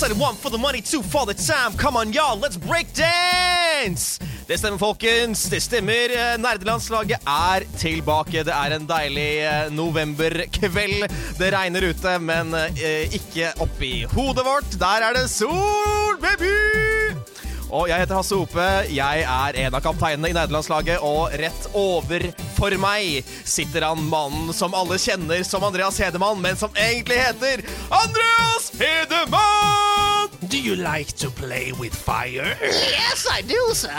Said one for the money, two for the time. Come on, y'all, let's break dance! Det stemmer, folkens. Det stemmer. Nerdelandslaget er tilbake. Det er en deilig eh, novemberkveld. Det regner ute, men eh, ikke oppi hodet vårt. Der er det sol, baby! Og jeg heter Hasse Hope. Jeg er en av kapteinene i nederlandslaget, og rett over for meg sitter han mannen som alle kjenner som Andreas Hedemann, men som egentlig heter Andreas Hedemann! Do you like to play with fire? Yes, I do, sir.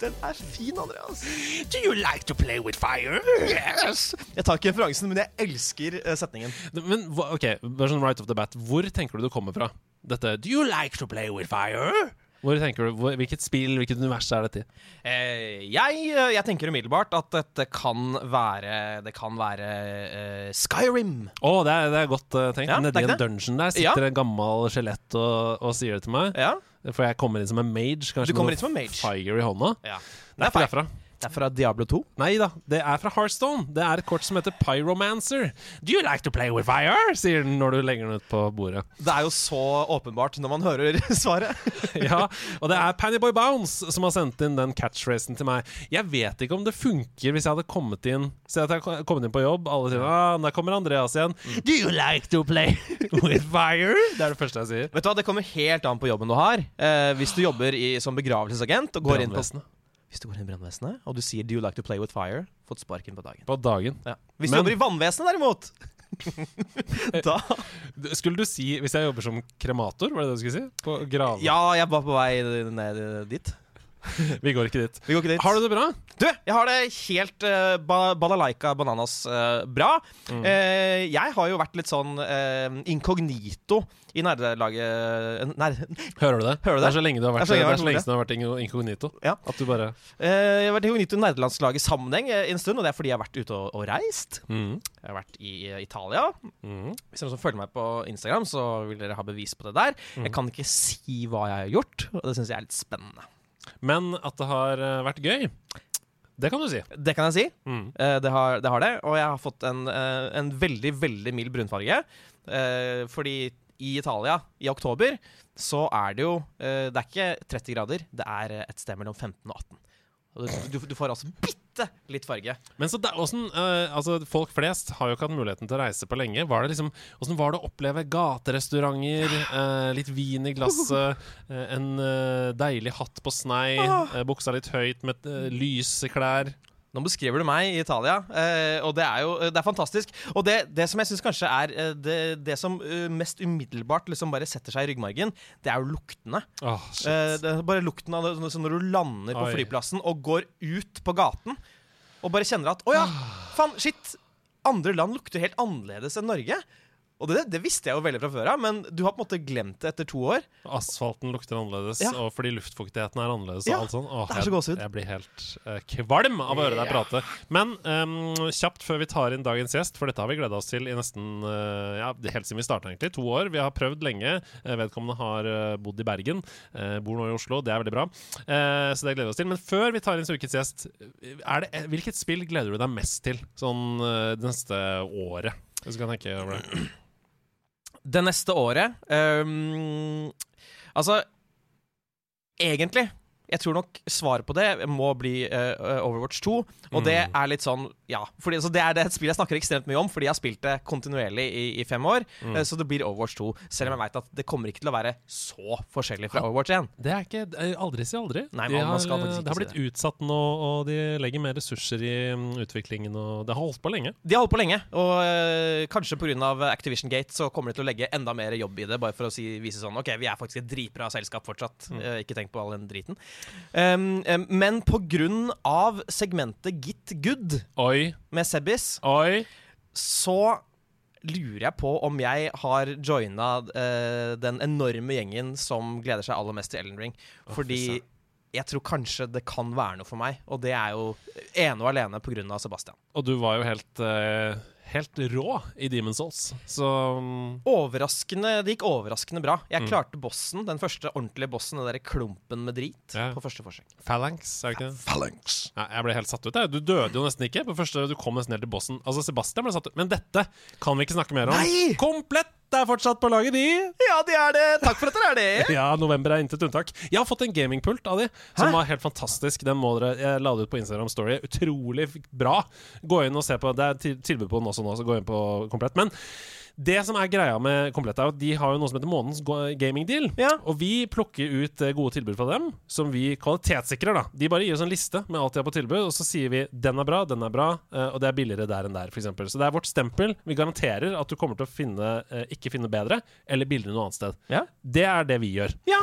Den er fin, Andreas. Do you like to play with fire? Yes. Jeg tar ikke referansen, men jeg elsker eh, setningen. Men ok, sånn right off the bat, hvor tenker du det kommer fra? Dette Do you like to play with fire? Hvor tenker du, hvor, Hvilket spill, hvilket univers er dette i? Eh, jeg, eh, jeg tenker umiddelbart at dette kan være Det kan være uh, Skyrim. Å, det, er, det er godt uh, tenkt. Ja, Nedi er en dungeon der sitter en gammel skjelett og, og sier det til meg. Ja, For jeg kommer inn som en mage. Kanskje Du kommer med inn som en mage. Fire i hånda. ja. Det er ikke derfra. Det er fra Diablo 2. Nei da, det er fra Heartstone. Det er et kort som heter Pyromancer. Do you like to play with fire? sier den når du legger den ut på bordet. Det er jo så åpenbart når man hører svaret. ja, Og det er Pannyboy Bounce som har sendt inn den catchracen til meg. Jeg vet ikke om det funker hvis jeg hadde kommet inn Se at jeg har kommet inn på jobb, alle sier ah, der kommer Andreas igjen. Do you like to play with fire? Det er det første jeg sier. Vet du hva, Det kommer helt an på jobben du har. Eh, hvis du jobber i, som begravelsesagent og går inn på. Hvis du går inn i brannvesenet og du sier 'Do you like to play with fire?' fått sparken på dagen. På dagen. Ja. Hvis Men- du jobber i vannvesenet, derimot Da Skulle du si hvis jeg jobber som kremator? Var det det du skulle si? På grav... Ja, jeg var på vei ned dit. Vi går ikke dit. Vi går ikke dit. Har du det bra? Du, jeg har det helt uh, ba balalaika bananas uh, bra. Mm. Uh, jeg har jo vært litt sånn inkognito i nerdelaget nær... Hører du det? Hører du Det det? er så lenge du har vært, Det er så lenge siden du har vært inkognito. Ja. At du bare jeg har vært inkognito i nerdelandslaget sammenheng en stund, og det er fordi jeg har vært ute og, og reist. mm. Jeg har vært i Italia. Mm. Hvis dere som følger meg på Instagram, så vil dere ha bevis på det der. Mm. Jeg kan ikke si hva jeg har gjort, og det syns jeg er litt spennende. Men at det har eh, vært gøy, det kan du si. Det kan jeg si. Mm. Eh, det, har, det har det. Og jeg har fått en, eh, en veldig, veldig mild brunfarge. Fordi i Italia, i oktober, så er det jo Det er ikke 30 grader, det er et sted mellom 15 og 18. Du, du, får altså bitte litt farge. Men så da, hvordan, åssen, eh, altså Folk flest har jo ikke hatt muligheten til å reise på lenge. Var det liksom, Åssen var det å oppleve gaterestauranter, uh, litt vin i glasset, uh, en deilig hatt på snei, buksa litt høyt med uh, lyse klær? Nå beskriver du meg i Italia, eh, og det er jo det er fantastisk. Og det, det som jeg syns kanskje er eh, det, det som eh, mest umiddelbart liksom bare setter seg i ryggmargen, det er jo luktene. Oh. Eh, er bare lukten av det sånn- når du lander på Oi. flyplassen og går ut på gaten og bare kjenner at Å ja, faen, shit! Andre land lukter helt annerledes enn Norge. Og det, det visste jeg jo veldig fra før av, men du har på en måte glemt det etter to år. Asfalten lukter annerledes, Ja. og fordi luftfuktigheten er annerledes. Ja, og alt sånn. Åh, det er så jeg, gåsehud. jeg blir helt uh, kvalm av å høre deg prate. Men um, kjapt før vi tar inn dagens gjest, for dette har vi gleda oss til i nesten uh, ja, helt siden vi starta, egentlig. To år. Vi har prøvd lenge. Eh, vedkommende har uh, bodd i Bergen. bor nå i Oslo. Det er veldig bra. Eh, så det gleder vi oss til. Men før vi tar inn ukens gjest, er det, hvilket spill gleder du deg mest til sånn det neste året? Hvis du kan tenke over det. Det neste året. Um, Altså, egentlig jeg tror nok svaret på det må bli uh, Overwatch 2. Og det Mm. er litt sånn Ja. Fordi, så det er det et spill jeg snakker ekstremt mye om, fordi jeg har spilt det kontinuerlig i, i fem år. Mm. Uh, så det blir Overwatch 2. Selv om jeg veit at det kommer ikke til å være så forskjellig fra Overwatch 1. Det er ikke Aldri si aldri. Nei, de man- man har, skal ikke det har blitt utsatt nå, og de legger mer ressurser i mm, utviklingen. Og det har holdt på lenge. De har holdt på lenge, og uh, kanskje pga. Activision Gate så kommer de til å legge enda mer jobb i det, bare for å si, vise sånn OK, vi er faktisk et dritbra selskap fortsatt. Mm. Uh, ikke tenk på all den driten. Um, um, men pga. segmentet Git Good Oi, med Sebbis, oi. så lurer jeg på om jeg har joina uh, den enorme gjengen som gleder seg aller mest til Ellen Ring. Oh, Fordi jeg tror kanskje det kan være noe for meg, og det er jo ene og alene pga. Sebastian. Og du var jo helt, eh, helt rå i Demon's Souls, så mm, Overraskende, Det gikk overraskende bra. Jeg Mm. klarte bossen, den første ordentlige bossen, den der klumpen med drit, Ja. på første forsøk. Phalanx, er det ikke det? Phalanx. Ja, jeg ble helt satt ut. Jeg. Du døde jo nesten ikke. På første, Du kom nesten helt til bossen. Altså, Sebastian ble satt ut. Men dette kan vi ikke snakke mer om. Nei! Komplett er fortsatt på laget, de! Ja, de er det! Takk for at dere er det! Ja, november er intet unntak. Jeg har fått en gamingpult av de, som var helt fantastisk. Den må dere, Jeg la det ut på Instagram Story. Utrolig bra. Gå inn og se på Det er tilbud på den også nå, så gå inn på Komplett. Men det som er greia med Komplett, er at de har jo noe som heter månedens gamingdeal. Ja. Og vi plukker ut eh, gode tilbud fra dem, som vi kvalitetssikrer. da De bare gir oss en liste med alt de har på tilbud, og så sier vi den er bra, den er bra, eh, og det er billigere der enn der, f.eks. Så det er vårt stempel. Vi garanterer at du kommer til å finne, eh, ikke finne bedre eller billigere noe annet sted. Ja. Det er det vi gjør. Ja.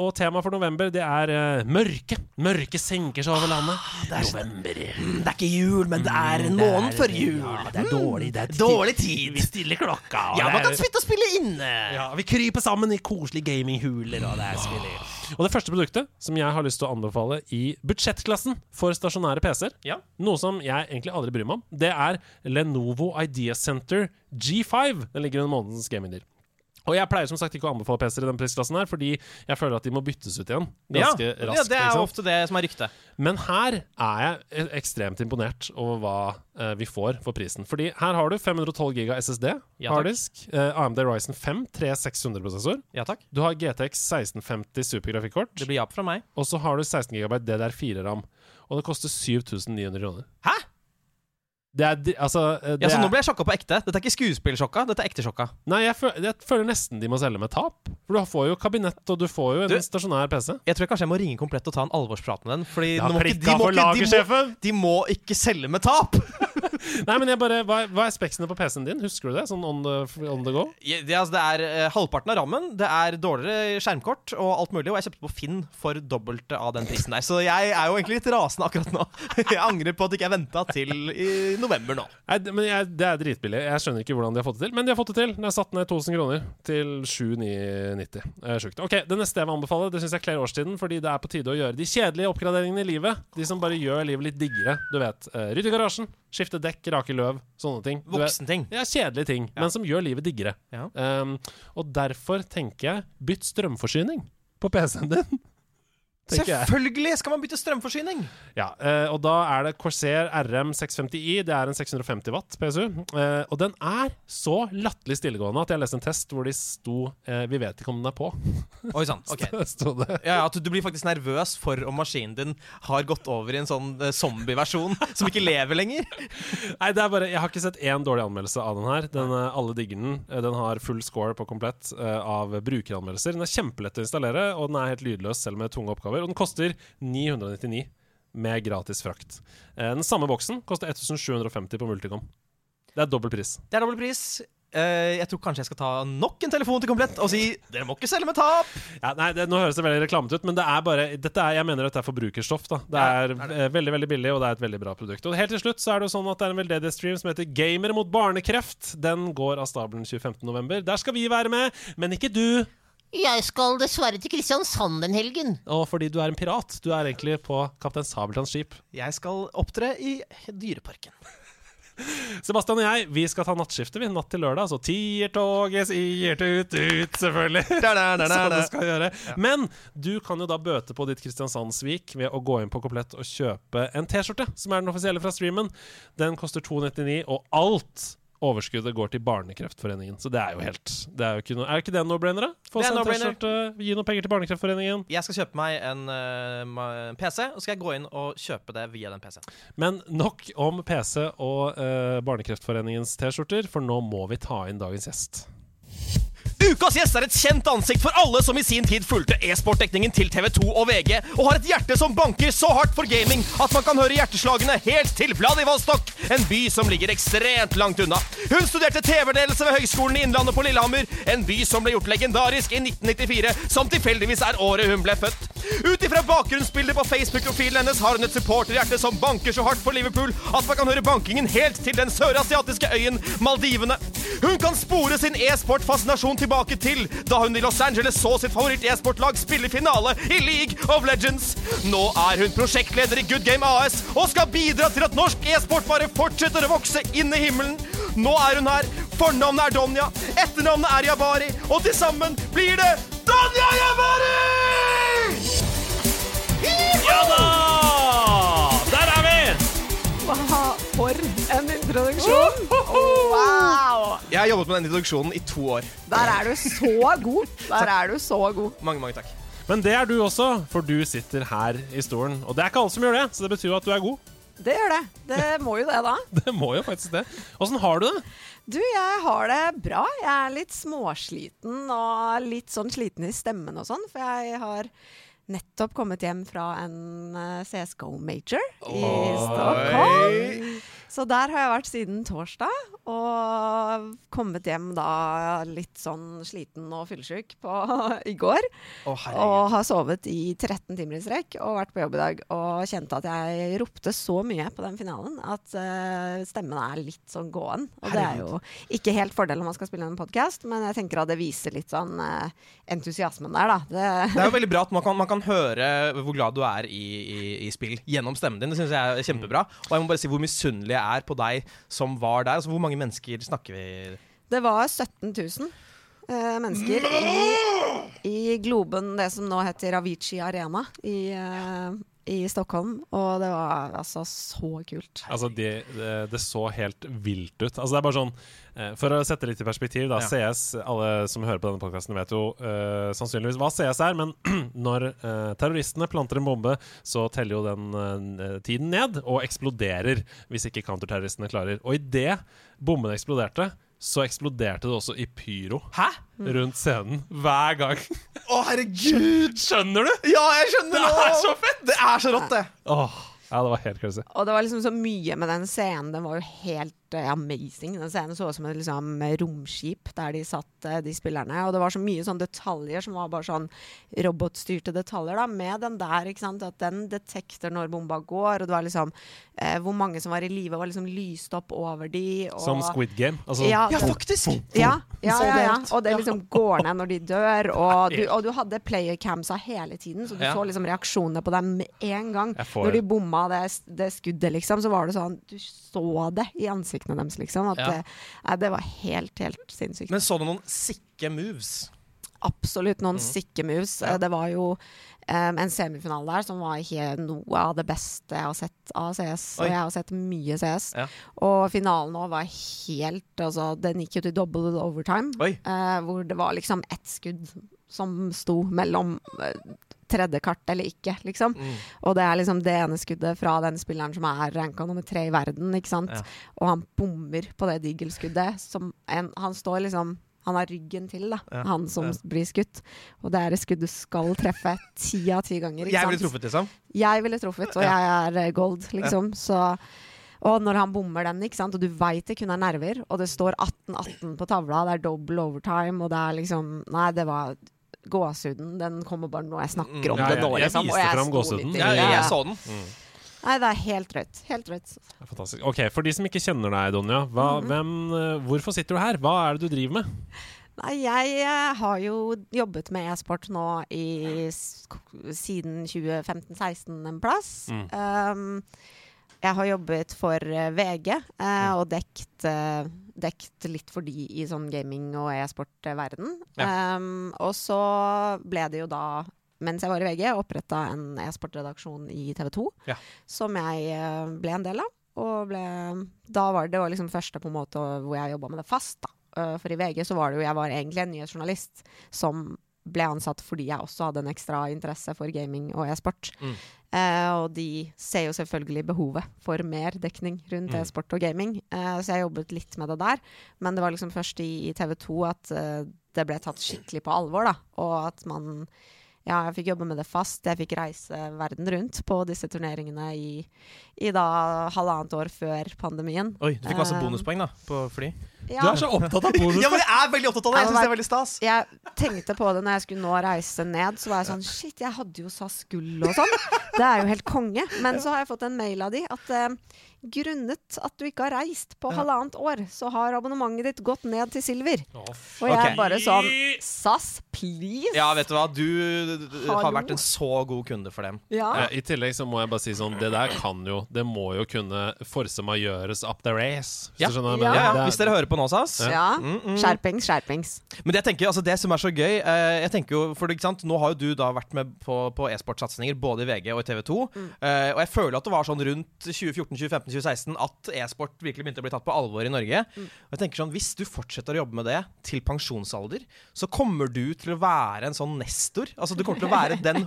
Og temaet for november, det er mørke. Mørke senker seg over landet. november. Det er ikke jul, men det er en måned før jul. det er dårlig. Det er Dårlig tid. Vi stiller klokka. Ja, man kan sitte og spille inne. ja, Vi kryper sammen i koselige gaminghuler. Og det er spilling. Og det første produktet som jeg har lyst til å anbefale i budsjettklassen for stasjonære PC-er, Ja. noe som jeg egentlig aldri bryr meg om, det er Lenovo Idea Center G5. Den ligger under månedens gamingdeal. Og jeg pleier som sagt ikke å anbefale PC-er i den prisklassen her, fordi jeg føler at de må byttes ut igjen ganske ja. raskt. ja, det er ofte det som er ryktet. Men her er jeg e- ekstremt imponert over hva uh, vi får for prisen. Fordi her har du 512 giga SSD, Ja, harddisk, uh, AMD Ryzen 5 3600-prosessor. Ja takk. Du har GTX 1650 supergrafikkort, Det blir ja fra meg. og så har du 16 GB DDR4-ram. Og det koster 7900 kroner. Hæ? Det er Altså eh, det Ja, så Nå ble jeg sjokka på ekte. Dette er ikke skuespillsjokka, dette er ekte sjokka. Nei, jeg føler, jeg føler nesten de må selge med tap. For du får jo kabinett, og du får jo en Du- stasjonær PC. Jeg tror kanskje jeg må ringe Komplett og ta en alvorsprat med den. Fordi Jeg nå må ikke- prikka for de, må, de må ikke selge med tap! Nei, men jeg bare Hva, hva er speksene på PC-en din? Husker du det? Sånn on the, on the go? Ja, Det, altså, det er uh, halvparten av rammen, det er dårligere skjermkort og alt mulig. Og jeg kjøpte på Finn for dobbelt av den prisen der. Så jeg er jo egentlig litt rasende akkurat nå. Jeg angrer på at ikke jeg venta til i november nå. Nei, men jeg, Det er dritbillig. Jeg skjønner ikke hvordan de har fått det til. Men de har fått det til. Den er satt ned 1000 kroner til 7990. Eh, Sjukt. Ok, Det neste jeg vil anbefale, det syns jeg kler årstiden, fordi det er på tide å gjøre de kjedelige oppgraderingene i livet. De som bare gjør livet litt diggere. Du vet. Uh, Rydde garasjen, skifte dekk, rake løv, sånne ting. Voksenting. Ja, kjedelige ting, men som gjør livet diggere. Ja. Um, og derfor tenker jeg bytt strømforsyning på PC-en din. Selvfølgelig skal man bytte strømforsyning! Ja, eh, og da er det Corsair RM 650i. Det er en 650 watt PSU. Eh, og den er så latterlig stillegående at jeg leste en test hvor de sto eh, Vi vet ikke om den er på. Oi sann. ok det. Ja, ja, du blir faktisk nervøs for om maskinen din har gått over i en sånn zombieversjon som ikke lever lenger. Nei, det er bare Jeg har ikke sett én dårlig anmeldelse av den her. Den, alle digger den. Den har full score på komplett av brukeranmeldelser. Den er kjempelett å installere, og den er helt lydløs selv med tunge oppgaver. Og den koster 999 med gratis frakt. Eh, Den samme boksen koster 1750 på Multicom. Det er dobbel pris. Det er dobbel pris. Uh, jeg tror kanskje jeg skal ta nok en telefon til Komplett og si dere må ikke selge med tap. Ja, nei, det, Nå høres det veldig reklamete ut, men det er bare dette er, jeg mener at det er forbrukerstoff. da Det Ja, er, det. veldig veldig billig, og det er et veldig bra produkt. Og Helt til slutt så er det jo sånn at det er en veldedig stream som heter Gamer mot barnekreft. Den går av stabelen 25.11. Der skal vi være med, men ikke du. Jeg skal dessverre til Kristiansand den helgen. Og fordi du er en pirat. Du er egentlig på Kaptein Sabeltanns skip. Jeg skal opptre i Dyreparken. Sebastian og jeg vi skal ta nattskiftet vi, natt til lørdag. Så tiertoget sier tut-tut, selvfølgelig. Som det skal gjøre. Men du kan jo da bøte på ditt Kristiansand-svik ved å gå inn på Komplett og kjøpe en T-skjorte, som er den offisielle fra streamen. Den koster 299, og alt overskuddet går til Barnekreftforeningen. Så det er jo helt det Er jo ikke noe Er ikke det en no-brainer, da? Få Det seg. T-skjorte, gi noen penger til Barnekreftforeningen. Jeg skal kjøpe meg en uh, PC, og skal jeg gå inn og kjøpe det via den PC-en. Men nok om PC og uh, Barnekreftforeningens T-skjorter, for nå må vi ta inn dagens gjest. Ukas gjest er et kjent ansikt for alle som i sin tid fulgte e-sportdekningen til TV2 og VG, og har et hjerte som banker så hardt for gaming at man kan høre hjerteslagene helt til Vladivostok, en by som ligger ekstremt langt unna. Hun studerte TV-ledelse ved Høgskolen i Innlandet på Lillehammer, en by som ble gjort legendarisk i 1994, som tilfeldigvis er året hun ble født. Ut ifra bakgrunnsbildet på Facebook-profilen hennes har hun et supporterhjerte som banker så hardt for Liverpool at man kan høre bankingen helt til den sørasiatiske øyen Maldivene. Hun kan spore sin e-sport-fascinasjon tilbake til da hun i Los Angeles så sitt favoritt-e-sportlag spille finale i League of Legends. Nå er hun prosjektleder i Good Game AS og skal bidra til at norsk e-sport bare fortsetter å vokse inn i himmelen. Nå er hun her. Fornavnet er Donja, etternavnet er Jabari, og til sammen blir det Donja Jabari! Ja da! For en introduksjon! Wow! Jeg har jobbet med den introduksjonen i to år. Der er du så god. Der er du så god. Mange, mange takk. Men det er du også, for du sitter her i stolen. Og det er ikke alle som gjør det, så det betyr jo at du er god. Det gjør det. Det må jo det, da. Det må jo faktisk det. Åssen har du det? Du, jeg har det bra. Jeg er litt småsliten og litt sånn sliten i stemmen og sånn, for jeg har nettopp kommet hjem fra en eh, CSGO Major i Stockholm. Så der har jeg vært siden torsdag, og kommet hjem da litt sånn sliten og fyllesyk i går. Oh. Og har sovet i 13 timer i strekk og vært på jobb i dag. Og kjente at jeg ropte så mye på den finalen at uh, stemmen er litt sånn gåen. Og det er jo ikke helt fordel når man skal spille en podkast, men jeg tenker at det viser litt sånn uh, entusiasmen der, da. Det, Det er jo veldig bra at man kan, man kan høre hvor glad du er i, i, i spill gjennom stemmen din. Det synes jeg er kjempebra. Og jeg må bare si hvor misunnelig jeg er på deg som var der. Altså, hvor mange mennesker snakker vi det var 17 000 eh, mennesker i, i Globen, det som nå heter Avicii Arena i, eh, i Stockholm. Og det var altså så kult. Altså, det, det, det så helt vilt ut. Altså, det er bare sånn eh, For å sette litt i perspektiv, da. Ja. CS Alle som hører på denne podkasten, vet jo uh, sannsynligvis hva CS er, men når uh, terroristene planter en bombe, så teller jo den uh, tiden ned og eksploderer hvis ikke counterterroristene klarer. Og idet bomben eksploderte, så eksploderte det også i pyro Hæ? rundt scenen hver gang. Å, herregud! Skjønner du? Ja, jeg skjønner Det er så fett! Det er så rått, det. Åh, ja, det var helt crazy. Og det var liksom så mye med den scenen. Den var jo helt eh, amazing. Den scenen så ut som et liksom, romskip der de satt, uh, de spillerne. Og det var så mye sånne detaljer som var bare sånn robotstyrte detaljer, da. Med den der, ikke sant. At den detekter når bomba går. Og det var liksom uh, Hvor mange som var i live, var liksom lyst opp over de. Og, Som Squid Game. Altså, Ja, Ja, faktisk! Ja, ja, ja, ja. Og det liksom går ned når de dør. Og du, og du hadde playercamsa hele tiden, så du Ja. så liksom reaksjonene på dem med en gang. Når de bomma det, det skuddet, liksom, så var det sånn Du så det i ansiktene deres, liksom. At Ja. det, nei, det var helt, helt sinnssykt. Men så du noen sikke moves? Absolutt noen sikke moves. Mm. Ja. Eh, Det var jo um, en semifinale der som var ikke noe av det beste jeg har sett av CS. Oi. Og jeg har sett mye CS. Ja. Og finalen òg var helt Altså, den gikk jo til double overtime. Eh, hvor det var liksom ett skudd som sto mellom eh, tredje kart eller ikke, liksom. Mm. Og det er liksom det ene skuddet fra den spilleren som er ranka nummer tre i verden, ikke sant. Ja. Og han bommer på det digelskuddet. Som en, han står liksom han har ryggen til, da, Ja. han som Ja. blir skutt. Og det er et skudd du skal treffe ti av ti ganger. Ikke Jeg ville truffet, liksom. Jeg ville truffet, og jeg er eh, gold, liksom. Så, og når han bommer den, ikke sant? og du veit det kun er nerver, og det står 18-18 på tavla, det er double overtime, og det er liksom Nei, det var gåsehuden. Den kommer bare når jeg snakker om Mm, Ja, det nå, liksom. jeg viste fram gåsehuden. Ja, ja, jeg så den. Nei, det er helt drøyt. Helt drøyt. Fantastisk. Ok, For de som ikke kjenner deg, Donja, hva, hvem, eh, hvorfor sitter du her? Hva er det du driver med? Nei, jeg eh, har jo jobbet med e-sport nå i, siden 2015-16 en plass. Mm. Um, jeg har jobbet for eh, VG uh, og dekt, eh, dekt litt for de i sånn gaming- og e-sport-verden. Um, og så ble det jo da, mens jeg var i VG, oppretta en e-sportredaksjon i TV 2, Ja. som jeg eh, ble en del av. Og ble, da var det, det var liksom første på en måte hvor jeg jobba med det fast. da. Uh, for i VG så var det jo Jeg var egentlig en nyhetsjournalist som ble ansatt fordi jeg også hadde en ekstra interesse for gaming og e-sport. Mm. Eh, og de ser jo selvfølgelig behovet for mer dekning rundt Mm. e-sport og gaming. Eh, så jeg jobbet litt med det der. Men det var liksom først i, i TV 2 at eh, det ble tatt skikkelig på alvor, da. Og at man Ja, jeg fikk jobbe med det fast. Jeg fikk reise verden rundt på disse turneringene i, i da halvannet år før pandemien. Oi, du fikk masse bonuspoeng da, på fly. Ja. Du er så opptatt av bonus. Ja, men jeg er veldig opptatt av det. Jeg synes det er veldig stas. Jeg tenkte på det når jeg skulle nå reise ned, så var jeg sånn Shit, jeg hadde jo SAS gull og sånn. Det er jo helt konge. Men så har jeg fått en mail av de at uh, grunnet at du ikke har reist på halvannet år, så har abonnementet ditt gått ned til silver. Og jeg er bare sånn SAS, please? Ja, vet du hva. Du har vært en så god kunde for dem. Ja. Eh, I tillegg så må jeg bare si sånn Det der kan jo Det må jo kunne force gjøres up the race. Hvis Ja. du skjønner hva jeg mener. Ja, ja, er- Hvis dere hører på nå, SAS. Ja. Mm, mm. Skjerpings, skjerpings. Men det, jeg tenker, altså det som er så gøy eh, Jeg tenker jo, for ikke sant, Nå har jo du da vært med på, på e-sportsatsinger både i VG og i TV 2. Eh, og jeg føler at det var sånn rundt 2014, 2015, 2016 at e-sport virkelig begynte å bli tatt på alvor i Norge. Og jeg tenker sånn, Hvis du fortsetter å jobbe med det til pensjonsalder, så kommer du til å være en sånn nestor. Altså Du kommer til å være den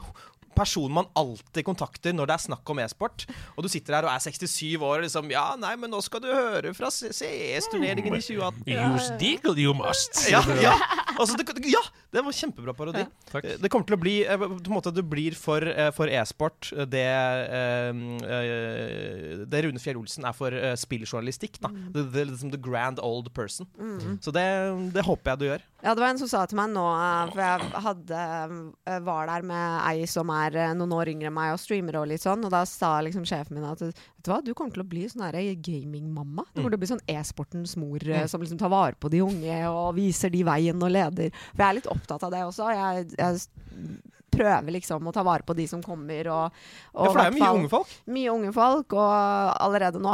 personen man alltid kontakter når det er snakk om e-sport. Og du sitter her og er 67 år og liksom Ja, nei, men nå skal du høre fra CS-turneringen i 2018. Use deagle you must. Ja, ja. Altså, det, ja, det var kjempebra parodi. Takk. Eh, Det kommer til å bli eh, på en måte, Du blir for, eh, for e-sport eh, det Det Rune Fjell Olsen er for spilljournalistikk. Da. The, the, liksom the grand old person. Så det, det håper jeg du gjør. Ja, det var en som sa til meg nå, for jeg hadde, var der med ei som er eh, noen år yngre enn meg og streamer og litt sånn, og da sa liksom sjefen min at vet du hva, du kommer til å bli sånn her gamingmamma. Du kommer til å bli sånn e-sportens mor mm. som liksom tar vare på de unge og viser de veien og leder. For jeg er litt opptatt av det også. Jeg, jeg prøver liksom å ta vare på de som kommer og, og Ja, for det er mye fall- unge folk. mye unge folk, og allerede nå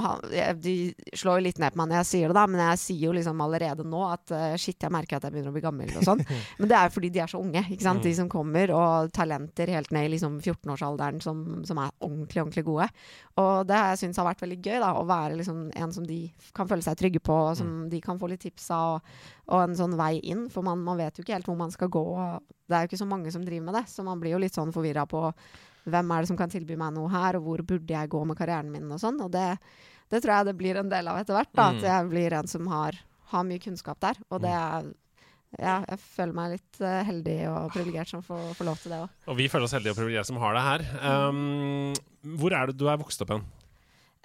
De slår jo litt ned på meg når jeg sier det, da, men jeg sier jo liksom allerede nå at eh, shit, jeg merker at jeg begynner å bli gammel og sånn. men det er jo fordi de er så unge, ikke sant. De som kommer, og talenter helt ned i liksom 14-årsalderen som, som er ordentlig, ordentlig gode. Og det har jeg syntes har vært veldig gøy, da, å være liksom en som de kan føle seg trygge på, og som de kan få litt tips av, og, og en sånn vei inn. For man, man vet jo ikke helt hvor man skal gå. Det er jo ikke så mange som driver med det, så man blir jo litt sånn forvirra på hvem er det som kan tilby meg noe her, og hvor burde jeg gå med karrieren min og sånn. Og det, det tror jeg det blir en del av etter hvert. da, Mm. At jeg blir en som har, har mye kunnskap der. Og det er ja, jeg føler meg litt uh, heldig og privilegert som får, får lov til det òg. Og vi føler oss heldige og privilegerte som har det her. Um, hvor er det du er vokst opp hen?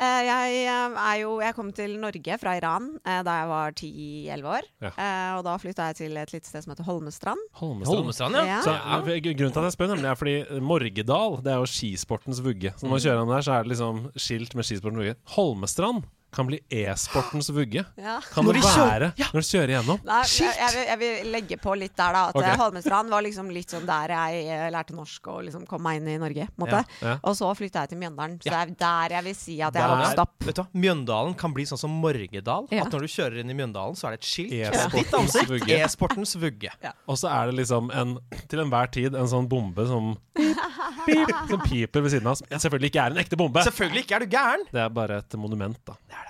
Jeg eh, er jo Jeg kom til Norge fra Iran eh, da jeg var 10-11 år. Ja. Eh, og da flytta jeg til et lite sted som heter Holmestrand. Holmestrand. Holmestrand, ja. Ja. Så, eh, Grunnen til at jeg spør, nemlig er fordi Morgedal det er jo skisportens vugge. Så når man kjører om der, så er det liksom skilt med skisportens vugge. Holmestrand kan bli e-sportens vugge. Ja. Kan Når det være Ja. når du kjører igjennom? Nei, jeg, jeg, vil, jeg vil legge på litt der, da. At Ok. eh, Holmestrand var liksom litt sånn der jeg eh, lærte norsk og liksom kom meg inn i Norge. Måte. Ja. Og så flytta jeg til Mjøndalen. Så Ja. det er der jeg vil si at jeg har vokste opp. Vet du hva? Mjøndalen kan bli sånn som Morgedal. Ja. At når du kjører inn i Mjøndalen, så er det et skilt. E-sportens vugge. E-sportens vugge. Og så er det liksom en, til enhver tid en sånn bombe som pip, som piper ved siden av. oss. selvfølgelig ikke er en ekte bombe. Selvfølgelig ikke er du gæren! Det er bare et monument, da. Det er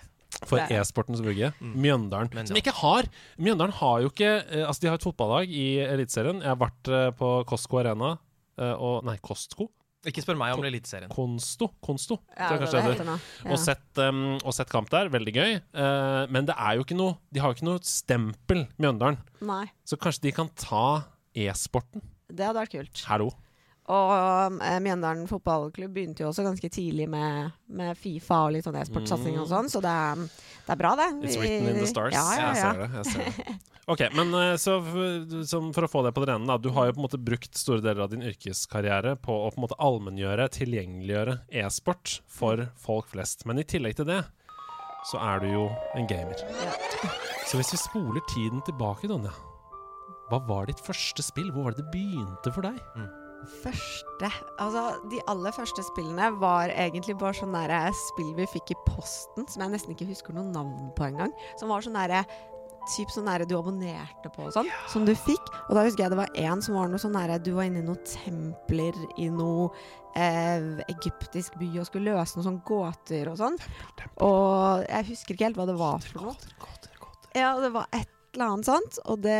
det. e-sportens vugge. Mjøndalen. Mjøndalen. Som ikke har Mjøndalen har jo ikke eh, Altså, de har et fotballag i Eliteserien. Jeg har vært eh, på Costco Arena eh, og Nei, Costco. Ikke spør meg om Eliteserien. Konsto? Konsto, Ja, det det det. Og, sett, um, og sett kamp der. Veldig gøy. Uh, men det er jo ikke noe De har jo ikke noe stempel, Mjøndalen. Nei, Så kanskje de kan ta e-sporten. det hadde vært kult. Hallo. Og eh, Mjøndalen fotballklubb begynte jo også ganske tidlig med, med Fifa og litt sånn e-sportsatsing og sånn, så det er, det er bra, det. It's written in the stars. Ja, ja, Jeg ser det. Jeg ser det. Ok, men eh, så for å få det på det rene, da. Du har jo på en måte brukt store deler av din yrkeskarriere på å på en måte allmenngjøre, tilgjengeliggjøre e-sport for folk flest. Men i tillegg til det, så er du jo en gamer. Så hvis vi spoler tiden tilbake, Donja. Hva var ditt første spill? Hvor var det det begynte for deg? Første Altså, de aller første spillene var egentlig bare sånn der spill vi fikk i posten, som jeg nesten ikke husker noe navn på engang. Som var sånn derre Typ sånn derre du abonnerte på og sånn, som du fikk. Og da husker jeg det var en som var noe sånn derre Du var inne i noen templer i noe eh, egyptisk by og skulle løse noen sånne gåter og sånn. Og jeg husker ikke helt hva det var for noe. Ja, det var et eller annet sånt. Og det,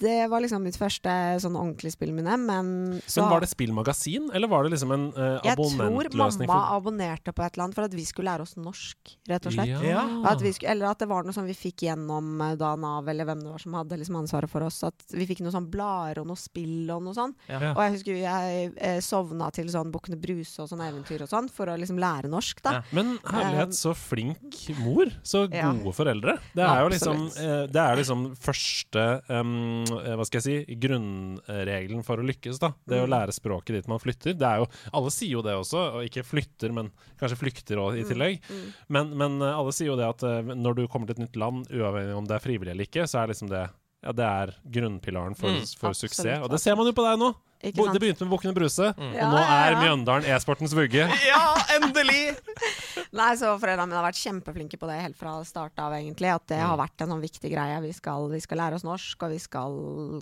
det var liksom mitt første sånn ordentlige spillminne. Men så Men var det spillmagasin, eller var det liksom en uh, Jeg tror mamma mamma abonnerte på et eller annet for at vi skulle lære oss norsk, rett og slett. Ja. At vi skulle, eller at det var noe som vi fikk gjennom eh, da Nav, eller hvem det var som hadde liksom ansvaret for oss. At vi fikk noe sånn blader og noe spill og noe sånn. Ja. Og jeg husker jeg eh, sovna til sånn Bukkene Bruse og sånn eventyr og sånn, for å liksom lære norsk, da. Ja. Men herlighet, så flink mor. Så Ja. gode foreldre. Det er jo liksom, eh, det er liksom første um, Hva skal jeg si grunnregelen for å lykkes. da Det å Mm. lære språket dit man flytter. Det er jo, Alle sier jo det også, og ikke flytter, men kanskje flykter også i Mm. tillegg. Men, men eh, alle sier jo det at eh, når du kommer til et nytt land, uavhengig om det er frivillig eller ikke, så er liksom det ja, det er grunnpilaren for, Mm. for suksess. Og det ser man jo på deg nå! Ikke sant? det begynte med Bukkene Bruse, og Ja, nå er ja. Mjøndalen e-sportens vugge. Ja, endelig! Nei, så Foreldrene mine har vært kjempeflinke på det helt fra start av, egentlig. At det Mm. har vært en sånn viktig greie. Vi skal, vi skal lære oss norsk, og vi skal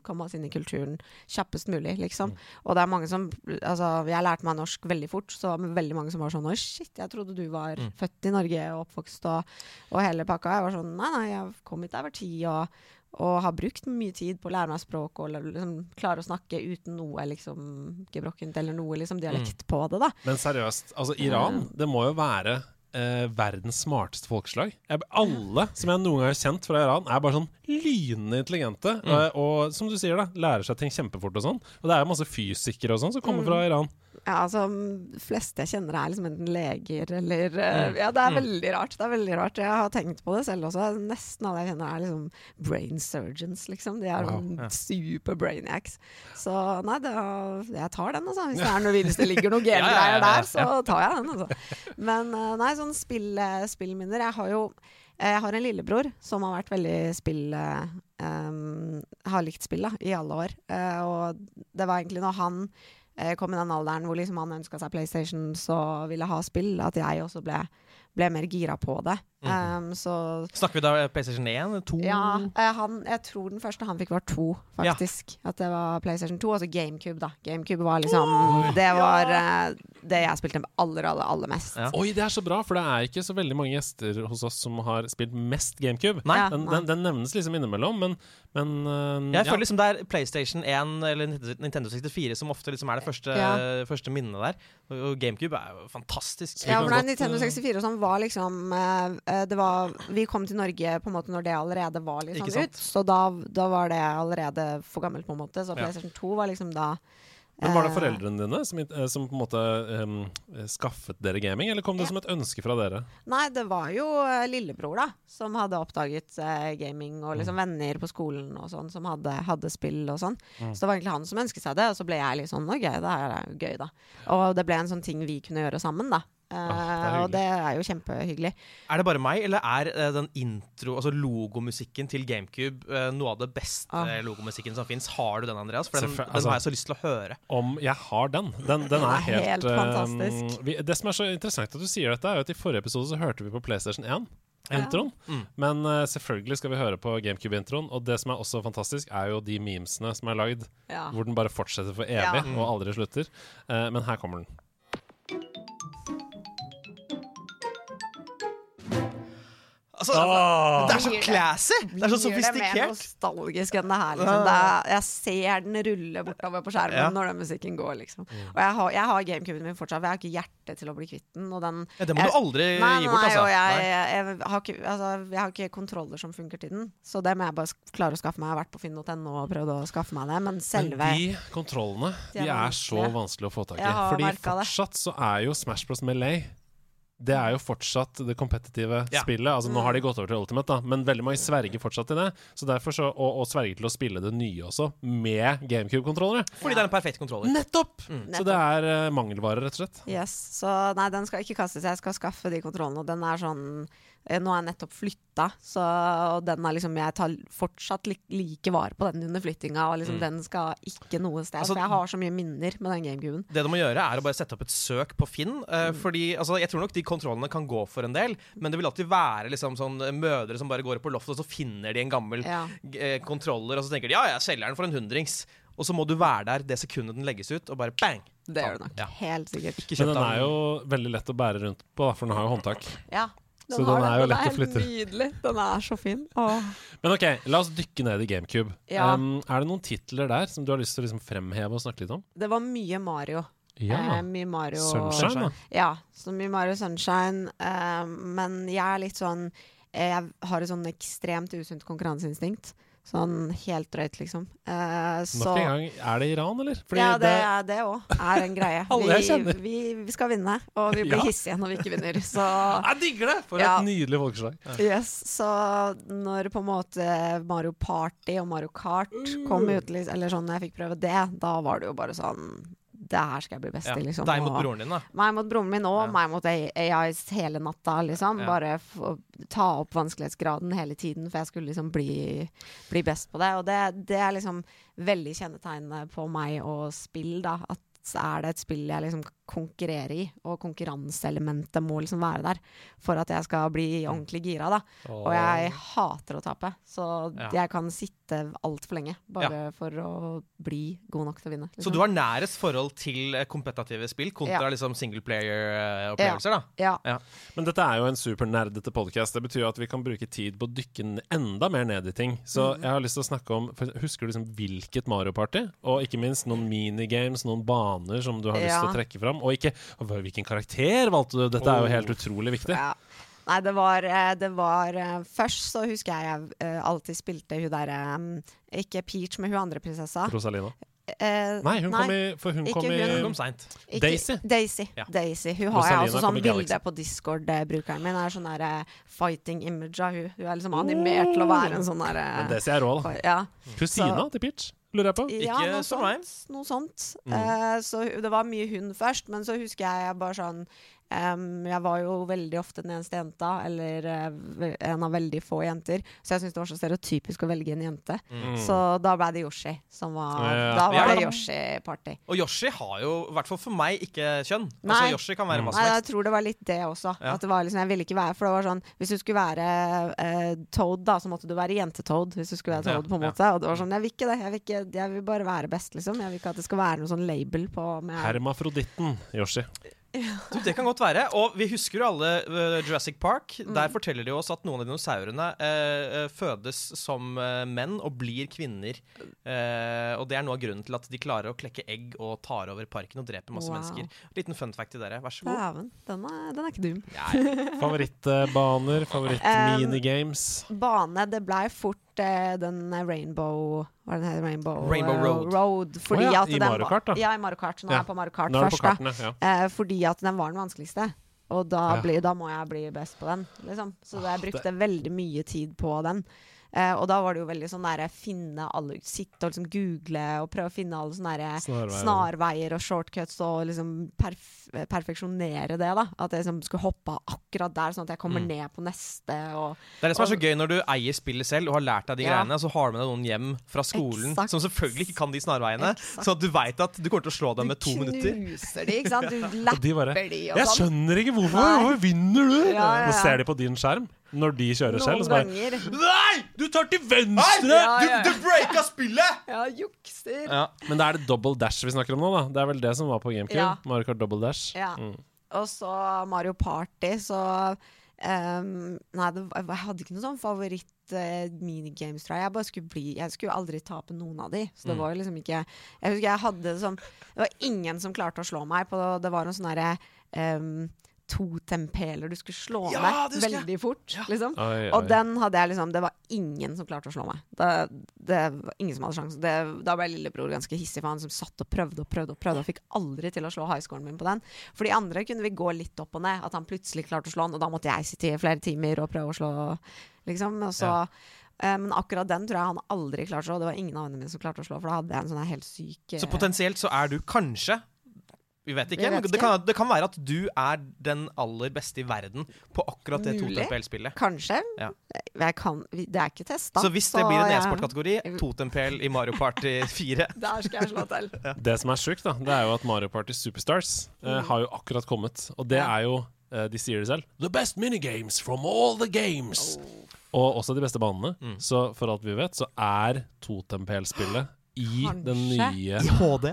komme oss inn i kulturen kjappest mulig, liksom. Mm. Og det er mange som Altså, jeg lærte meg norsk veldig fort, så veldig mange som var sånn Oi, shit, jeg trodde du var Mm. født i Norge og oppvokst og, og hele pakka. Jeg var sånn Nei, nei, jeg kom hit da jeg var ti, og og har brukt mye tid på å lære meg språk og liksom klare å snakke uten noe liksom gebrokkent eller noe liksom dialekt på det, da. Men seriøst, altså Iran, det må jo være eh, verdens smarteste folkeslag. Jeg, alle som jeg noen gang har kjent fra Iran, er bare sånn lynende intelligente. Og, og som du sier, da, lærer seg ting kjempefort og sånn. Og det er masse fysikere og sånn som kommer fra Iran. Ja, altså, fleste jeg kjenner er liksom enten leger eller uh, Ja, det er veldig rart. Det er veldig rart. Jeg har tenkt på det selv også. Nesten alle jeg kjenner er liksom brain surgeons, liksom. De er Wow. sånn super brainiacs. Så nei, det, jeg tar den, altså. Hvis det, er noe, hvis det ligger noen Ja, ja, ja, gengreier ja. der, så tar jeg den, altså. Men eh, nei, sånn spill, eh, spillminner Jeg har jo jeg har en lillebror som har vært veldig spill um, Har likt spill da, i alle år. Uh, og det var egentlig når han eh, kom i den alderen hvor liksom han ønska seg PlayStation så ville ha spill, at jeg også ble, ble mer gira på det. Em, så Snakker vi da PlayStation 1? 2? ja, eh, han, jeg tror den første han fikk var 2, faktisk. At det var PlayStation 2, altså GameCube, da. GameCube var liksom Det var eh, det jeg spilte aller, aller, aller mest. Ja. Oi, det er så bra, for det er ikke så veldig mange gjester hos oss som har spilt mest GameCube. Nei. Den, nei. den, den nevnes liksom innimellom, men, men uh, Jeg ja. føler liksom det er PlayStation 1 eller Nintendo 64 som ofte liksom er det første, Ja. første minnet der. Og GameCube er jo fantastisk. Ja, for godt, Nintendo eh, 64 og sånn var liksom eh, det var, Vi kom til Norge på en måte når det allerede var litt sånn ut, så da, da var det allerede for gammelt, på en måte. Så Ja. PlayStation 2 var liksom da Men var det eh, foreldrene dine som, eh, som på en måte um, skaffet dere gaming, eller kom det Ja. som et ønske fra dere? Nei, det var jo eh, lillebror, da, som hadde oppdaget uh, gaming, og Mm. liksom venner på skolen og sånn, som hadde, hadde spill og sånn. Mm. Så det var egentlig han som ønsket seg det, og så ble jeg litt sånn OK, det er gøy, da. Og det ble en sånn ting vi kunne gjøre sammen, da. Eh, Ah, det er og det er jo kjempehyggelig. Er det bare meg, eller er eh, den intro, altså logomusikken til GameCube eh, noe av det beste Ah. logomusikken som fins? Har du den, Andreas? For den, den altså- har jeg så lyst til å høre. Om jeg har den. Den, den er helt, helt fantastisk. vi, det som er så interessant at du sier dette, er jo at i forrige episode så hørte vi på PlayStation 1. Introen. Mm. Men uh, selvfølgelig skal vi høre på GameCube-introen. Og det som er også fantastisk, er jo de memesene som er lagd, Ja. hvor den bare fortsetter for evig Ja. og aldri slutter. Uh, men her kommer den. Altså, det er så classy! Det er så sofistikert. det mer nostalgisk enn det her, liksom. Det er, jeg ser den rulle bortover på skjermen Ja. når den musikken går, liksom. Og jeg har, jeg har GameCuben min fortsatt, for jeg har ikke hjerte til å bli kvitt den. Den Ja, det må jeg- du aldri Nei, gi bort, altså. Nei. jeg, jeg, har ikke, altså, jeg har ikke kontroller som funker til den, så det må jeg bare klare å skaffe meg. Jeg har vært på finn.no og prøvd å skaffe meg det, men selve Men de kontrollene De de er så vanskelig å få tak i. Fordi fortsatt det. så er jo Smash Bros. Melee det er jo fortsatt det kompetitive Ja. spillet. Altså Nå har de gått over til Ultimate, da men veldig mange sverger fortsatt til det. Så derfor så, og, og sverger til å spille det nye også, med GameCube-kontrollere. Fordi det er en perfekt kontroller. Nettopp! Mm. Så det er uh, mangelvare, rett og slett. Yes, så nei, den skal ikke kastes. Jeg skal skaffe de kontrollene. Og den er sånn Nå er jeg nettopp flytta, så og den er liksom Jeg tar fortsatt li like vare på den under flyttinga, og liksom Mm. den skal ikke noe sted. Altså- for jeg har så mye minner med den GameCuben. Det du må gjøre, er å bare sette opp et søk på Finn. Uh, Mm. fordi altså, Jeg tror nok de kontrollene kan gå for en del, men det vil alltid være liksom sånn eh, mødre som bare går opp på loftet, og så finner de en gammel Ja. eh, kontroller, og så tenker de ja, jeg selger den for en hundrings. Og så må du være der det sekundet den legges ut, og bare bang! Det gjør det nok. Ja. Helt sikkert. Men den er jo veldig lett å bære rundt på, for den har jo håndtak. Ja. Så den er jo den lett å helt flytte. Nydelig. Den er så fin. Åh. Men ok, la oss dykke ned i GameCube. Ja. Um, er det noen titler der som du har lyst til å liksom fremheve og snakke litt om? Det var mye Mario. Ja. Eh, mye Mario Sunshine, da. Ja, så mye Mario Sunshine. Uh, men jeg er litt sånn eh, Jeg har et sånn ekstremt usunt konkurranseinstinkt. Sånn helt drøyt, liksom. Eh, så Nok en gang, er det Iran, eller? Fordi ja, det er det òg. Er en greie. Vi, vi, vi skal vinne, og vi blir Ja. hissige når vi ikke vinner. Så Jeg digger det! For Ja. et nydelig folkeslag. Yes, så når på en måte Mario Party og Mario Kart kom ut, eller sånn når jeg fikk prøve det, da var det jo bare sånn Det her skal jeg bli best i, liksom. Deg mot broren din, da. Meg mot broren min og meg mot AIs hele natta, liksom. Bare ta opp vanskelighetsgraden hele tiden, for jeg skulle liksom bli, bli best på det. Og det, det er liksom veldig kjennetegnende på meg og spill, da. At er det et spill jeg liksom konkurrerer i, og konkurranseelementet må liksom være der for at jeg skal bli ordentlig gira, da. Og jeg hater å tape, så Ja. jeg kan sitte altfor lenge bare for å bli god nok til å vinne. Så du har nærest forhold til eh, kompetative spill kontra Ja. liksom single player-opplevelser, da? Ja. Men dette er jo en supernerdete podkast. Det betyr jo at vi kan bruke tid på å dykke enda mer ned i ting. Så Mm. jeg har lyst til å snakke om for Husker du liksom hvilket Mario Party? Og ikke minst noen minigames, noen baner som du har lyst til å trekke fram. Og ikke hvilken karakter valgte du? Dette er jo helt utrolig viktig. Ja. Nei, det var, eh, det var eh, Først så husker jeg jeg eh, alltid spilte hun derre um, Ikke Peach, men hun andre prinsessa. Rosalina. Eh, Nei, hun kom i For hun kom i hun. Kom seint. Daisy. Daisy. Ja. Daisy. Hun har jeg også sånn bilde på Discord-brukeren min. Er sånn derre fighting image av hun. Hun er liksom animert til å være en sånn Men derre Daisy er rå, da. ja. Kusina Så- til Peach, lurer jeg på. Ja, Ikke noe som meg. Noe sånt. Mm. Uh, så det var mye hund først, men så husker jeg bare sånn em, Jeg var jo veldig ofte den eneste jenta, eller uh, en av veldig få jenter, så jeg syntes det var så stereotypisk å velge en jente. Mm. Så da ble det Yoshi som var Ja. Da var Ja. det Yoshi-party. Og Yoshi har jo, i hvert fall for meg, ikke kjønn. Nei. Altså, Yoshi kan være hva som Nei, jeg tror det var litt det også. Ja. At det var liksom, jeg ville ikke være For det var sånn Hvis du skulle være uh, Toad, da, så måtte du være jente-Toad. Hvis du skulle være Ja, Toad, på en ja. måte. Og det var sånn Jeg vil ikke det. Jeg vil, ikke, jeg vil bare være best, liksom. Jeg vil ikke at det skal være noe sånn label på Hermafroditten, Yoshi. Du, det kan godt være. Og vi husker jo alle eh, Jurassic Park. Mm. Der forteller de oss at noen av dinosaurene eh, eh, fødes som menn og blir kvinner. Eh, og det er noe av grunnen til at de klarer å klekke egg og tar over parken og dreper masse Wow. mennesker. Liten fun fact til dere. Vær så god. Dæven, den, er- den er ikke dum. Favorittbaner, favorittminigames? Um, Bane, det blei fort eh, den Rainbow Hva den heter? Rainbow, Rainbow eh, Road. fordi oh, ja, i Mario Kart, da. Ja, i Mario Kart. Nå Ja. er jeg på Mario Kart det først, kartene. Ja. Eh, fordi at den var den vanskeligste. Og da, Ja. blir, da må jeg bli best på den. Liksom. Så Ah, jeg brukte veldig mye tid på den. Eh, og da var det jo veldig sånn derre finne alle Sitte og liksom google og prøve å finne alle sånne Snarveier. snarveier og shortcuts og liksom perf perfeksjonere det. da At jeg liksom skulle hoppe av akkurat der, sånn at jeg kommer Mm. ned på neste. Og Det er det som er så gøy når du eier spillet selv og har lært deg de Ja. greiene, så har du med deg noen hjem fra skolen Exakt. som selvfølgelig ikke kan de snarveiene, Exakt. så at du veit at du kommer til å slå dem med to minutter. du knuser de, ikke sant? Du lapper de bare de og sånn. Jeg sånn. skjønner ikke hvorfor! Nei. Hvorfor vinner du? Ja, ja, Nå ser de på din skjerm når de kjører selv. Noen Så bare. Nei! Du tar til venstre! Ja, ja. Du, du breaka spillet! Ja, jukser. Ja. Men da er det double dash vi snakker om nå, da. Det er vel det som var på GameCube? Ja. Mario Kart double dash. Ja. Mm. Og så Mario Party, så um, Nei, det, jeg hadde ikke noe sånn favoritt eh, minigames, tror jeg. Jeg skulle bli Jeg skulle aldri tape noen av de. Så det Mm. var liksom ikke Jeg husker jeg hadde sånn Det var ingen som klarte å slå meg på Det var noen sånne derre um, totempeler du skulle slå Ja, jeg. veldig fort, liksom. Oi, oi. Og den hadde jeg liksom Det var ingen som klarte å slå meg. Det, det var ingen som hadde sjanse. Det- Da ble lillebror ganske hissig, for han som satt og prøvde og prøvde og prøvde og fikk aldri til å slå highscoren min på den. For de andre kunne vi gå litt opp og ned, at han plutselig klarte å slå den, og da måtte jeg sitte i flere timer og prøve å slå, liksom. Og så Ja. eh, Men akkurat den tror jeg han aldri klarte å slå. Det var ingen av vennene mine som klarte å slå, for da hadde jeg en sånn helt syk eh, Så potensielt så er du kanskje Vi vet ikke, Vi vet ikke. det kan, det kan være at du er den aller beste i verden på akkurat det totempelspillet. Kanskje. Ja. Jeg kan, det er ikke testa. Så hvis det blir en e-sportkategori, totempel i Mario Party 4 Der skal jeg slå til. Det som er sjukt, da, det er jo at Mario Party Superstars eh, Mm. har jo akkurat kommet. Og det er jo eh, De sier det selv. The best minigames from all the games. Og også de beste banene. Mm. Så for alt vi vet, så er totempelspillet i den Kanskje. I HD.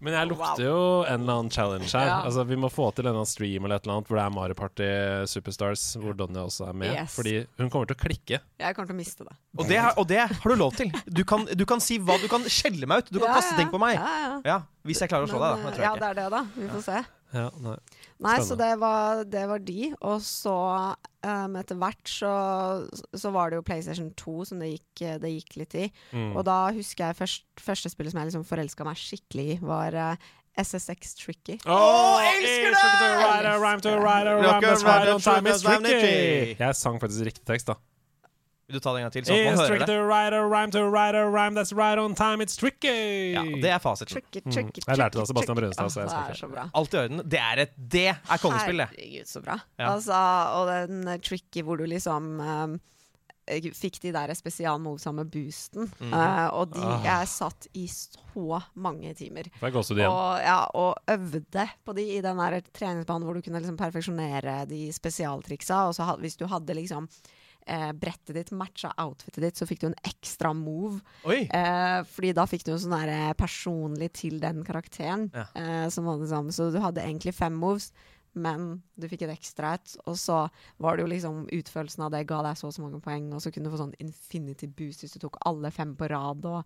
Men jeg lukter jo en eller annen challenge her. Ja. Altså Vi må få til en eller annen stream eller et eller annet hvor det er Mario Party Superstars, hvor Donny også er med. Yes. Fordi hun kommer til å klikke. Jeg kommer til å miste det. Og det, og det har du lov til. Du kan, du kan si hva Du kan skjelle meg ut. Du kan Ja, kaste ja. ting på meg. Ja, ja. Ja, Hvis jeg klarer å slå deg, da. Men, ja, det er det, da. Vi får se. Ja, nei. Nei, så det var, det var de. Og så um, etter hvert så, så var det jo PlayStation 2 som det gikk, det gikk litt i. Mm. Og da husker jeg først, første spillet som jeg liksom forelska meg skikkelig i, var uh, SSX Tricky. Åh, elsker det! Jeg sang faktisk riktig tekst, da. Vil du ta det en gang til, Sånn It's tricky to write a rhyme to write a rhyme, that's right on time, it's tricky. Ja, det er fasiten. Tricky, Mm. tricky, Jeg lærte det av tricky, Sebastian tricky. Åh, Det er så bra. Alt i orden. Det er, et, det er kongespill, det. Herregud, så bra. Ja. Altså, og den eh, tricky hvor du liksom um, fikk de der spesialmovesa med boosten. Mm. Uh, og de Ah. Jeg satt i så mange timer. Og, ja, og øvde på de i den der treningsbanen hvor du kunne liksom perfeksjonere de spesialtriksa. Og så had, hvis du hadde liksom eh, brettet ditt matcha outfitet ditt, så fikk du en ekstra move. Eh, fordi da fikk du en sånn der eh, personlig til den karakteren. Ja. Eh, som var det samme. Så du hadde egentlig fem moves, men du fikk et ekstra et. Og så var det jo liksom utførelsen av det ga deg så og så mange poeng, og så kunne du få sånn infinity boost hvis du tok alle fem på rad. Og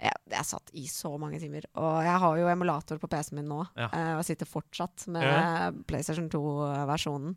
jeg, jeg satt i så mange timer. Og jeg har jo emulator på PC-en min nå, Ja. eh, og sitter fortsatt med Ja. PlayStation 2-versjonen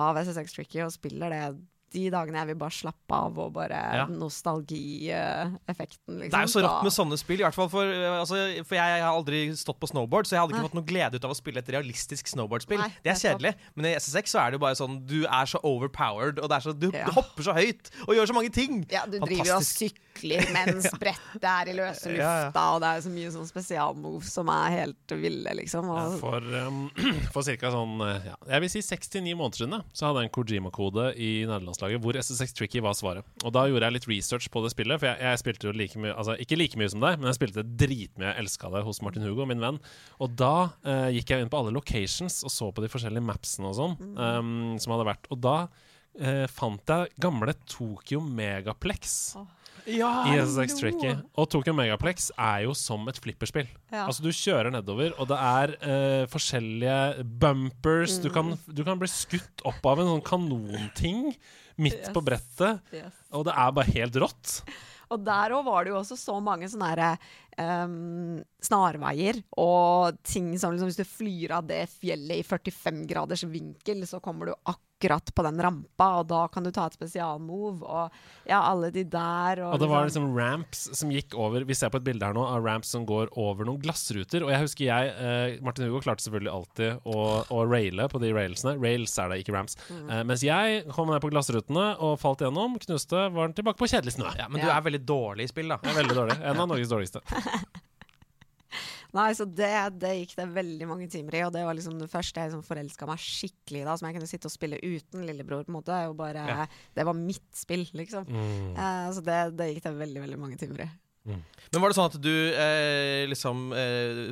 av SSX Tricky og spiller det de dagene jeg vil bare slappe av og bare Ja. nostalgieffekten, liksom. Det er jo så rått med sånne spill, i hvert fall for, uh, altså, for jeg, jeg har aldri stått på snowboard, så jeg hadde ikke Nei. fått noe glede ut av å spille et realistisk snowboardspill. Nei, Det er kjedelig, men i SSX så er det jo bare sånn Du er så overpowered, og så, du, Ja. du hopper så høyt og gjør så mange ting. Ja, du driver jo og Fantastisk. Sykler mens brettet er i løse lufta, og det er så mye sånn spesialmoves som er helt ville, liksom. Og, For, um, for ca. sånn eh, ja, Jeg vil si 69 måneder siden da, så hadde jeg en Kojima-kode i nederlandslaget hvor SSX Tricky var svaret. Og da gjorde jeg litt research på det spillet, for jeg, jeg spilte jo like mye Altså ikke like mye som deg, men jeg spilte dritmye. Jeg elska det hos Martin Hugo, min venn. Og da uh, gikk jeg inn på alle locations og så på de forskjellige mapsene og sånn um, som hadde vært. Og da uh, fant jeg gamle Tokyo Megaplex. Ja, I SSX Tricky. Og Tokyo Megaplex er jo som et flipperspill. Ja. Altså Du kjører nedover, og det er uh, forskjellige bumpers. Du, kan, Mm. du kan bli skutt opp av en sånn kanonting midt Yes. på brettet. Yes. Og det er bare helt rått. Og der òg var det jo også så mange sånne herre um, snarveier og ting som liksom Hvis du flyr av det fjellet i 45 graders vinkel, så kommer du akkurat på den rampa, og da kan du ta et spesialmove, og ja, alle de der. Og, Og det var liksom- liksom ramps som gikk over Vi ser på et bilde her nå av ramps som går over noen glassruter. Og jeg husker jeg eh, Martin Hugo klarte selvfølgelig alltid å, å raile på de railsene. Rails er det, ikke ramps. Mm. Eh, mens jeg kom ned på glassrutene og falt gjennom, knuste, var den tilbake på kjedelig snø. Ja, men du Ja. er veldig dårlig i spill, da. Jeg er veldig dårlig. En av Norges dårligste. Nei, så det, det gikk det veldig mange timer i, og det var liksom det første jeg liksom forelska meg skikkelig i, da, som jeg kunne sitte og spille uten lillebror, på en måte. Bare, Ja. Det var mitt spill, liksom. Mm. Uh, så det, det gikk det veldig, veldig mange timer i. Men var det sånn at du eh, liksom eh,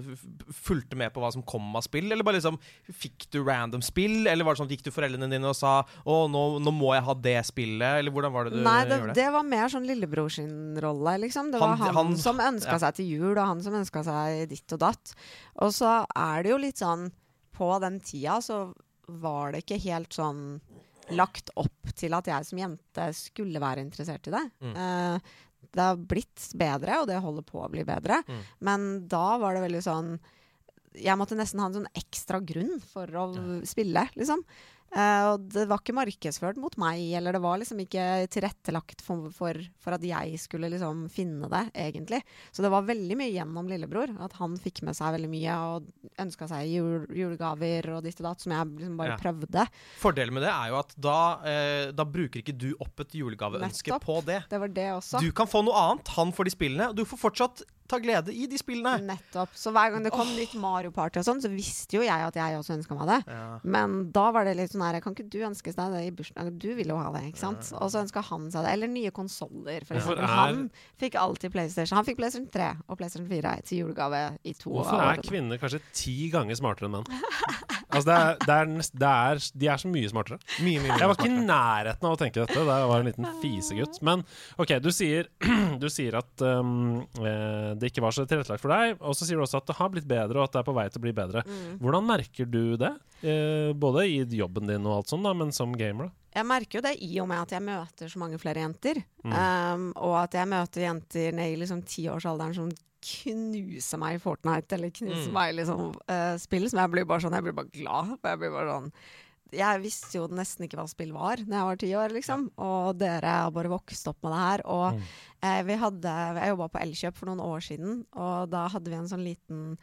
fulgte med på hva som kom av spill, eller bare liksom fikk du random spill, eller var det sånn at gikk du foreldrene dine og sa 'Å, nå, nå må jeg ha det spillet', eller hvordan var det du Nei, det, gjorde det? det var mer sånn lillebror sin rolle, liksom. Det var Han- han, han- som ønska ja. seg til jul, og han som ønska seg ditt og datt. Og så er det jo litt sånn På den tida så var det ikke helt sånn lagt opp til at jeg som jente skulle være interessert i det. Mm. Eh, det har blitt bedre, og det holder på å bli bedre. Mm. Men da var det veldig sånn Jeg måtte nesten ha en sånn ekstra grunn for å spille, liksom. Eh, og det var ikke markedsført mot meg, eller det var liksom ikke tilrettelagt for, for, for at jeg skulle liksom finne det, egentlig. Så det var veldig mye gjennom lillebror. At han fikk med seg veldig mye og ønska seg jul, julegaver og ditt og datt, som jeg liksom bare Ja. prøvde. Fordelen med det er jo at da, eh, da bruker ikke du opp et julegaveønske på det. Det var det også. Du kan få noe annet, han får de spillene, og du får fortsatt ta glede i de spillene. Nettopp. Så hver gang det kom nytt Mario Party og sånn, så visste jo jeg at jeg også ønska meg det. Ja. Men da var det litt sånn her Kan ikke du ønske deg det i bursdagen? Du ville jo ha det, ikke sant? Og så ønska han seg det. Eller nye konsoller, for eksempel. Han fikk alltid PlayStation. Han fikk PlayStation 3 og PlayStation 4 til julegave i to Hvorfor er kvinner kanskje ti ganger smartere enn menn? Altså, det er, det er, nest, det er, de er så mye smartere. Mye, mye, mye Jeg var ikke i nærheten av å tenke dette da jeg var en liten fisegutt. Men OK, du sier, du sier at um, eh, det ikke var så tilrettelagt for deg, og så sier du også at det har blitt bedre, og at det er på vei til å bli bedre. Hvordan merker du det? Eh, både i jobben din og alt sånt, da, men som gamer, da? Jeg merker jo det i og med at jeg møter så mange flere jenter. Um, og at jeg møter jenter ned i liksom tiårsalderen som knuser meg i Fortnite, eller knuser Mm. meg i liksom, uh, spill. Som jeg blir bare sånn, jeg blir bare glad. For jeg blir bare sånn jeg visste jo nesten ikke hva spill var da jeg var ti år, liksom. Og dere har bare vokst opp med det her. Og eh, vi hadde Jeg jobba på Elkjøp for noen år siden, og da hadde vi en sånn liten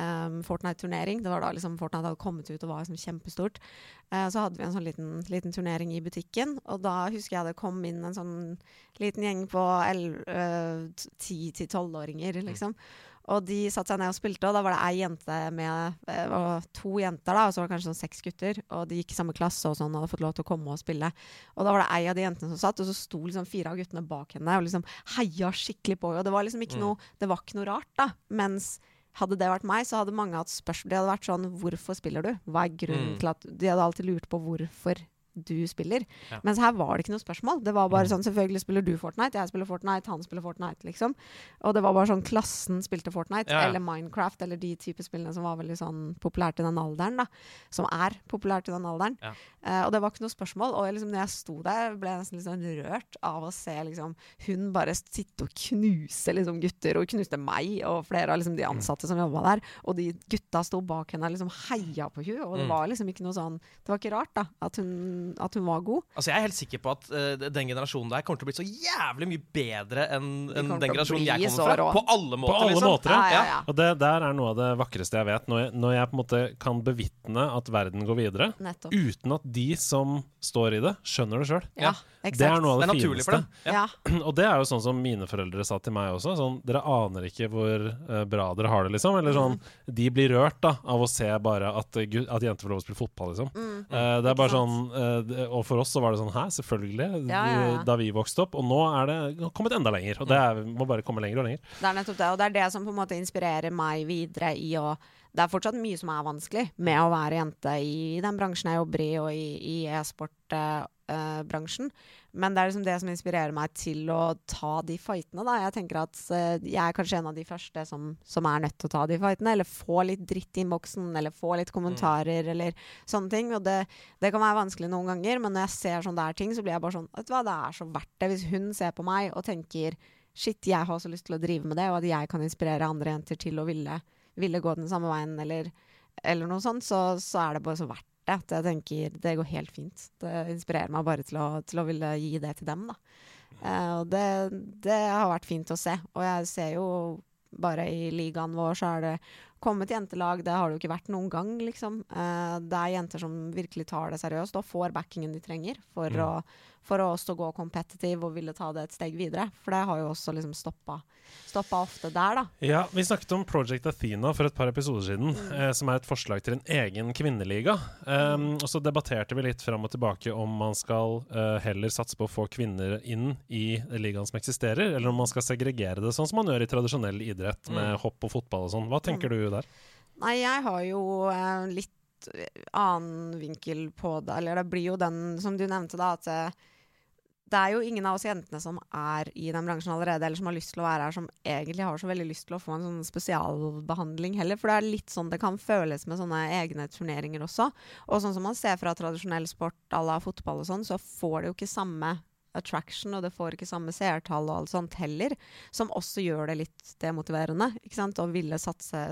um, Fortnite-turnering. Det var da liksom Fortnite hadde kommet ut og var liksom kjempestort. Uh, så hadde vi en sånn liten, liten turnering i butikken, og da husker jeg det kom inn en sånn liten gjeng på ti til tolvåringer, liksom. Og de satte seg ned og spilte, og da var det ei jente med eh, og to jenter, da, og så var det kanskje sånn seks gutter. Og de gikk i samme klasse og sånn, og hadde fått lov til å komme og spille. Og da var det ei av de jentene som satt, og så sto liksom fire av guttene bak henne og liksom heia skikkelig på henne. Og det var liksom ikke noe, det var ikke noe rart, da. Mens hadde det vært meg, så hadde mange hatt spørsmål. Det hadde vært sånn Hvorfor spiller du? Hva er grunnen Mm. til at De hadde alltid lurt på hvorfor du spiller. Ja. Mens her var det ikke noe spørsmål. Det var bare sånn Selvfølgelig spiller du Fortnite, jeg spiller Fortnite, han spiller Fortnite, liksom. Og det var bare sånn klassen spilte Fortnite, Ja, eller Minecraft, eller de type spillene som var veldig sånn populært i den alderen, da. Som er populært i den alderen. Ja. Uh, og det var ikke noe spørsmål. Og liksom, når jeg sto der, ble jeg nesten litt sånn rørt av å se liksom, hun bare sitte og knuse liksom, gutter, og knuste meg og flere av liksom, de ansatte som jobba der. Og de gutta sto bak henne og liksom heia på henne, og det Mm. var liksom ikke noe sånn Det var ikke rart, da, at hun, at hun var god. Altså, jeg er helt sikker på at uh, den generasjonen der kommer til å bli så jævlig mye bedre enn en den generasjonen jeg kommer fra. På alle måter, På alle liksom. måter, ja. Ja, ja, ja. Og det der er noe av det vakreste jeg vet. Når jeg, når jeg på en måte kan bevitne at verden går videre, Nettopp. uten at de som står i det, skjønner det sjøl. Ja, Det er noe av Det det, fineste. for dem. Ja. Og det er jo sånn som mine foreldre sa til meg også. Sånn, dere aner ikke hvor uh, bra dere har det, liksom. Eller sånn, Mm. De blir rørt da av å se bare at, uh, at jenter får lov å spille fotball, liksom. Mm. Uh, det er bare sånn Og for oss så var det sånn Hæ, selvfølgelig. Ja, ja, ja. Da vi vokste opp. Og nå er det kommet enda lenger. Og det er, må bare komme lenger og lenger. Det er nettopp det, og det er det som på en måte inspirerer meg videre i å Det er fortsatt mye som er vanskelig med å være jente i den bransjen jeg jobber i, og i, i e-sport-bransjen. Men det er liksom det som inspirerer meg til å ta de fightene, da. Jeg tenker at eh, jeg er kanskje en av de første som, som er nødt til å ta de fightene. Eller få litt dritt i innboksen, eller få litt kommentarer, eller sånne ting. Og det, det kan være vanskelig noen ganger, men når jeg ser sånne der ting, så blir jeg bare sånn Vet du hva, det er så verdt det. Hvis hun ser på meg og tenker Shit, jeg har også lyst til å drive med det, og at jeg kan inspirere andre jenter til å ville, ville gå den samme veien, eller, eller noe sånt, så, så er det bare så verdt det. At jeg tenker det går helt fint. Det inspirerer meg bare til å, til å ville gi det til dem, da. Eh, og det, det har vært fint å se. Og jeg ser jo bare i ligaen vår så er det kommet jentelag. Det har det jo ikke vært noen gang, liksom. Eh, det er jenter som virkelig tar det seriøst og får backingen de trenger for, å, for å også gå competitive og ville ta det et steg videre. For det har jo også liksom stoppa, stoppa ofte der, da. Ja, Vi snakket om Project Athena for et par episoder siden, Mm. eh, som er et forslag til en egen kvinneliga. Um, og Så debatterte vi litt fram og tilbake om man skal uh, heller satse på å få kvinner inn i ligaen som eksisterer, eller om man skal segregere det sånn som man gjør i tradisjonell idrett, med Mm. hopp og fotball og sånn. Hva tenker du der? Nei, jeg har jo eh, litt eh, annen vinkel på det. Eller det blir jo den som du nevnte, da, at det er jo ingen av oss jentene som er i den bransjen allerede, eller som har lyst til å være her, som egentlig har så veldig lyst til å få en sånn spesialbehandling heller. For det er litt sånn det kan føles med sånne egne turneringer også. Og sånn som man ser fra tradisjonell sport à la fotball og sånn, så får det jo ikke samme attraction, og det får ikke samme seertall og alt sånt heller, som også gjør det litt demotiverende, ikke sant, å ville satse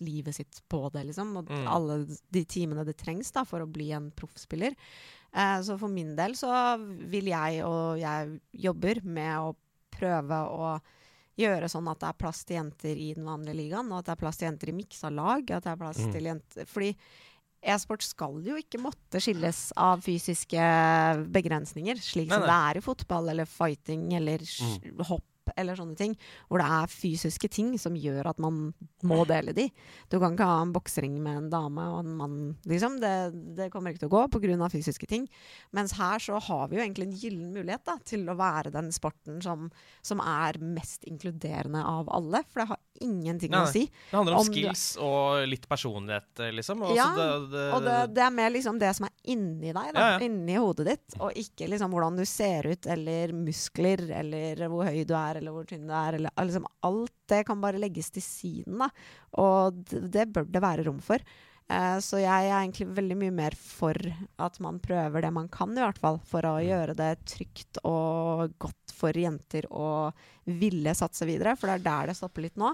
livet sitt på det, liksom, og Mm. alle de timene det trengs da, for å bli en proffspiller. Eh, så for min del så vil jeg, og jeg jobber med å prøve å gjøre sånn at det er plass til jenter i den vanlige ligaen, og at det er plass til jenter i miksa lag. At det er plass Mm. til jenter Fordi e-sport skal jo ikke måtte skilles av fysiske begrensninger, slik Nei, som nei. det er i fotball eller fighting eller mm. hopp eller sånne ting, hvor det er fysiske ting som gjør at man må dele de. Du kan ikke ha en boksering med en dame og en mann, liksom. Det, det kommer ikke til å gå pga. fysiske ting. Mens her så har vi jo egentlig en gyllen mulighet da, til å være den sporten som, som er mest inkluderende av alle. For det har ingenting Nei, å si. Det handler om Om du- skills og litt personlighet, liksom. Og Ja, det, det, Og det, det er mer liksom det som er inni deg, da. Ja, ja. Inni hodet ditt. Og ikke liksom hvordan du ser ut, eller muskler, eller hvor høy du er, eller hvor tynn du er. Eller, liksom alt det kan bare legges til siden, da. Og det, det bør det være rom for. Eh, så jeg er egentlig veldig mye mer for at man prøver det man kan, i hvert fall. For å gjøre det trygt og godt for jenter å ville satse videre. For det er der det stopper litt nå.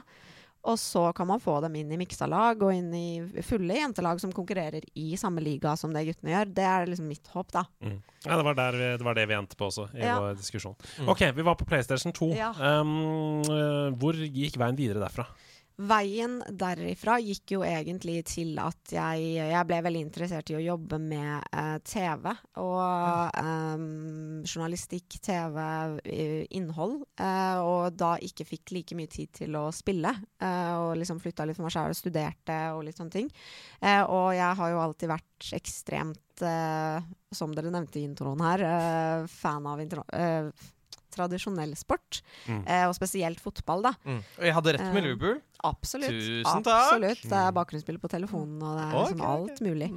Og så kan man få dem inn i miksa lag og inn i fulle jentelag som konkurrerer i samme liga som det guttene gjør. Det er liksom mitt håp, da. Mm. Ja, det var, der vi, det var det vi endte på også, i Ja. vår diskusjon. Mm. OK, vi var på PlayStation 2. Ja. Um, hvor gikk veien videre derfra? Veien derifra gikk jo egentlig til at jeg, jeg ble veldig interessert i å jobbe med eh, TV og um, journalistikk, TV, innhold. eh, og da ikke fikk like mye tid til å spille. eh, og liksom flytta litt for meg sjøl og studerte og litt sånne ting. Eh, og jeg har jo alltid vært ekstremt, eh, som dere nevnte i introen her, eh, fan av intro tradisjonell sport. Mm. Eh, og spesielt fotball, da. Mm. Og jeg hadde rett med Eh, Absolutt. Tusen takk. Absolutt. Det er bakgrunnsbilde på telefonen, og det er liksom Ok, ok. alt mulig.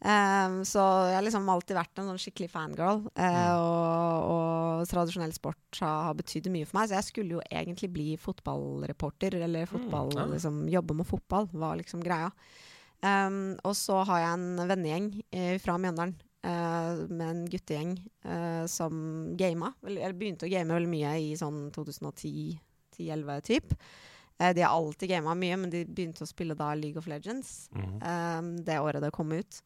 Um, så jeg har liksom alltid vært en sånn skikkelig fangirl. eh, og, og tradisjonell sport har, har betydd mye for meg. Så jeg skulle jo egentlig bli fotballreporter, eller fotball, ja. liksom jobbe med fotball, var liksom greia. Um, og så har jeg en vennegjeng eh, fra Mjøndalen. Eh, med en guttegjeng uh, som gama. Eller begynte å game veldig mye i sånn 2010-11 typ. Uh, de har alltid gama mye, men de begynte å spille da League of Legends. Mhm. Um, det året det kom ut.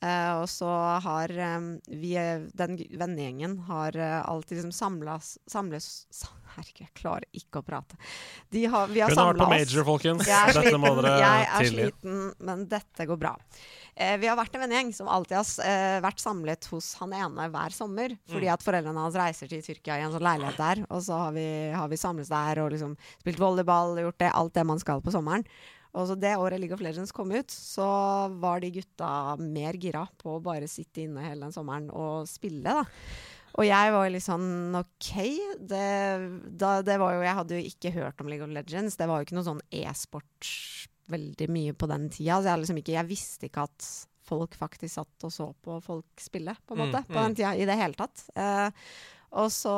Eh, og så har um, vi, den vennegjengen har uh, alltid liksom samlas, samles sa- Herregud, jeg klarer ikke å prate. De har, vi har Hun har vært på major, folkens. Jeg er Dette må sliten, dere jeg er sliten, men dette går bra. Uh, vi har vært en vennegjeng som alltid har vært samlet hos han ene hver sommer. Fordi Mm. at foreldrene hans reiser til Tyrkia i en sånn leilighet der. Og så har vi, har vi samles der og liksom spilt volleyball, gjort det, alt det man skal på sommeren. Og så det året League of Legends kom ut, så var de gutta mer gira på å bare sitte inne hele den sommeren og spille, da. Og jeg var litt sånn OK. Det, da, det var jo, jeg hadde jo ikke hørt om League of Legends. Det var jo ikke noe sånn e-sport veldig mye på den tida. Så jeg, liksom ikke, jeg visste ikke at folk faktisk satt og så på folk spille, på en Mm, måte. På mm. den tida i det hele tatt. Eh, og så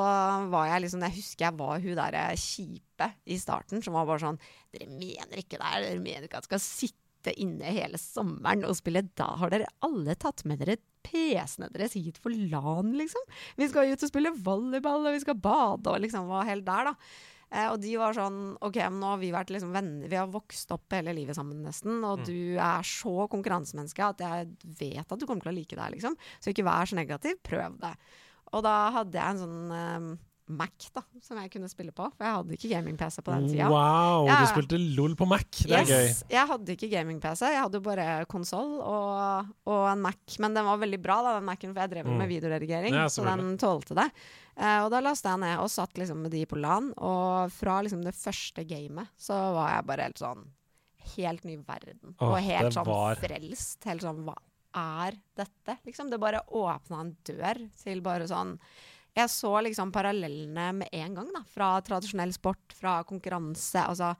var jeg liksom Jeg husker jeg var hun derre kjipe i starten som var bare sånn Dere mener ikke det her? Dere mener ikke at jeg skal sitte inne hele sommeren og spille? Da har dere alle tatt med dere PC-ene deres hit for LAN, liksom. Vi skal ut og spille volleyball, og vi skal bade, og liksom var helt der, da. Eh, og de var sånn OK, men nå har vi vært liksom venner, vi har vokst opp hele livet sammen nesten, og du er så konkurransemenneske at jeg vet at du kommer til å like det her, liksom. Så ikke vær så negativ, prøv det. Og da hadde jeg en sånn eh, Mac da, som jeg kunne spille på, for jeg hadde ikke gaming-PC på den tida. Wow, jeg, du spilte LOL på Mac. Det er gøy. Jeg hadde ikke gaming-PC, jeg hadde bare konsoll og, og en Mac. Men den var veldig bra, da, den Mac-en, for jeg drev Mm. med videoredigering. Ja, så den tålte det. Uh, og da lasta jeg ned og satt liksom med de på LAN. Og fra liksom det første gamet så var jeg bare helt sånn Helt ny verden. Åh, og helt sånn var- frelst. Helt sånn Hva er dette? Liksom. Det bare åpna en dør til bare sånn jeg så liksom parallellene med en gang, da. Fra tradisjonell sport, fra konkurranse. Altså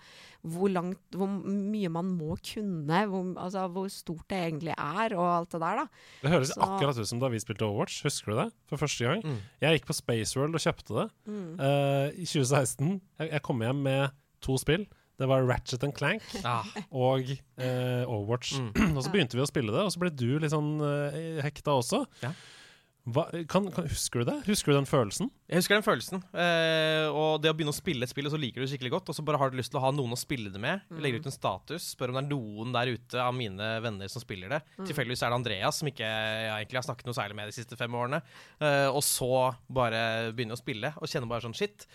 hvor langt Hvor mye man må kunne. Hvor, altså, hvor stort det egentlig er, og alt det der, da. Det høres Så- akkurat ut som da vi spilte Overwatch. Husker du det? For første gang. Mm. Jeg gikk på Spaceworld og kjøpte det Mm. uh, i 2016. Jeg, jeg kom hjem med to spill. Det var Ratchet and Clank Ah, og eh, Overwatch. Mm. og så begynte vi å spille det, og så ble du litt sånn eh, hekta også. Ja. Hva, kan, kan, husker du det? Husker du den følelsen? Jeg husker den følelsen. Eh, og det å begynne å spille et spill, og så liker du det skikkelig godt, og så bare har du lyst til å ha noen å spille det med. Legger ut en status, spør om det er noen der ute av mine venner som spiller det. Tilfeldigvis er det Andreas, som ikke jeg egentlig har snakket noe særlig med de siste fem årene. Eh, og så bare begynne å spille, og kjenne bare sånn shit.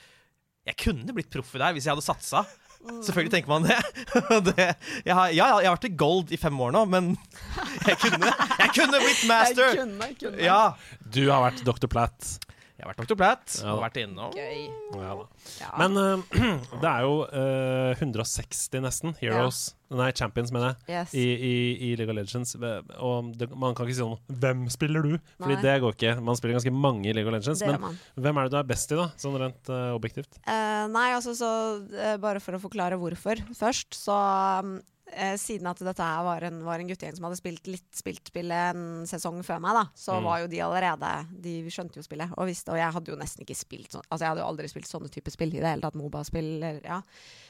Jeg kunne blitt proff i det her hvis jeg hadde satsa. Selvfølgelig tenker man det. det jeg har, ja, jeg har vært i gold i fem år nå, men jeg kunne, jeg kunne blitt master! Jeg kunne, kunne. Ja, Du har vært Dr. Platt. Jeg har vært Dr. Platt. Ja. og vært innom Gøy. Ja. Ja. Men uh, det er jo uh, 160 nesten Heroes Nei, Champions, mener jeg. yes. I, i, i League of Legends. Og det, man kan ikke si sånn 'Hvem spiller du?' Fordi Nei. det går ikke. Man spiller ganske mange i League of Legends. Men man. hvem er det du er best i, da? Sånn rent uh, objektivt. Uh, nei, altså så uh, Bare for å forklare hvorfor først, så um, Siden at dette var en, var en guttegjeng som hadde spilt litt spilt spillet en sesong før meg, da, så Mm. var jo de allerede De skjønte jo spillet og visste Og jeg hadde jo nesten ikke spilt sånn Altså jeg hadde jo aldri spilt sånne typer spill i det hele tatt. Moba-spill, ja.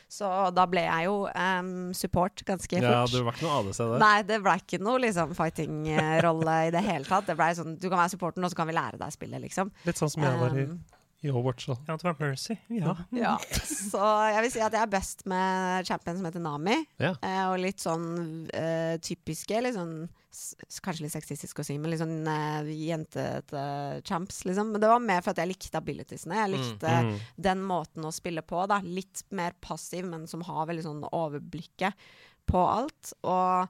Så da ble jeg jo um, support ganske fort. Ja, det var ikke noe ADC der. Nei, det ble ikke noe liksom fighting-rolle i det hele tatt. Det ble sånn, Du kan være supporten, og så kan vi lære deg spillet, liksom. Litt sånn som jeg var i, Um, i Overwatch. Da. Ja, det var Mercy. Ja. Ja, så jeg vil si at jeg er best med champion som heter Nami. Ja. Eh, og litt sånn eh, typiske, litt sånn s- Kanskje litt sexistisk å si, men litt sånn eh, jentete champs, liksom. Men det var mer for at jeg likte abilitiesene. Jeg likte Mm. den måten å spille på, da. Litt mer passiv, men som har veldig sånn overblikket på alt. Og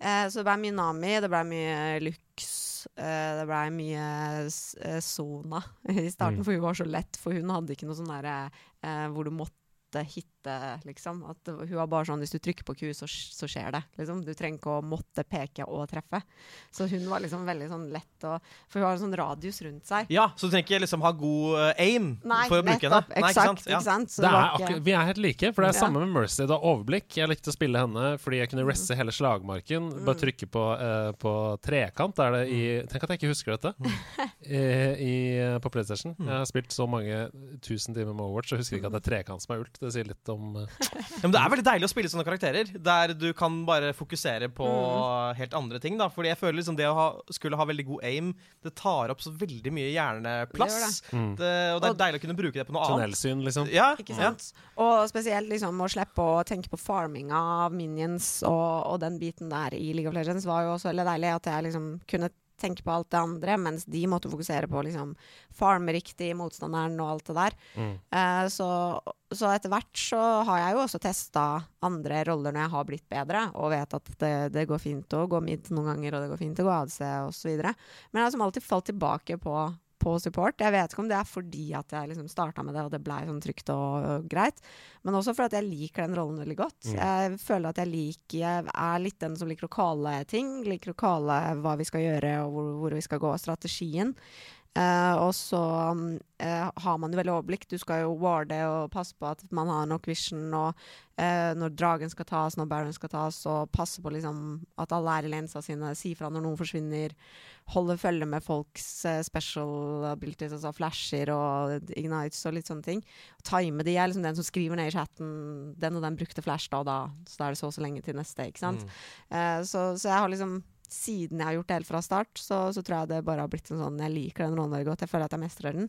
eh, så det ble mye Nami, det ble mye Lux, det ble mye eh, Sona i starten, Mm. for hun var så lett. For hun hadde ikke noe sånn derre eh, hvor du måtte hitte, liksom. At hun var bare sånn hvis du trykker på Q, så, så skjer det. Liksom. Du trenger ikke å måtte peke og treffe. Så hun var liksom veldig sånn lett å For hun har en sånn radius rundt seg. ja, så du trenger ikke liksom ha god eh, aim Nei, for å bruke henne? nettopp. Eksakt. Ja. Ikke sant? Så Det det er vi er helt like, for det er Ja. samme med Mercy. Det er overblikk. Jeg likte å spille henne fordi jeg kunne resse hele slagmarken. Bare Mm. trykke på, uh, på trekant. Er det i Tenk at jeg ikke husker dette. I, i, på PlayStation. Jeg har spilt så mange tusen timer med Overwatch og husker ikke at det er trekant som er ult. Det sier litt om eh, Ja, men det er veldig deilig å spille sånne karakterer, der du kan bare fokusere på helt andre ting. da Fordi jeg føler liksom det å ha, skulle ha veldig god aim, det tar opp så veldig mye hjerneplass. Mm. Det, og det er Og- deilig å kunne bruke det på noe annet. tunnelsyn, liksom. Ja, Ikke ja. Og spesielt liksom å slippe å tenke på farminga av minions og, og den biten der i League of Legends var jo også veldig deilig. At jeg liksom kunne tenke på alt det andre, mens de måtte fokusere på liksom farme riktig, motstanderen og alt det der. Mm. Eh, så, så etter hvert så har jeg jo også testa andre roller når jeg har blitt bedre, og vet at det, det går fint å gå mid noen ganger, og det går fint å gå ADC osv. Men jeg har som alltid falt tilbake på, på support. Jeg vet ikke om det er fordi at jeg liksom starta med det, og det blei sånn trygt og, og greit, men også fordi at jeg liker den rollen veldig godt. Mm. Jeg føler at jeg liker Jeg er litt den som liker å calle ting, liker å calle hva vi skal gjøre, og hvor, hvor vi skal gå, strategien. Eh, og så um, uh, har man jo veldig overblikk. Du skal jo warde og passe på at man har nok vision, og uh, når dragen skal tas, når baron skal tas, og passe på liksom at alle er i lensa sine, si fra når noen forsvinner, holde følge med folks special abilities, altså flasher og ignites og litt sånne ting. Time de er liksom den som skriver ned i chatten 'den og den brukte flash da og da', så da er det så og så lenge til neste, ikke sant. Mm. Så, så jeg har liksom siden jeg har gjort det helt fra start, så, så tror jeg det bare har blitt en sånn Jeg liker den rollen veldig godt. Jeg føler at jeg mestrer den.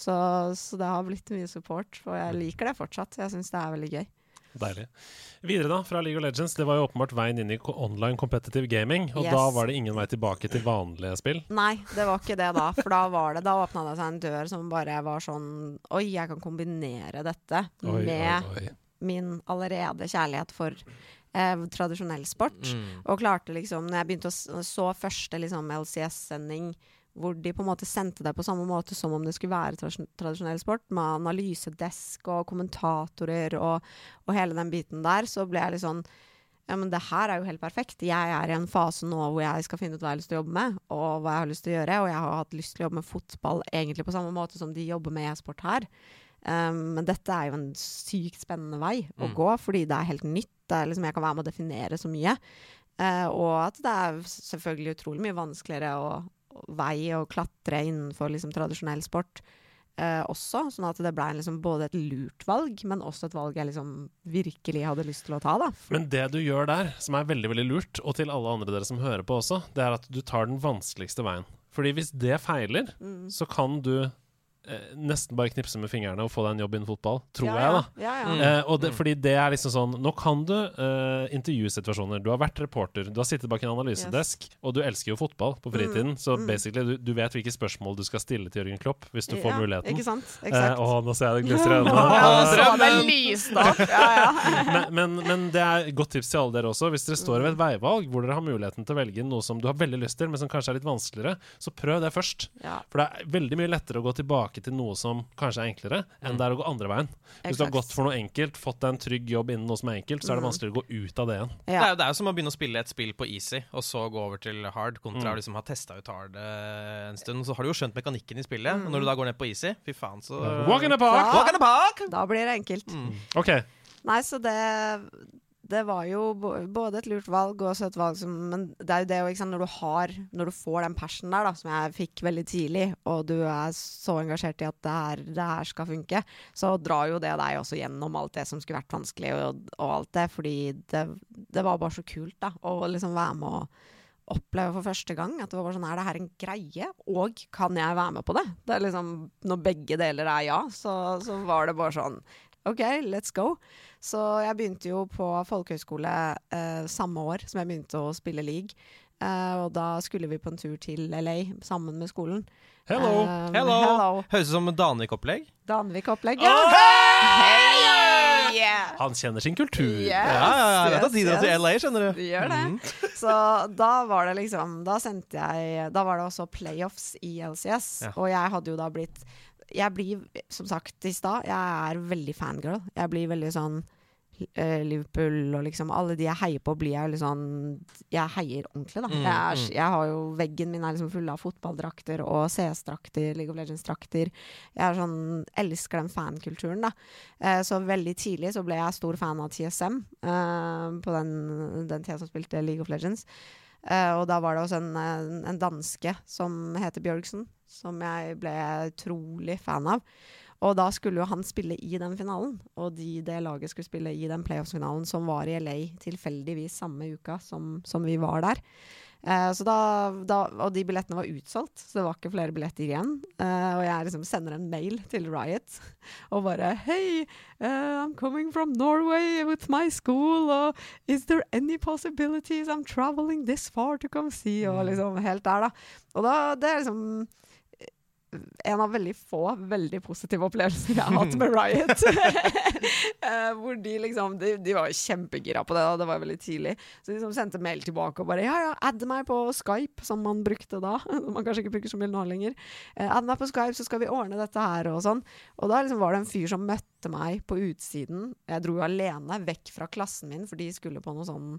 Så, så det har blitt mye support, og jeg liker det fortsatt. Jeg syns det er veldig gøy. Deilig. Videre, da, fra League of Legends. Det var jo åpenbart veien inn i online competitive gaming. Og Yes. da var det ingen vei tilbake til vanlige spill. Nei, det var ikke det da. For da var det Da åpna det seg en dør som bare var sånn Oi, jeg kan kombinere dette Oi, med oi, oi. min allerede kjærlighet for eh, tradisjonell sport. Mm. Og klarte liksom Når jeg begynte å så første liksom LCS-sending hvor de på en måte sendte det på samme måte som om det skulle være tradisjon- tradisjonell sport, med analysedesk og kommentatorer og, og hele den biten der, så ble jeg litt sånn ja, men det her er jo helt perfekt. Jeg er i en fase nå hvor jeg skal finne ut hva jeg har lyst til å jobbe med, og hva jeg har lyst til å gjøre. Og jeg har hatt lyst til å jobbe med fotball egentlig på samme måte som de jobber med e-sport her. Um, men dette er jo en sykt spennende vei å Mm. gå, fordi det er helt nytt. Det er liksom, jeg kan være med å definere så mye. Eh, og at det er selvfølgelig utrolig mye vanskeligere å, å veie og klatre innenfor liksom, tradisjonell sport eh, også. Sånn at det ble liksom, både et lurt valg, men også et valg jeg liksom, virkelig hadde lyst til å ta. Da. Men det du gjør der, som er veldig veldig lurt, og til alle andre dere som hører på også, det er at du tar den vanskeligste veien. Fordi hvis det feiler, Mm. så kan du eh, nesten bare knipse med fingrene og få deg en jobb innen fotball, tror ja, jeg, da. Ja, ja. Mm. Eh, og det, fordi det er liksom sånn Nå kan du eh, intervjusituasjoner. Du har vært reporter, du har sittet bak en analysedesk, og du elsker jo fotball på fritiden, så mm. basically du, du vet hvilke spørsmål du skal stille til Jørgen Klopp hvis du får muligheten. Ikke sant? Eh, Eksakt. å, nå ser jeg det glisser i øynene. Men, men, men det er godt tips til alle dere også. Hvis dere står ved et veivalg hvor dere har muligheten til å velge noe som du har veldig lyst til, men som kanskje er litt vanskeligere, så prøv det først. ja. For det er veldig mye lettere å gå tilbake tilbake til noe som kanskje er enklere, enn det er å gå andre veien. Hvis du har gått for noe enkelt, fått deg en trygg jobb innen noe som er enkelt, så er det Mm. vanskeligere å gå ut av det igjen. Det, er, jo- det er jo som å begynne å spille et spill på easy, og så gå over til hard, kontra Mm. å liksom ha testa ut hard eh, en stund. Så har du jo skjønt mekanikken i spillet, Mm. og når du da går ned på easy, fy faen, så Walk in the park! Walk in the park! Da blir det enkelt. Mm. OK. Nei, så det det var jo både et lurt valg og søtt valg som Men det er jo det jo, når du har Når du får den passionen der, da, som jeg fikk veldig tidlig, og du er så engasjert i at det her, det her skal funke, så drar jo det deg også gjennom alt det som skulle vært vanskelig, og, og alt det, fordi det, det var bare så kult, da, å liksom være med og oppleve for første gang at det var bare sånn Er det her en greie, og kan jeg være med på det? Det liksom Når begge deler er ja, så, så var det bare sånn OK, let's go. Så jeg begynte jo på folkehøyskole eh, samme år som jeg begynte å spille league. Eh, og da skulle vi på en tur til LA sammen med skolen. Hello. Eh, Hello. hello. Høres ut som Danvik-opplegg. Danvik-opplegg. ja. Ja. hey! Yeah. Han kjenner sin kultur. Yes, Ja, ja, ja, jeg vet at de drar yes, til yes. LA, skjønner du. Vi gjør det. Mm. Så da var det liksom Da sendte jeg Da var det også playoffs i LCS, Ja. og jeg hadde jo da blitt Jeg blir, som sagt i stad, jeg er veldig fangirl. Jeg blir veldig sånn eh, Liverpool og liksom Alle de jeg heier på, blir jeg litt sånn Jeg heier ordentlig, da. Mm, jeg, er, mm. jeg har jo Veggen min er liksom full av fotballdrakter og CS-drakter, League of Legends-drakter. Jeg er sånn Elsker den fankulturen, da. Eh, så veldig tidlig så ble jeg stor fan av TSM eh, på den, den tida som spilte League of Legends. Eh, og da var det også en, en, en danske som heter Bjørgsen, som jeg ble utrolig fan av. Og da skulle jo han spille i den finalen, og de, det laget skulle spille i den playoffs-finalen som var i LA tilfeldigvis samme uka som, som vi var der. Eh, så da, da, og de billettene var utsolgt, så det var ikke flere billetter igjen. Eh, og jeg liksom sender en mail til Riot og bare Hei, uh, I'm coming from Norway with my school. Og is there any possibilities I'm traveling this far to come see? Og liksom helt der, da. Og da, det er liksom en av veldig få veldig positive opplevelser jeg har hatt med Riot. Eh, hvor de liksom De, de var jo kjempegira på det, og det var veldig tidlig. Så de liksom sendte mail tilbake og bare Ja, ja, add meg på Skype, som man brukte da. Som man kanskje ikke bruker så mye nå lenger. Eh, add meg på Skype, så skal vi ordne dette her, og sånn. Og da liksom var det en fyr som møtte meg på utsiden. Jeg dro jo alene vekk fra klassen min, for de skulle på noe sånn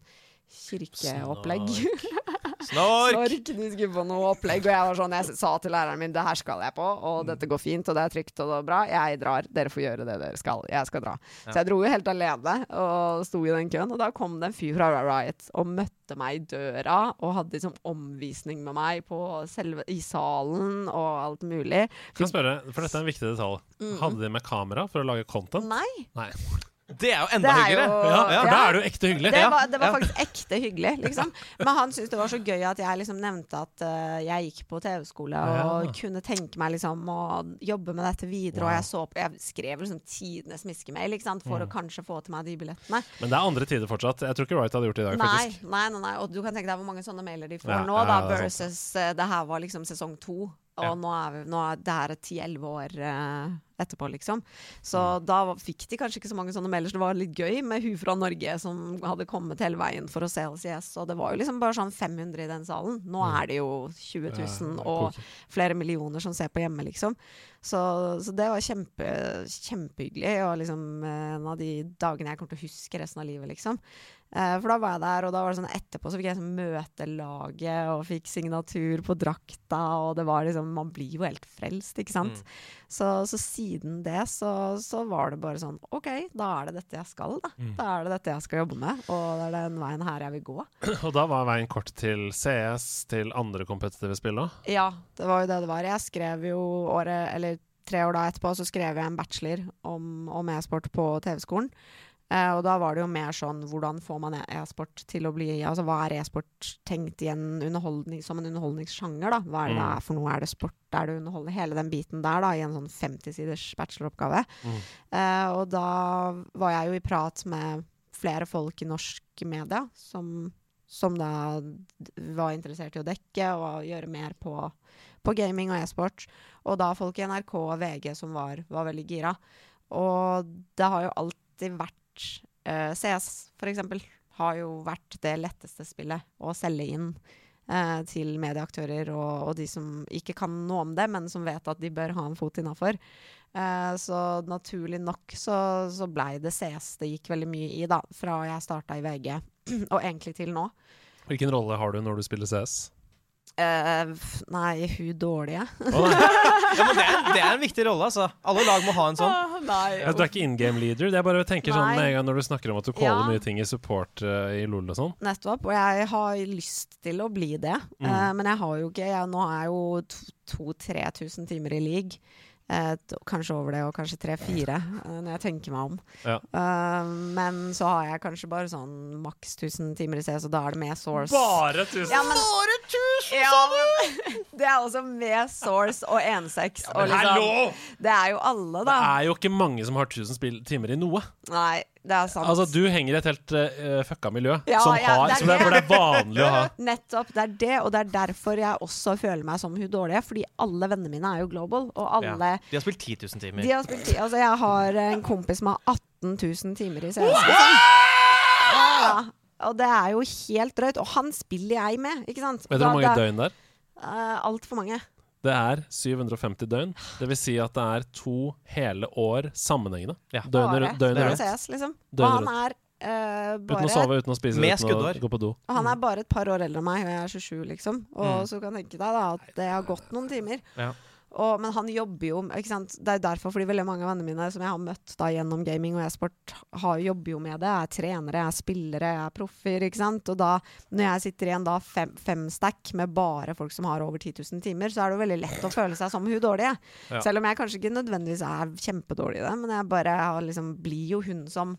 kirkeopplegg. Snork! Snork, de skulle på noe opplegg, og jeg var sånn Jeg sa til læreren min det her skal jeg på, og dette går fint, og det er trygt og det er bra. Jeg drar, dere får gjøre det dere skal. Jeg skal dra. Så jeg dro jo helt alene og sto i den køen, og da kom det en fyr fra Riot og møtte meg i døra og hadde liksom omvisning med meg på selve, i salen og alt mulig. Kan jeg spørre, for dette er en viktig detalj. Mm. Hadde de med kamera for å lage content? Nei, Nei. Det er jo enda er hyggeligere. jo Ja, ja, da er det jo ekte hyggelig. Det var, det var faktisk ekte hyggelig, liksom. Men han syntes det var så gøy at jeg liksom nevnte at uh, jeg gikk på TV-skole og kunne tenke meg liksom å jobbe med dette videre. Og jeg, så, på- jeg skrev liksom tidenes miskemail for Mm. å kanskje få til meg de billettene. Men det er andre tider fortsatt. Jeg tror ikke Wright hadde gjort det i dag, Nei, faktisk. nei, nei, nei. Og du kan tenke deg hvor mange sånne mailer de får Ja, nå, da, er versus uh, det her var liksom sesong to. Og nå er, vi, nå er det her ti-elleve år eh, etterpå, liksom. Så Mm. da fikk de kanskje ikke så mange sånne meldinger. så det var litt gøy med hun fra Norge som hadde kommet hele veien for å se LCS. Og det var jo liksom bare sånn 500 i den salen. Nå Mm. er det jo 20 000 Ja, og flere millioner som ser på hjemme, liksom. Så, så det var kjempe, kjempehyggelig, og liksom eh, en av de dagene jeg kommer til å huske resten av livet, liksom. Eh, for da var jeg der, og da var det sånn etterpå så fikk jeg sånn møte laget og fikk signatur på drakta, og det var liksom Man blir jo helt frelst, ikke sant. Mm. Så, så siden det så, så var det bare sånn OK, da er det dette jeg skal, da. Mm. Da er det dette jeg skal jobbe med, og det er den veien her jeg vil gå. Og da var veien kort til CS, til andre kompetitive spill òg. Ja, det var jo det det var. Jeg skrev jo året, eller tre år da etterpå, så skrev jeg en bachelor om, om e-sport på TV-skolen. Eh, og da var det jo mer sånn hvordan får man e- e-sport til å bli Altså hva er e-sport tenkt i en underholdning, som en underholdningssjanger, da? Hva er det det Mm. er for noe? Er det sport? Er det underholdning? Hele den biten der, da, i en sånn 50-siders bacheloroppgave. Mm. Eh, og da var jeg jo i prat med flere folk i norsk media som, som da var interessert i å dekke og gjøre mer på, på gaming og e-sport. Og da folk i NRK og VG som var, var veldig gira. Og det har jo alltid vært eh, CS, for eksempel, har jo vært det letteste spillet å selge inn uh, til medieaktører og, og de som ikke kan noe om det, men som vet at de bør ha en fot innafor. Uh, så naturlig nok så, så blei det CS det gikk veldig mye i, da. Fra jeg starta i VG og egentlig til nå. Hvilken rolle har du når du spiller CS? Eh, f- nei, hun dårlige. oh, nei. Ja, men det er, det er en viktig rolle, altså. Alle lag må ha en sånn. nei. Ja, Du er ikke in game leader? Det er bare å tenke sånn med en gang når du snakker om at du caller Ja. mye ting i support uh, i LOL og sånn. Nettopp. Og jeg har lyst til å bli det. Mm. Eh, men jeg har jo ikke jeg, Nå er jeg jo 2000-3000 timer i league. Eh, kanskje over det, og kanskje tre-fire, eh, når jeg tenker meg om. Ja. Uh, men så har jeg kanskje bare sånn maks 1000 timer i CS, og da er det med source. Bare tusen! Ja, men, Bare tusen! ja, men det er også med source og 1.6. og liksom, det er jo alle, da. Det er jo ikke mange som har 1000 timer i noe. Nei, det er sant. Altså, Du henger i et helt uh, fucka miljø Ja, som ja, har, det som det, er, det er vanlig å ha. Nettopp. Det er det, og det er derfor jeg også føler meg som hun dårlige. Fordi alle vennene mine er jo global, og alle De har spilt 10 000 timer. de har spilt Altså, jeg har en kompis som har 18 000 timer i CS. Ja, ja. Og det er jo helt drøyt. Og han spiller jeg med, ikke sant? Vet dere hvor mange døgn det er? Uh, Altfor mange. Det er 750 døgn. Det vil si at det er to hele år sammenhengende. Ja. Døgnet rundt. Rundt. Liksom. Og Døgnet han er eh, Uten å sove, uten å spise, uten skuddår. å gå på do. og han er bare et par år eldre enn meg, og jeg er 27, liksom. Og Mm. så kan du tenke deg da at det har gått noen timer. Ja. Og, men han jobber jo ikke sant? Det er derfor fordi veldig mange av vennene mine som jeg har møtt da gjennom gaming og e-sport, har, jobber jo med det. Jeg Er trenere, jeg er spillere, jeg er proffer. ikke sant? Og da, når jeg sitter i en da fem, femstack med bare folk som har over 10 000 timer, så er det jo veldig lett å føle seg som hun dårlige. Ja. Selv om jeg kanskje ikke nødvendigvis er kjempedårlig i det, men jeg bare har liksom, blir jo hun som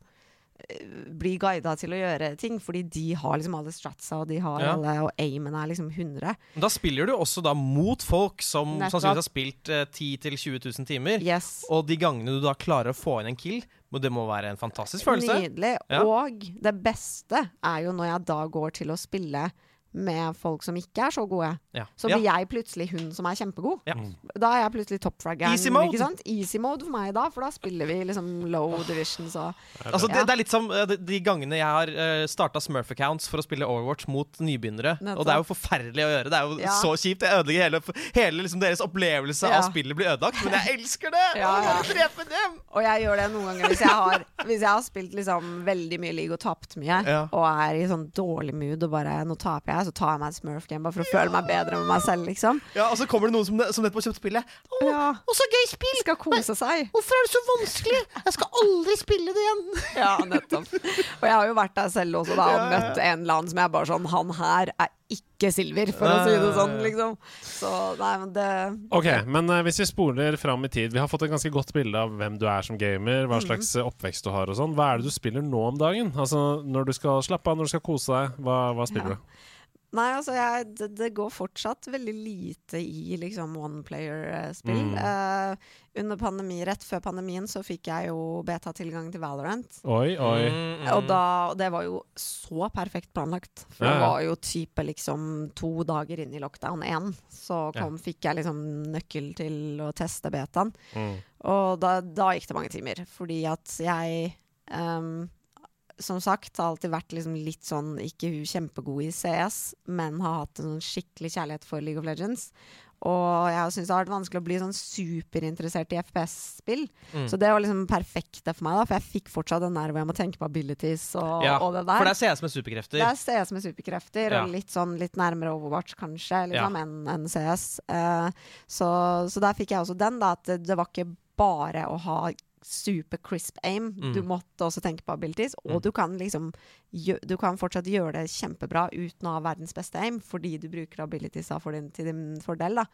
blir guida til å gjøre ting, fordi de har liksom alle stratsa, og de har Ja. alle, og aimen er liksom 100. Men Da spiller du også da mot folk som Nettopp. sannsynligvis har spilt eh, 10 000-20 000 timer. Yes. Og de gangene du da klarer å få inn en kill, det må være en fantastisk følelse. Nydelig. Ja. Og det beste er jo når jeg da går til å spille med folk som ikke er så gode. Ja. Så Ja. blir jeg plutselig hun som er kjempegod. Ja. Da er jeg plutselig topfraggeren. Easy mode. Easy mode for meg da, for da spiller vi liksom low divisions og Altså, det, det er litt som eh, de, gangene jeg har uh, starta Smurf-accounts for å spille Overwatch mot nybegynnere. Nettopp. Og det er jo forferdelig å gjøre. Det er jo Ja. så kjipt. Det ødelegger hele, hele liksom deres opplevelse Ja. av spillet blir ødelagt. Men jeg elsker det! Ja, ja. Og jeg gjør det noen ganger hvis jeg har, hvis jeg har spilt liksom veldig mye league og tapt mye, Ja. og er i sånn dårlig mood og bare Nå taper jeg, så tar jeg meg en Smurf-game bare for å føle meg bedre med meg selv, liksom. Ja, Og så kommer det noen som, som nettopp har kjøpt spillet. Ja. Og så gøy spill! Skal kose seg. Hvorfor er det så vanskelig? Jeg skal aldri spille det igjen. Ja, nettopp. Og jeg har jo vært der selv også, da, og møtt en eller annen som jeg bare sånn Han her er ikke Silver, for å si det sånn, liksom. Så nei, men det Ok, men uh, hvis vi spoler fram i tid Vi har fått et ganske godt bilde av hvem du er som gamer, Mhm. hva slags eh, oppvekst du har og sånn. Hva er det du spiller nå om dagen? Altså Når du skal slappe av, når du skal kose deg, hva, hva spiller Ja. du? Nei, altså, jeg, det, det går fortsatt veldig lite i liksom one player-spill. Mm. Uh, under pandemi, Rett før pandemien så fikk jeg jo beta-tilgang til Valorant. Oi, oi. Mm, mm. Og, da, og det var jo så perfekt planlagt. For Ja, det var jo type liksom to dager inn i lockdown én, så kom, fikk jeg liksom nøkkel til å teste betaen. Mm. Og da, da gikk det mange timer, fordi at jeg ehm, som sagt har alltid vært liksom litt sånn ikke hun kjempegod i CS, men har hatt en sånn skikkelig kjærlighet for League of Legends. Og jeg syns det har vært vanskelig å bli sånn superinteressert i FPS-spill. Mm. Så det var liksom perfekt det for meg, da, for jeg fikk fortsatt den der hvor jeg må tenke på abilities og, ja, og det der. For det er CS med superkrefter. Det er CS med superkrefter, Ja. og litt sånn litt nærmere Overwatch kanskje, liksom, enn en CS. Uh, så, så der fikk jeg også den, da, at det, det var ikke bare å ha super crisp aim. Mm. Du måtte også tenke på abilities, og Mm. du kan liksom Du kan fortsatt gjøre det kjempebra uten å ha verdens beste aim, fordi du bruker abilities for din, til din fordel, da.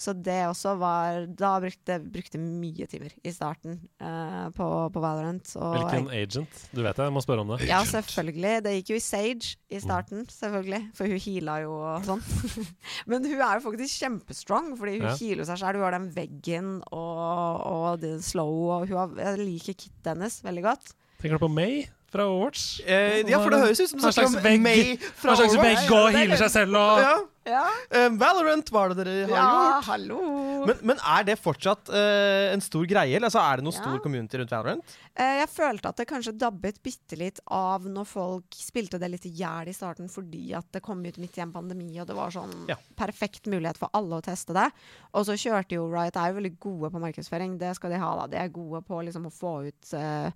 Så det også var Da brukte brukte mye timer i starten uh, på, på Valorant. Og jeg- Hvilken agent? Du vet det, jeg må spørre om det. ja, selvfølgelig. Det gikk jo i Sage i starten, selvfølgelig. For hun heala jo og sånn. Men hun er jo faktisk kjempestrong, fordi hun Ja. healer seg selv. Hun har den veggen og, og det slow, og hun har, jeg liker kittet hennes veldig godt. Tenker du på May fra Overwatch? Eh, ja, for det høres ut som en slags vegg? Hva slags vegg og healer seg selv og Ja. Ja, Uh, Valorant var det dere har ja gjort. hallo. Men, men er det fortsatt uh, en stor greie? Eller, altså, er det noe Ja. stor community rundt Valorant? Uh, jeg følte at det kanskje dabbet bitte litt av når folk spilte det litt i hjel i starten fordi at det kom ut midt i en pandemi, og det var sånn Ja. perfekt mulighet for alle å teste det. Og så kjørte jo Riot er jo veldig gode på markedsføring, det skal de ha, da. De er gode på liksom å få ut eh,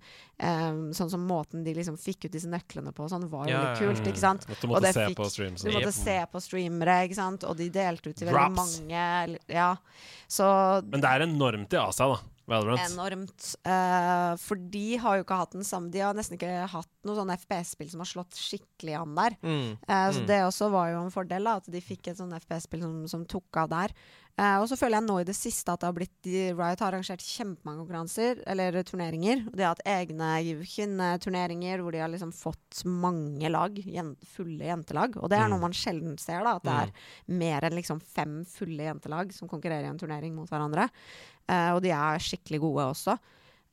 Sånn som måten de liksom fikk ut disse nøklene på, sånn var jo Ja, litt kult, ikke sant? Du Og måtte det se fikk- på streams. Du måtte Yep. se på streamere, ikke sant? og de delte ut til veldig mange. Ja. Så Men det er enormt i Asia, da. Valorant. enormt. Uh, for de har jo ikke hatt den samme De har nesten ikke hatt noe sånn FPS-spill som har slått skikkelig an der. Mm. Uh, så Mm. det også var jo en fordel, da, at de fikk et sånn FPS-spill som, som tok av der. Eh, og så føler jeg nå i det siste at det har blitt Riot har arrangert kjempemange konkurranser, eller turneringer. Og de har hatt egne kvinneturneringer hvor de har liksom fått mange lag, jen, fulle jentelag. Og det er noe man sjelden ser, da, at det er mer enn liksom fem fulle jentelag som konkurrerer i en turnering mot hverandre. Uh, og de er skikkelig gode også.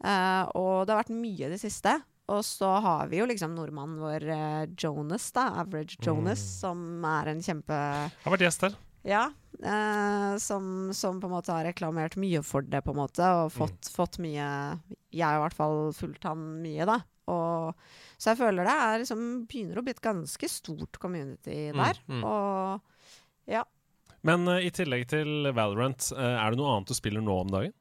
Uh, og det har vært mye i det siste. Og så har vi jo liksom nordmannen vår Jonas, da. Average Jonas, som er en kjempe Har vært gjest her. Ja. eh, som, som på en måte har reklamert mye for det, på en måte. Og fått, fått mye Jeg har i hvert fall fulgt han mye, da. Og, så jeg føler det er liksom begynner å bli et ganske stort community Mm, der. mm. Og ja. Men uh, i tillegg til Valorant, uh, er det noe annet du spiller nå om dagen?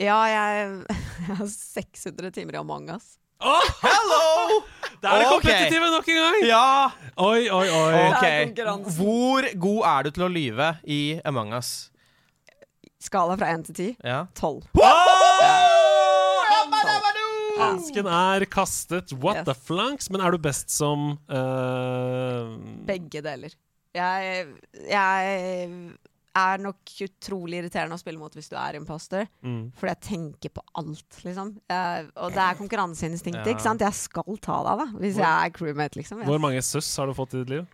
Ja, jeg, jeg har 600 timer i Among us. Hello! Det er det kompetitive kompetitive nok en gang! Ja! Oi, oi, oi. Ok. Det konkurransen. Hvor god er du til å lyve i Among us? Skala fra 1 til 10. Ja. 12. Hansken er kastet. What Yes. the flunks? Men er du best som uh... Begge deler. Jeg, jeg er nok utrolig irriterende å spille mot hvis du er imposter. mm. Fordi jeg tenker på alt, liksom. Jeg, og det er konkurranseinstinktet, Ja. ikke sant? Jeg skal ta deg, da. Hvis jeg er crewmate, liksom. Hvor mange søss har du fått i ditt liv?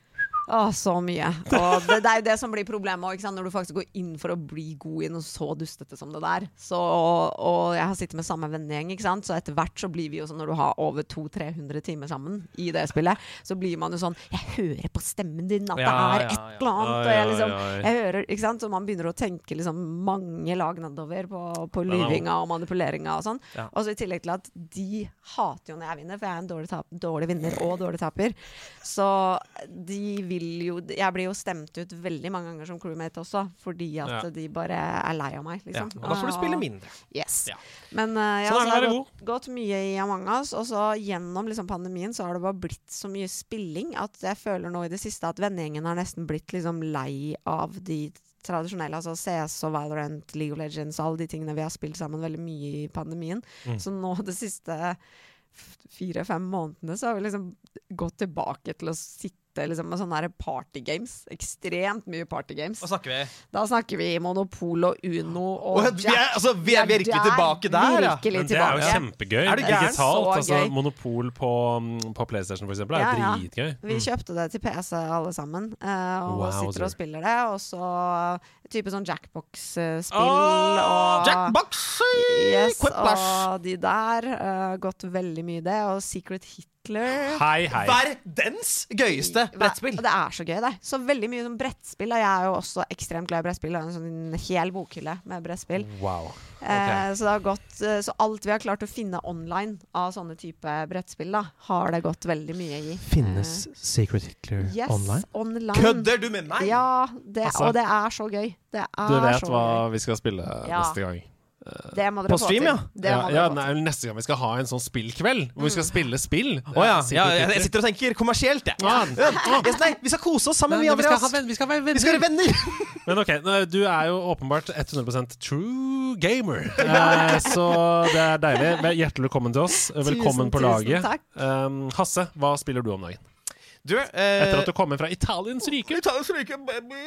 Å, så mye. Og det, det er jo det som blir problemet òg, når du faktisk går inn for å bli god i noe så dustete som det der. Så, og jeg har sittet med samme vennegjeng, så etter hvert så blir vi jo sånn når du har over 200-300 timer sammen i det spillet, så blir man jo sånn Jeg hører på stemmen din at Ja, det er ja, et ja. eller annet. Og jeg liksom jeg hører, ikke sant? Så man begynner å tenke liksom mange lag nedover på, på lyvinga og manipuleringa og sånn. Ja. Og så i tillegg til at de hater jo når jeg vinner, for jeg er en dårlig, tap dårlig vinner og dårlig taper. Så de vil jo Jeg blir jo stemt ut veldig mange ganger som crewmate også, fordi at Ja. de bare er lei av meg, Ja. liksom. Og da får du spille mindre. Yes. Ja. Men uh, ja, Sånn så har gått, gått mye i Among us, og så gjennom liksom pandemien så har det bare blitt så mye spilling at jeg føler nå i det siste at vennegjengen har nesten blitt liksom lei av de tradisjonelle, altså CS og Valorant, League of Legends, alle de tingene vi har spilt sammen veldig mye i pandemien. Mm. Så nå de siste fire-fem månedene så har vi liksom gått tilbake til å sitte liksom med sånne partygames. Ekstremt mye partygames. Hva snakker vi? Da snakker vi Monopol og Uno og Jack. vi er- altså, vi er virkelig tilbake der, ja. Virkelig Men det er jo kjempegøy. Er det gæren? Digitalt. Altså, gøy. monopol på, mm, på PlayStation, for eksempel, er Ja, ja. dritgøy. Vi Mm. kjøpte det til PC alle sammen, eh, og wow, sitter og spiller det. Og så type sånn Jackbox-spill oh, og Jackbox! Yes, Quiplash! og de der. Uh, gått veldig mye i det. Og Secret Hitler. Hei, hei. Verdens gøyeste brettspill. Og det er så gøy, det. Så veldig mye som brettspill. Og jeg er jo også ekstremt glad i brettspill. Og har en sånn hel bokhylle med brettspill. Wow. Eh, så det har gått eh, Så alt vi har klart å finne online av sånne type brettspill, da, har det gått veldig mye i. Finnes Secret Hitler Eh, yes, online? online. Kødder du med meg?! Ja, det, Altså, og det er så gøy. Det er Du vet så hva gøy. vi skal spille Ja. neste gang. Det må dere På få stream, til. ja. Det ja, få til. nei, neste gang vi skal ha en sånn spillkveld hvor vi skal spille spill. Å ja. Ja jeg, jeg sitter og tenker kommersielt, jeg. Ja. Ja, yes, nei, vi skal kose oss sammen, Nei, vi, vi, skal Andreas. ha venn, vi skal være Vi skal venner. være venner! Men ok, nå- du er jo åpenbart 100 true gamer. Eh, så det er deilig. Vel, Hjertelig velkommen til oss. Velkommen Tusen, på tusen laget. takk. Um, Hasse, hva spiller du om dagen? Du, eh, Etter at du kommer fra Italiens rike. Italiens rike, baby.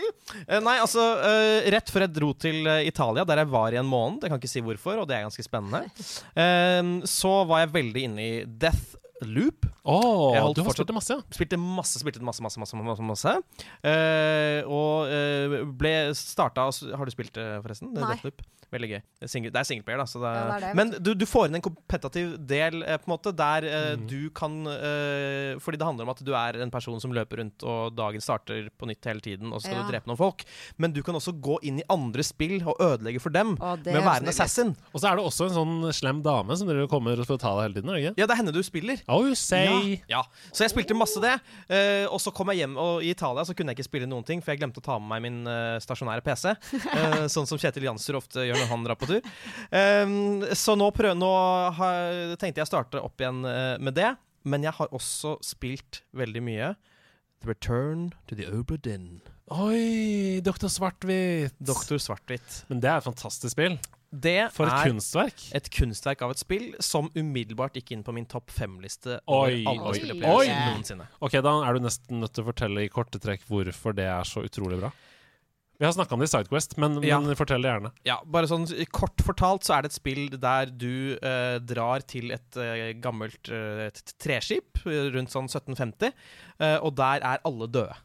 Eh, nei, altså eh, Rett før jeg dro til eh, Italia, der jeg var i en måned, jeg kan ikke si hvorfor, og det er ganske spennende, eh, så var jeg veldig inne i Death Loop. Oh, Jeg du har fortsatt- spilt det masse. Spilte masse, spilte masse, masse, masse. masse, masse. Uh, og uh, ble starta Har du spilt det, forresten? Nei. Deathloop. Veldig gøy. Det er single, det er singleplayer, da. Så det er, Ja, det er det, men du, du får inn en kompetativ del, eh, på en måte, der eh, Mm. du kan eh, Fordi det handler om at du er en person som løper rundt, og dagen starter på nytt hele tiden, og så skal Ja. du drepe noen folk. Men du kan også gå inn i andre spill og ødelegge for dem Å, med å være en assassin. Og så er det også en sånn slem dame som dere kommer for å ta deg hele tiden, er det ikke? Ja, det er henne du spiller. Oh, you say. Ja. Så jeg spilte masse det. eh, og så kom jeg hjem, og i Italia så kunne jeg ikke spille noen ting, for jeg glemte å ta med meg min eh, stasjonære PC. eh, sånn som Kjetil Janser ofte gjør når han drar på tur. Um, så nå, prøv, nå har, tenkte jeg å starte opp igjen eh, med det. Men jeg har også spilt veldig mye The Return to the Oberdin. Oi, Doktor Svart-Hvitt. Doktor Svart-Hvitt. Men det er et fantastisk spill. Det For et er kunstverk. et kunstverk av et spill som umiddelbart gikk inn på min topp fem-liste Oi, oi, oi. noensinne. Ok, Da er du nesten nødt til å fortelle i korte trekk hvorfor det er så utrolig bra. Vi har snakka om det i Sidequest, men, Ja. men fortell det gjerne. Ja, bare sånn kort fortalt så er det et spill der du uh, drar til et uh, gammelt uh, et treskip rundt sånn 1750, eh, og der er alle døde.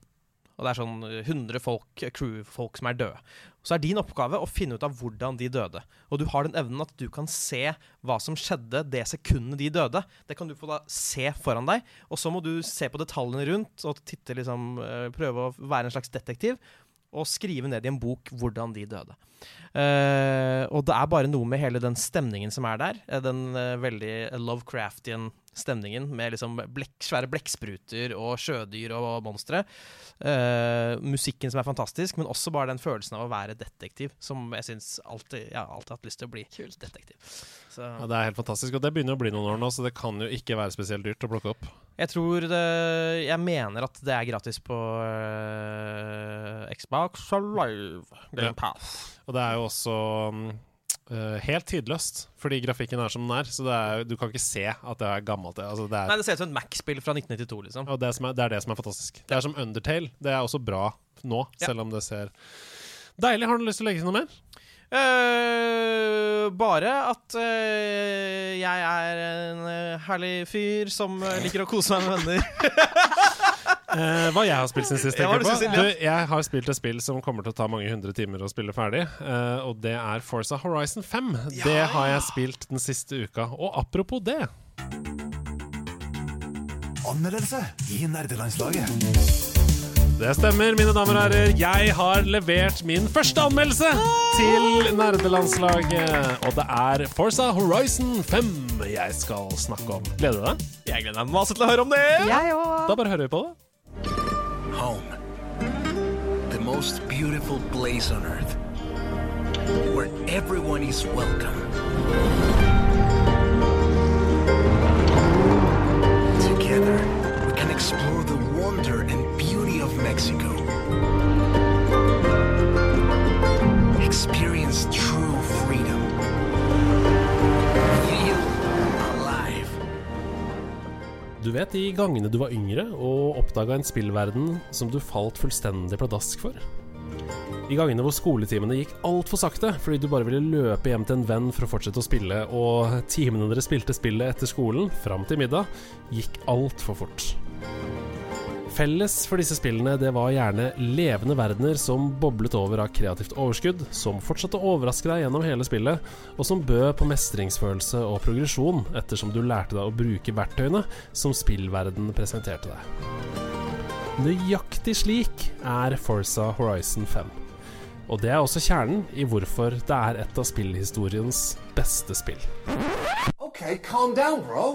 Og det er sånn eh, 100 folk, crewfolk som er døde. Så er din oppgave å finne ut av hvordan de døde. Og du har den evnen at du kan se hva som skjedde det sekundet de døde. Det kan du få da se foran deg, og så må du se på detaljene rundt og titte liksom, prøve å være en slags detektiv og skrive ned i en bok hvordan de døde. Uh, og det er bare noe med hele den stemningen som er der. eh, Den uh, veldig Lovecraftian stemningen med liksom blek, svære blekkspruter og sjødyr og monstre. Uh, musikken som er fantastisk, men også bare den følelsen av å være detektiv, som jeg syns alltid Jeg har alltid hatt lyst til å bli detektiv. Så Ja, Det er helt fantastisk, og det begynner å bli noen år nå, så det kan jo ikke være spesielt dyrt å plukke opp. jeg tror det Jeg mener at det er gratis på uh, Xbox Live Game Ja. Pass. Og det er jo også um, Uh, helt tidløst, fordi grafikken er som den er. Så det er, du kan ikke se at det er gammelt. Altså det er, Nei, det ser ut som et Mac-spill fra 1992, liksom. og det, som er, det er det som er fantastisk. Det er som Undertale. Det er også bra nå, Ja. selv om det ser Deilig. Har du lyst til å legge til noe mer? Eh, bare at uh, jeg er en eh, herlig fyr som liker å kose meg med venner. Eh, hva jeg har spilt sin sist, Ja, jeg du på. Du, jeg har spilt et spill som kommer til å ta mange hundre timer å spille ferdig, eh, og det er Forza Horizon 5. Det har jeg spilt den siste uka. Og apropos det Anmeldelse i nerdelandslaget. Det stemmer, mine damer og herrer. Jeg har levert min første anmeldelse til nerdelandslaget. Og det er Forza Horizon 5 jeg skal snakke om. Gleder du deg? Jeg gleder meg masse til å høre om det. Jeg også. Da bare hører vi på det. Home. The most beautiful place on earth. Where everyone is welcome. Experience true freedom. Feel alive. Du vet de gangene du var yngre og oppdaga en spillverden som du falt fullstendig pladask for? De gangene hvor skoletimene gikk altfor sakte fordi du bare ville løpe hjem til en venn for å fortsette å spille, og timene dere spilte spillet etter skolen, fram til middag, gikk altfor fort. Felles for disse spillene det var gjerne levende verdener som boblet over av kreativt overskudd, som fortsatte å overraske deg gjennom hele spillet, og som bød på mestringsfølelse og progresjon ettersom du lærte deg å bruke verktøyene som spillverden presenterte deg. Nøyaktig slik er Forza Horizon 5. Og det er også kjernen i hvorfor det er et av spillhistoriens beste spill. Okay, calm down, bro.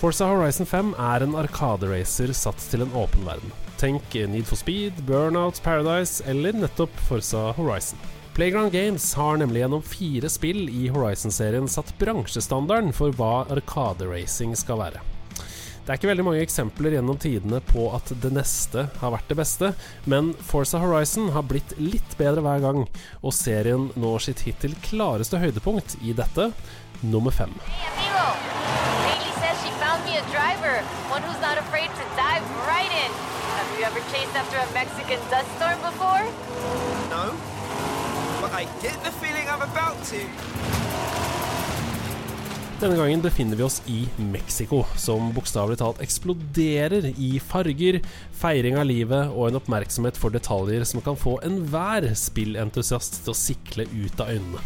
Forza Horizon 5 er en arkaderacer satt til en åpen verden. Tenk Need for Speed, Burnout, Paradise eller nettopp Forza Horizon. Playground Games har nemlig gjennom fire spill i Horizon-serien satt bransjestandarden for hva arkaderacing skal være. Det er ikke veldig mange eksempler gjennom tidene på at det neste har vært det beste, men Forza Horizon har blitt litt bedre hver gang, og serien når sitt hittil klareste høydepunkt i dette, nummer fem. Hey, amigo. Haley says she found me a driver, one who's not afraid to dive right in. Have you ever chased after a Mexican dust storm before? No, but I get the feeling I'm about to. Denne gangen befinner vi oss i Mexico, som bokstavelig talt eksploderer i farger, feiring av livet og en oppmerksomhet for detaljer som kan få enhver spillentusiast til å sikle ut av øynene.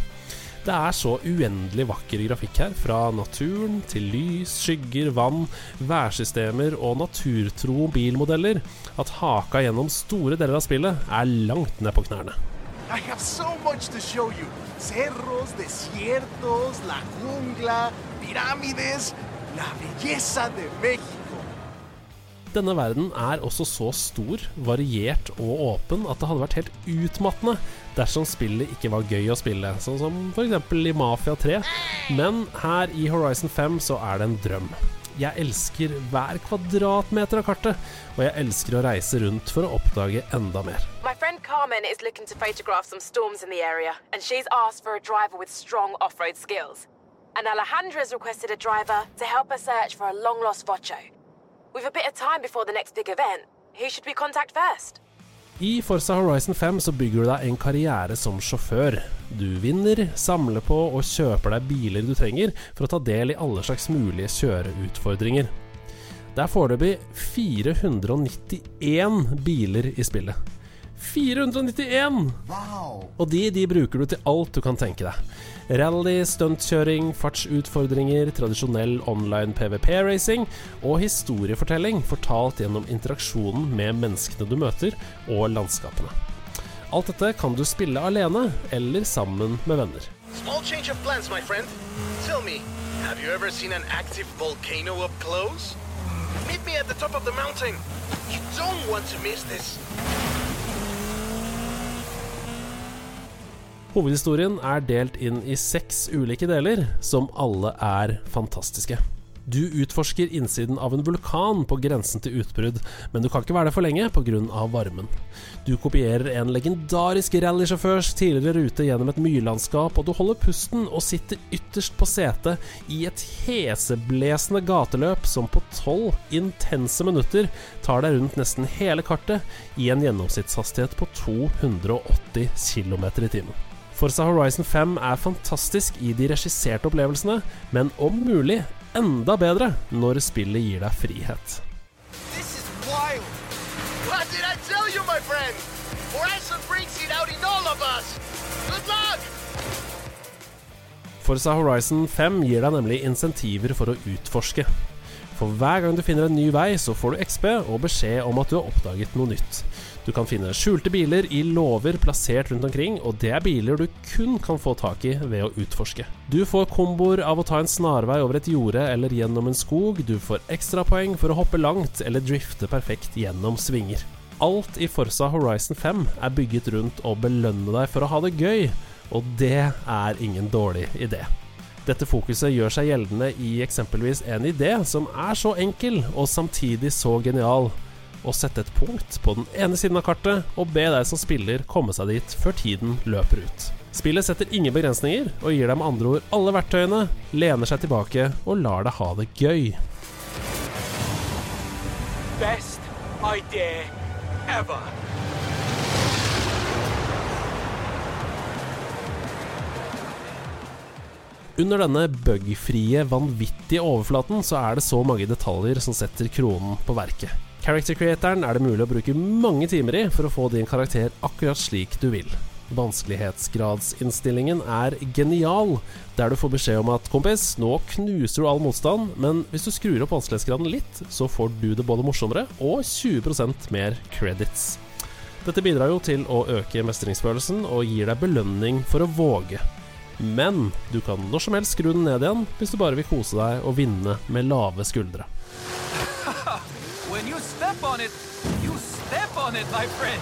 Det er så uendelig vakker grafikk her, fra naturen til lys, skygger, vann, værsystemer og naturtro bilmodeller, at haka gjennom store deler av spillet er langt ned på knærne. I have so much to show you. Cerros, desiertos, la jungla, pirámides, la belleza de México. Denne verden er også så stor, variert og åpen at det hadde vært helt utmattende dersom spillet ikke var gøy å spille, sånn som f.eks. i Mafia 3. Men her i Horizon 5 så er det en drøm. Jeg elsker hver kvadratmeter av kartet, og jeg elsker å reise rundt for å oppdage enda mer. My friend Carmen is looking to photograph some storms in the area, and she's asked for a driver with strong off road skills. And Alejandra's requested a driver to help her search for a long lost Vocho. We've a bit of time before the next big event, who should we contact first? I Forza Horizon 5 så bygger du deg en karriere som sjåfør. Du vinner, samler på og kjøper deg biler du trenger for å ta del i alle slags mulige kjøreutfordringer. Det er foreløpig 491 biler i spillet. 491! Og de, de bruker du til alt du kan tenke deg. Rally, stuntkjøring, fartsutfordringer, tradisjonell online PVP-racing og historiefortelling fortalt gjennom interaksjonen med menneskene du møter, og landskapene. Alt dette kan du spille alene eller sammen med venner. Small change of plans, my friend. Tell me, have you ever seen an active volcano up close? Meet me at the top of the mountain. You don't want to miss this. Hovedhistorien er delt inn i seks ulike deler, som alle er fantastiske. Du utforsker innsiden av en vulkan på grensen til utbrudd, men du kan ikke være der for lenge pga. varmen. Du kopierer en legendarisk rallysjåførs tidligere rute gjennom et myrlandskap, og du holder pusten og sitter ytterst på setet i et heseblesende gateløp som på tolv intense minutter tar deg rundt nesten hele kartet i en gjennomsnittshastighet på 280 km i timen. Forza Horizon 5 er fantastisk i de regisserte opplevelsene, men om mulig enda bedre når spillet gir deg frihet. Friend? Horizon brings it out in all of us. Good luck! Forza Horizon 5 gir deg nemlig insentiver for å utforske. For hver gang du finner en ny vei, så får du XP og beskjed om at du har oppdaget noe nytt. Du kan finne skjulte biler i låver plassert rundt omkring, og det er biler du kun kan få tak i ved å utforske. Du får komboer av å ta en snarvei over et jorde eller gjennom en skog, du får ekstrapoeng for å hoppe langt eller drifte perfekt gjennom svinger. Alt i Forza Horizon 5 er bygget rundt å belønne deg for å ha det gøy, og det er ingen dårlig idé. Dette fokuset gjør seg gjeldende i eksempelvis en idé som er så enkel og samtidig så genial. Å sette et punkt på den ene siden av kartet og be deg som spiller komme seg dit før tiden løper ut. Spillet setter ingen begrensninger og gir deg med andre ord alle verktøyene, lener seg tilbake og lar deg ha det gøy. Best idea ever. Under denne bugfrie, vanvittige overflaten så er det så mange detaljer som setter kronen på verket. Character creatoren er det mulig å bruke mange timer i for å få din karakter akkurat slik du vil. Vanskelighetsgradsinnstillingen er genial, der du får beskjed om at kompis, nå knuser du all motstand, men hvis du skrur opp vanskelighetsgraden litt, så får du det både morsommere og 20% mer credits. Dette bidrar jo til å øke mestringsfølelsen og gir deg belønning for å våge. Men du kan når som helst skru den ned igjen hvis du bare vil kose deg og vinne med lave skuldre. When you step on it, you step on it, my friend.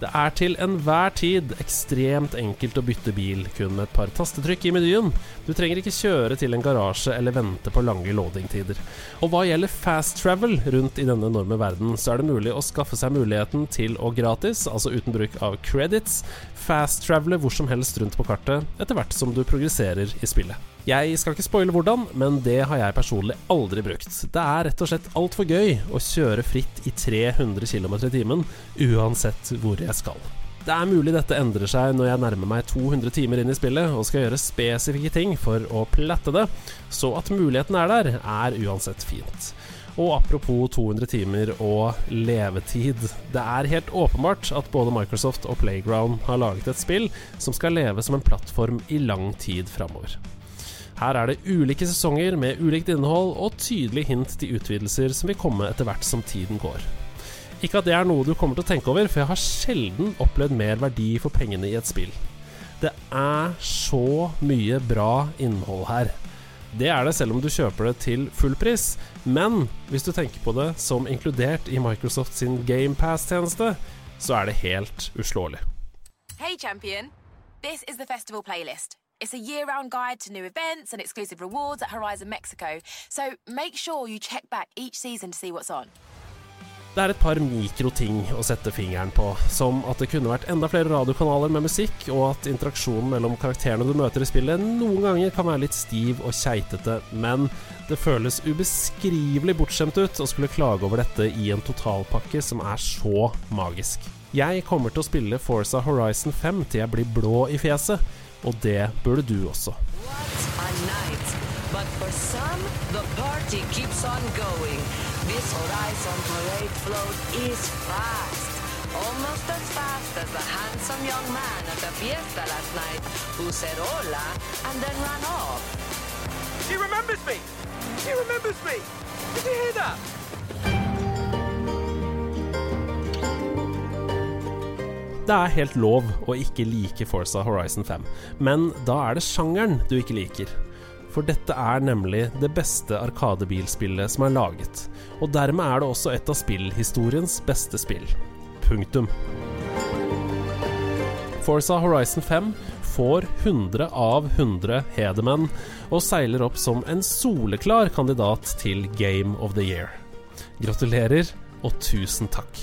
Det er til enhver tid ekstremt enkelt å bytte bil kun med et par tastetrykk i menyen. Du trenger ikke kjøre til en garasje eller vente på lange loadingtider. Og hva gjelder fast travel rundt i denne enorme verden, så er det mulig å skaffe seg muligheten til å gratis, altså uten bruk av credits, fast travele hvor som helst rundt på kartet etter hvert som du progresserer i spillet. Jeg skal ikke spoile hvordan, men det har jeg personlig aldri brukt. Det er rett og slett altfor gøy å kjøre fritt i 300 km i timen uansett hvor jeg skal. Det er mulig dette endrer seg når jeg nærmer meg 200 timer inn i spillet og skal gjøre spesifikke ting for å platte det, så at muligheten er der, er uansett fint. Og apropos 200 timer og levetid. Det er helt åpenbart at både Microsoft og Playground har laget et spill som skal leve som en plattform i lang tid framover. Her er det ulike sesonger med ulikt innhold og tydelig hint til utvidelser som vil komme etter hvert som tiden går. Ikke at det er noe du kommer til å tenke over, for jeg har sjelden opplevd mer verdi for pengene i et spill. Det er så mye bra innhold her. Det er det selv om du kjøper det til full pris, men hvis du tenker på det som inkludert i Microsoft sin GamePass-tjeneste, så er det helt uslåelig. Hey, champion. This is the festival playlist. It's a year round guide to new events and exclusive rewards at Horizon Mexico. So make sure you check back each season to see what's on. Det er et par mikroting å sette fingeren på, som at det kunne vært enda flere radiokanaler med musikk, og at interaksjonen mellom karakterene du møter i spillet noen ganger kan være litt stiv og keitete, men det føles ubeskrivelig bortskjemt ut å skulle klage over dette i en totalpakke som er så magisk. Jeg kommer til å spille Forza Horizon 5 til jeg blir blå i fjeset, og det burde du også. a night. But for some, the party keeps on going. This Horizon Parade float is fast. Almost as fast as the handsome young man at the fiesta last night who said hola and then ran off. He remembers me! He remembers me! Did you hear that? Det er helt lov å ikke like Forza Horizon 5, men da er det sjangeren du ikke liker. For dette er nemlig det beste arkadebilspillet som er laget, og dermed er det også et av spillhistoriens beste spill. Punktum. Forza Horizon 5 får 100 av 100 hedermenn, og seiler opp som en soleklar kandidat til Game of the Year. Gratulerer, og tusen takk.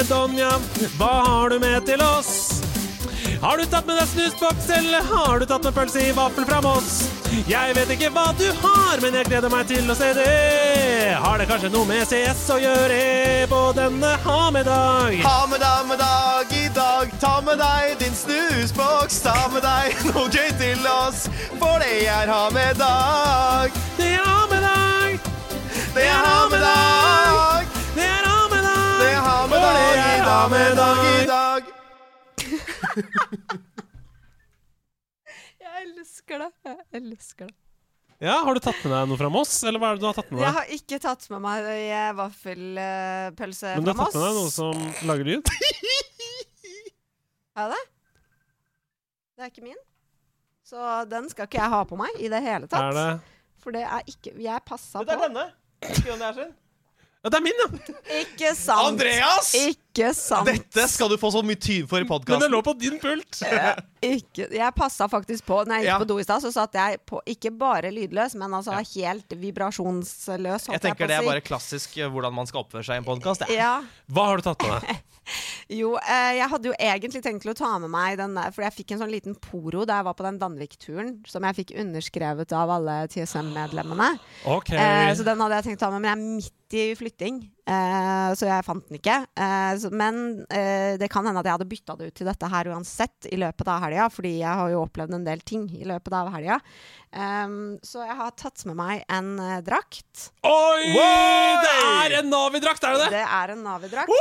Lille Donja. Hva har du med til oss? Har du tatt med deg snusboks, eller har du tatt med pølse i vaffel fra Moss? Jeg vet ikke hva du har, men jeg gleder meg til å se det. Har det kanskje noe med CS å gjøre på denne ha-med-dag? Ha med dag med dag i dag. Ta med deg din snusboks. Ta med deg noe gøy til oss, for det er ha med dag. Det er ha-med-dag. Det er ha med dag. For dag i dag. Med dag i ha-med-dag. Jeg elsker det. Jeg elsker det. Ja, Har du tatt med deg noe fra Moss, eller hva er det du har tatt med deg? Jeg har ikke tatt med meg vaffelpølse fra Moss. Men du har tatt med deg noe som lager lyd? Har jeg det? Det er ikke min. Så den skal ikke jeg ha på meg i det hele tatt. Er det For det er ikke Jeg passa Det er på. denne. Ikke den der sin. Ja, det er min, ja! Ikke sant. Andreas! Ikke sant. Dette skal du få så mye tyd for i Men det lå på din pult. Ikke, jeg passa faktisk på Når jeg gikk Ja. på do i stad, så satt jeg på ikke bare lydløs, men altså helt vibrasjonsløs. Jeg tenker på det er bare klassisk eh, hvordan man skal oppføre seg i en podkast. Ja. Hva har du tatt med deg? Jo, eh, jeg hadde jo egentlig tenkt til å ta med meg den der, for jeg fikk en sånn liten poro da jeg var på den Danvik-turen, som jeg fikk underskrevet av alle TSM-medlemmene. Ok. Eh, så den hadde jeg tenkt å ta med, men jeg er midt i flytting, eh, så jeg fant den ikke. Eh, så, men eh, det kan hende at jeg hadde bytta det ut til dette her uansett i løpet av helga, fordi jeg har jo opplevd en del ting i løpet av helga. Um, så jeg har tatt med meg en eh, drakt. Oi! Wow! Det er en Navi-drakt, er det det? Det er en Navi-drakt.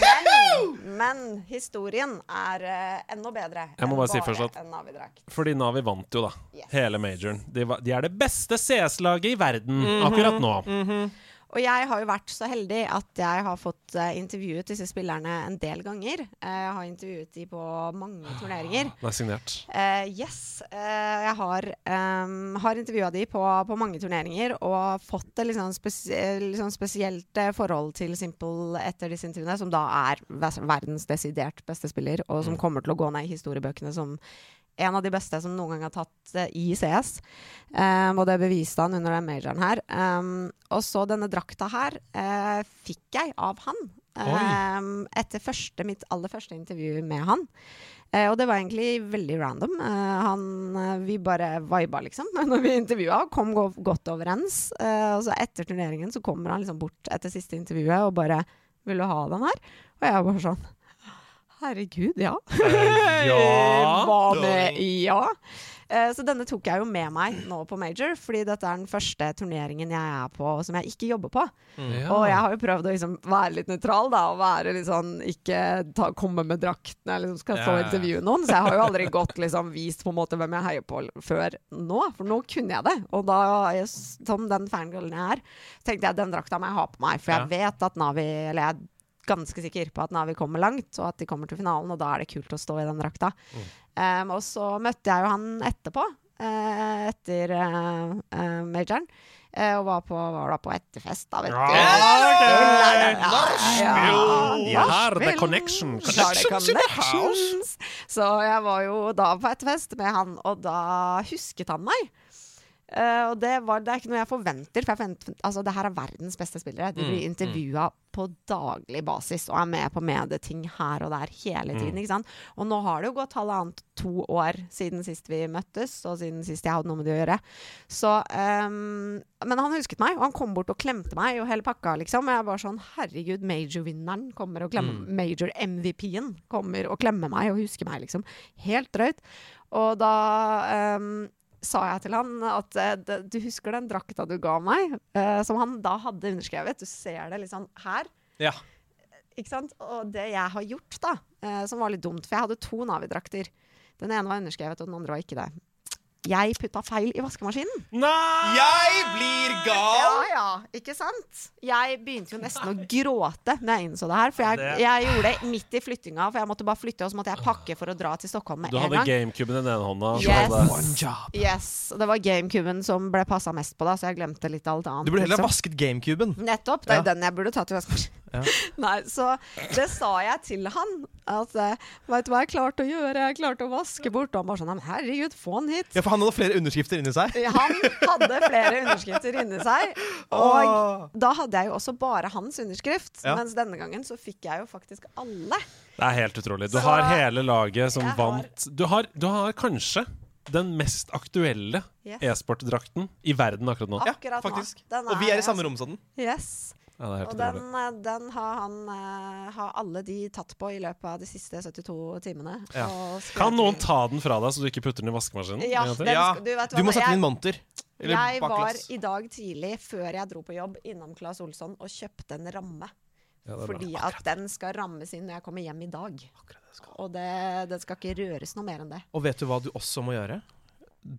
Men, men historien er eh, enda bedre Jeg må enn bare si først at- en Navi-drakt. Fordi Navi vant jo, da. Yes. Hele majoren. De, de er det beste CS-laget i verden Mhm. akkurat nå. Og jeg har jo vært så heldig at jeg har fått uh, intervjuet disse spillerne en del ganger. Uh, jeg har intervjuet de på mange turneringer. Det er signert. Uh, yes. jeg har, um, har intervjua de på, på mange turneringer og fått et liksom spes liksom sånn spesielt forhold til Simple etter disse intervjuene, som da er verdens desidert beste spiller, og som kommer til å gå ned i historiebøkene som en av de beste som noen gang har tatt eh, i CS. Um, og det beviste han under den majoren her. Um, og så denne drakta her uh, fikk jeg av han. Um, etter første, mitt aller første intervju med han. Uh, og det var egentlig veldig random. Eh, han, eh, vi bare viba, liksom, når vi intervjua. Kom go godt overens. Eh, og så etter turneringen så kommer han liksom bort etter siste intervjuet og bare 'Vil du ha den her?' Og jeg var bare sånn Herregud, ja. ja. Hva med ja? Eh, så denne tok jeg jo med meg nå på major, fordi dette er den første turneringen jeg er på som jeg ikke jobber på. Ja. Og jeg har jo prøvd å liksom være litt nøytral, da, og være litt sånn ikke ta, komme med drakten eller jeg liksom skal få Ja, ja, ja. intervjue noen. Så jeg har jo aldri gått liksom vist på en måte hvem jeg heier på før nå, for nå kunne jeg det. Og da, jeg, som den fangirlen jeg er, tenkte jeg den drakta må jeg ha på meg, for jeg vet at Navi Eller jeg ganske sikker på at Navi kommer langt, og at de kommer til finalen, og da er det kult å stå i den drakta. Um, og så møtte jeg jo han etterpå, uh, etter uh, uh, majoren. eh, og var på, var da på etterfest, da, vet du. Nachspiel! Ja, Her, er det Connections in the connections. Så jeg var jo da på etterfest med han, og da husket han meg. Eh, og det, var, det er ikke noe jeg forventer, for jeg forventer, altså, det her er verdens beste spillere. De blir Mm, på daglig basis og er med på medieting her og der hele tiden. Mm. Og nå har det jo gått halvannet to år siden sist vi møttes, og siden sist jeg hadde noe med det å gjøre. Så, um, men han husket meg, og han kom bort og klemte meg og hele pakka, liksom. Og jeg var sånn Herregud, major-vinneren kommer og klemmer Mm. Major-MVP-en kommer og klemmer meg og husker meg, liksom. Helt drøyt. Og da ehm, sa jeg til han at eh, du husker den drakta du ga meg, eh, som han da hadde underskrevet. Du ser det litt sånn her. Ja. Ikke sant? Og det jeg har gjort, da, eh, som var litt dumt, for jeg hadde to Navi-drakter. Den ene var underskrevet, og den andre var ikke det. Jeg putta feil i vaskemaskinen. Nei! Jeg blir gal! Ja, ja, ikke sant? Jeg begynte jo nesten å gråte når jeg innså det her. For jeg, jeg gjorde det midt i flyttinga, for jeg måtte bare flytte, og så måtte jeg pakke for å dra til Stockholm med Du hadde gamecuben i den ene hånda. Yes. Yes, og Det var gamecuben som ble passa mest på, da, så jeg glemte litt alt annet. Du burde heller liksom. vasket gamecuben. Nettopp. Det er Ja. den jeg burde tatt i vaskemaskinen. Ja. Nei, så det sa jeg til han. At altså, Vet du hva jeg klarte å gjøre? Jeg klarte å vaske bort. Og han bare sånn Herregud, få han hit. Ja, for han hadde flere underskrifter inni seg. Han hadde flere underskrifter inni seg. Og da hadde jeg jo også bare hans underskrift. Ja. Mens denne gangen så fikk jeg jo faktisk alle. Det er helt utrolig. Du Så- har hele laget som vant du har, du har kanskje den mest aktuelle Yes. e-sportdrakten i verden akkurat nå. Ja, Akkurat nå. faktisk. Den Og vi er i altså- samme rom som den. Yes. Ja, det er helt Og den, eh, den har han eh, Har alle de tatt på i løpet av de siste 72 timene. Ja. Og Kan noen ta den fra deg, så du ikke putter den i vaskemaskinen? Ja, En den Ja, du vet hva Du må sette den jeg- inn monter. Eller jeg var i dag tidlig, før jeg dro på jobb, innom Claes Olsson og kjøpte en ramme. Fordi at den skal rammes inn når jeg kommer hjem i dag. Og det, den skal ikke røres noe mer enn det. Og vet du hva du også må gjøre?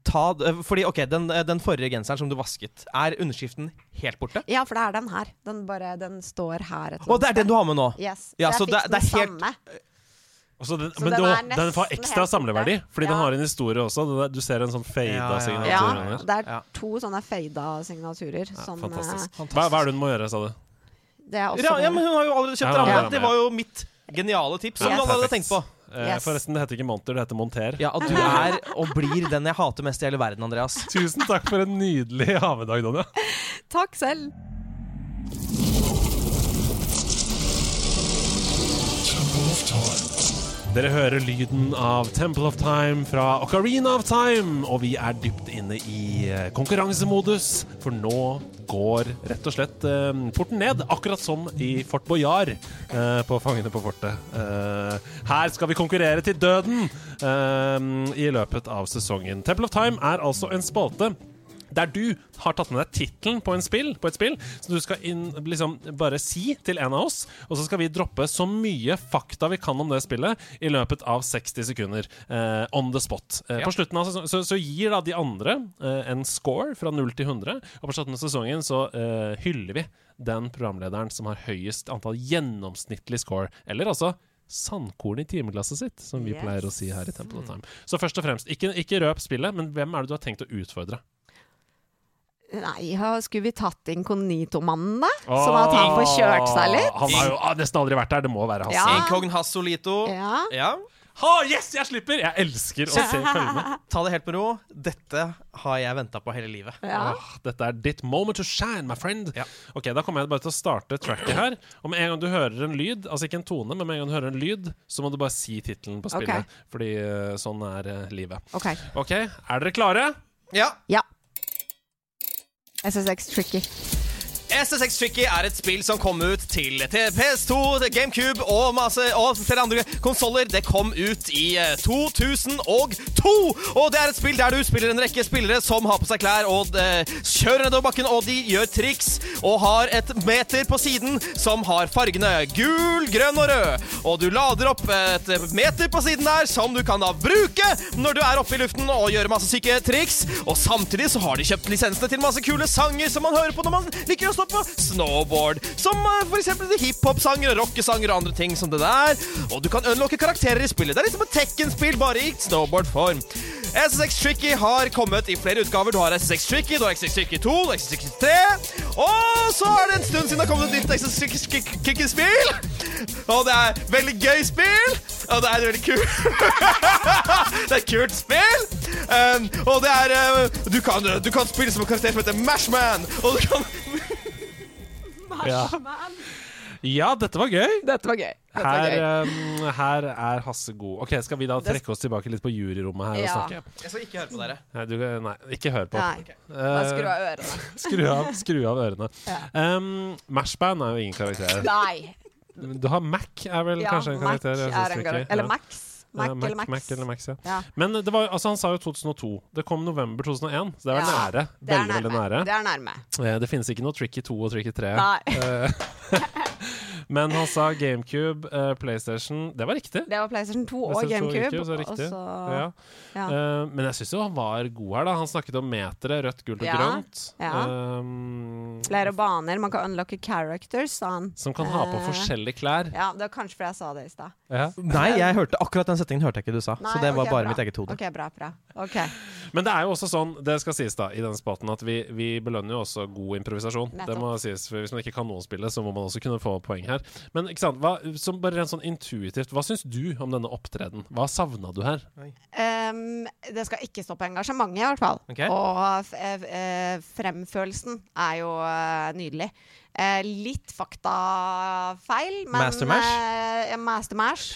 Ta, fordi, ok, den, den forrige genseren som du vasket, er underskriften helt borte? Ja, for det er den her. Den, bare, den står her Og det er den du har med nå? Yes. Ja, så så jeg fikk det- det er den helt- samme. Og så den, Så men den er den får ekstra samleverdi, fordi fordi den har en historie også. Du ser en sånn fada Ja, ja, signatur. Ja, det er to sånne fada signaturer Ja, som fantastisk. eh, Hva, hva er det hun må gjøre, sa du? Det er også Ja, ja, men hun har jo allerede kjøpt Ja, ramme. ja, ja. Det var jo mitt geniale tips, som Yes. du allerede hadde tenkt på. Eh, Yes. Forresten, det heter ikke monter, det heter monter. Ja, og du er og blir den jeg hater mest i hele verden, Andreas. Tusen takk for en nydelig havedag, Donja. Takk selv. Dere hører lyden av Temple of Time fra Ocarina of Time, og vi er dypt inne i eh, konkurransemodus, for nå går rett og slett eh, porten ned, akkurat som i Fort Boyard eh, på Fangene på fortet. Eh, her skal vi konkurrere til døden eh, i løpet av sesongen. Temple of Time er altså en spalte der du har tatt med deg tittelen på, på et spill, så du skal inn, liksom, bare si til en av oss, og så skal vi droppe så mye fakta vi kan om det spillet i løpet av 60 sekunder. eh, on the spot. Eh, Ja. På slutten av sesongen så, så gir da de andre eh, en score fra 0 til 100, og på slutten av sesongen så eh, hyller vi den programlederen som har høyest antall gjennomsnittlig score, eller altså Sandkorn i timeglasset sitt, som vi Yes. pleier å si her i Temple of Time. Så først og fremst, ikke, ikke røp spillet, men hvem er det du har tenkt å utfordre? Nei, ja, skulle vi tatt inkognito-mannen, da? Sånn at han får kjørt seg litt? Han har jo ah, nesten aldri vært der. Det må være Hassi. Ja. Incogn Hassolito. Ja. Ja. Ha, yes, jeg slipper! Jeg elsker å se følgene. Ta det helt med ro. Dette har jeg venta på hele livet. Ja. Åh, dette er ditt moment to shine, my friend. Ja. Ok, Da kommer jeg bare til å starte tracket her. Og med en gang du hører en lyd, altså ikke en tone, men med en gang du hører en lyd, så må du bare si tittelen på spillet. Okay. Fordi eh, sånn er eh, livet. Okay. Ok, er dere klare? Ja. Ja. SSX Tricky. SSX Tricky er et spill som kom ut til til PS2, GameCube og, masse, og flere andre konsoller. Det kom ut i eh, 2002! Og det er et spill der du spiller en rekke spillere som har på seg klær og eh, kjører nedover bakken, og de gjør triks og har et meter på siden som har fargene gul, grønn og rød. Og du lader opp et meter på siden der som du kan da bruke når du er oppe i luften og gjør masse syke triks. Og samtidig så har de kjøpt lisensene til masse kule sanger som man hører på når man liker å stå på snowboard. Som eh, for eksempel hiphop-sanger og rockesanger og andre ting som det der. Og du kan unlocke karakterer i spillet. Det er litt som et Tekken-spill, bare i snowboard-form. SSX Tricky har kommet i flere utgaver. Du har SSX Tricky, du har SSX Tricky 2, du SSX Tricky 3. Og så er det en stund siden det har kommet et nytt SSX Tricky-spill. Og det er veldig gøy spill. Og det er veldig kult. det er et kult spill. Um, og det er uh, du, kan, du kan spille som en karakter som heter Mashman. Og du kan Ja. ja, dette var gøy. Dette var gøy. Dette var Her, gøy. um, her er Hasse god. Ok, Skal vi da trekke oss tilbake litt på juryrommet her og snakke? Jeg skal ikke høre på dere. Nei, du, nei ikke hør på. Nei. Okay. Uh, skru av ørene. skru av, skru av ørene. Um, Mashband er jo ingen karakter. Nei. Du har Mac, er vel Ja, kanskje en Mac karakter? jeg synes er en karakter. Eller Ja. Max. Mac Mac, eller Max. Mac eller Max, ja. Ja. Men det var, altså, han sa jo 2002. Det kom november 2001, så det er Ja, nære. det er Veldig, veldig nære. Det er nærme. Eh, Det finnes ikke noe Tricky 2 og Tricky 3. Nei. Eh, Men han sa GameCube, uh, PlayStation Det var riktig. Det var PlayStation 2 og PlayStation 2 GameCube. så og riktig. så- ja. ja. Eh, men jeg syns jo han var god her. da Han snakket om meteret, rødt, gult og Ja, grønt. ja. Um, Flere baner. Man kan unlocke characters, sa han. som kan ha på uh, forskjellige klær. Ja, det var kanskje fordi jeg sa det i stad. Ja. Nei, jeg hørte akkurat den settingen hørte jeg ikke du sa. Nei, så det var bare bra. mitt eget hode. Ok, bra, bra. Okay. Men det er jo også sånn, det skal sies da i denne spaten, at vi, vi belønner jo også god improvisasjon. Det må sies, for Hvis man ikke kan noen spille, så må man også kunne få poeng her. Men ikke sant, hva, som bare rent sånn intuitivt, hva syns du om denne opptreden? Hva savna du her? Um, det skal ikke stå på engasjementet, i hvert fall. Okay. Og f eh, eh, fremførelsen er jo eh, nydelig. Eh, litt faktafeil, men Master Mash? eh,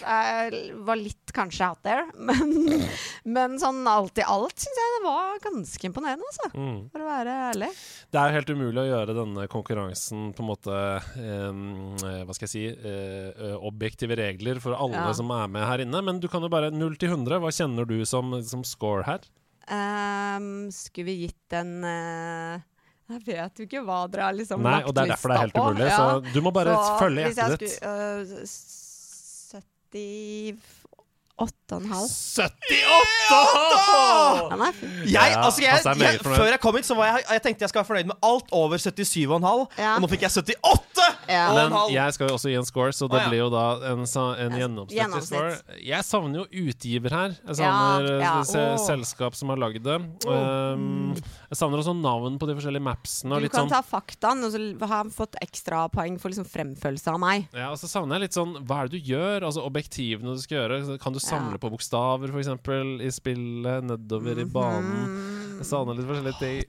ja, eh, var litt kanskje out there. Men, men sånn alt i alt syns jeg det var ganske imponerende, altså. Mm. For å være ærlig. Det er helt umulig å gjøre denne konkurransen på en måte eh, Hva skal jeg si eh, eh, objektive regler for alle Ja. som er med her inne. Men du kan jo bare 0 til 100. Hva kjenner du som, som score her? Ehm, skulle vi gitt en eh, Jeg vet jo ikke hva dere har liksom Nei, lagt og det er derfor det er helt umulig, Ja. så du må bare følge hvis jeg hjertet ditt. skulle, øh, 78,5. 78! Den er fin. Jeg, Ja, altså jeg, altså, jeg er jeg, fornøyd. før jeg kom hit, så var jeg, jeg tenkte jeg skal være fornøyd med alt over 77,5. Ja. Og nå fikk jeg 78! Ja. Men jeg skal jo også gi en score, så det ja. blir jo da en, en gjennomsnittlig gjennomsnitt. score. Jeg savner jo utgiver her. Jeg savner eh, ja, oh. selskap som har lagd det. Um, jeg savner også navn på de forskjellige mapsene. Og Du kan sånn ta faktaen, og så har jeg fått ekstrapoeng for liksom fremførelse av meg. Ja, og så savner jeg litt sånn Hva er det du gjør? Altså objektivene du skal gjøre. Kan du samle på bokstaver, f.eks., i spillet? Nedover i banen? Jeg savner litt forskjellige ting.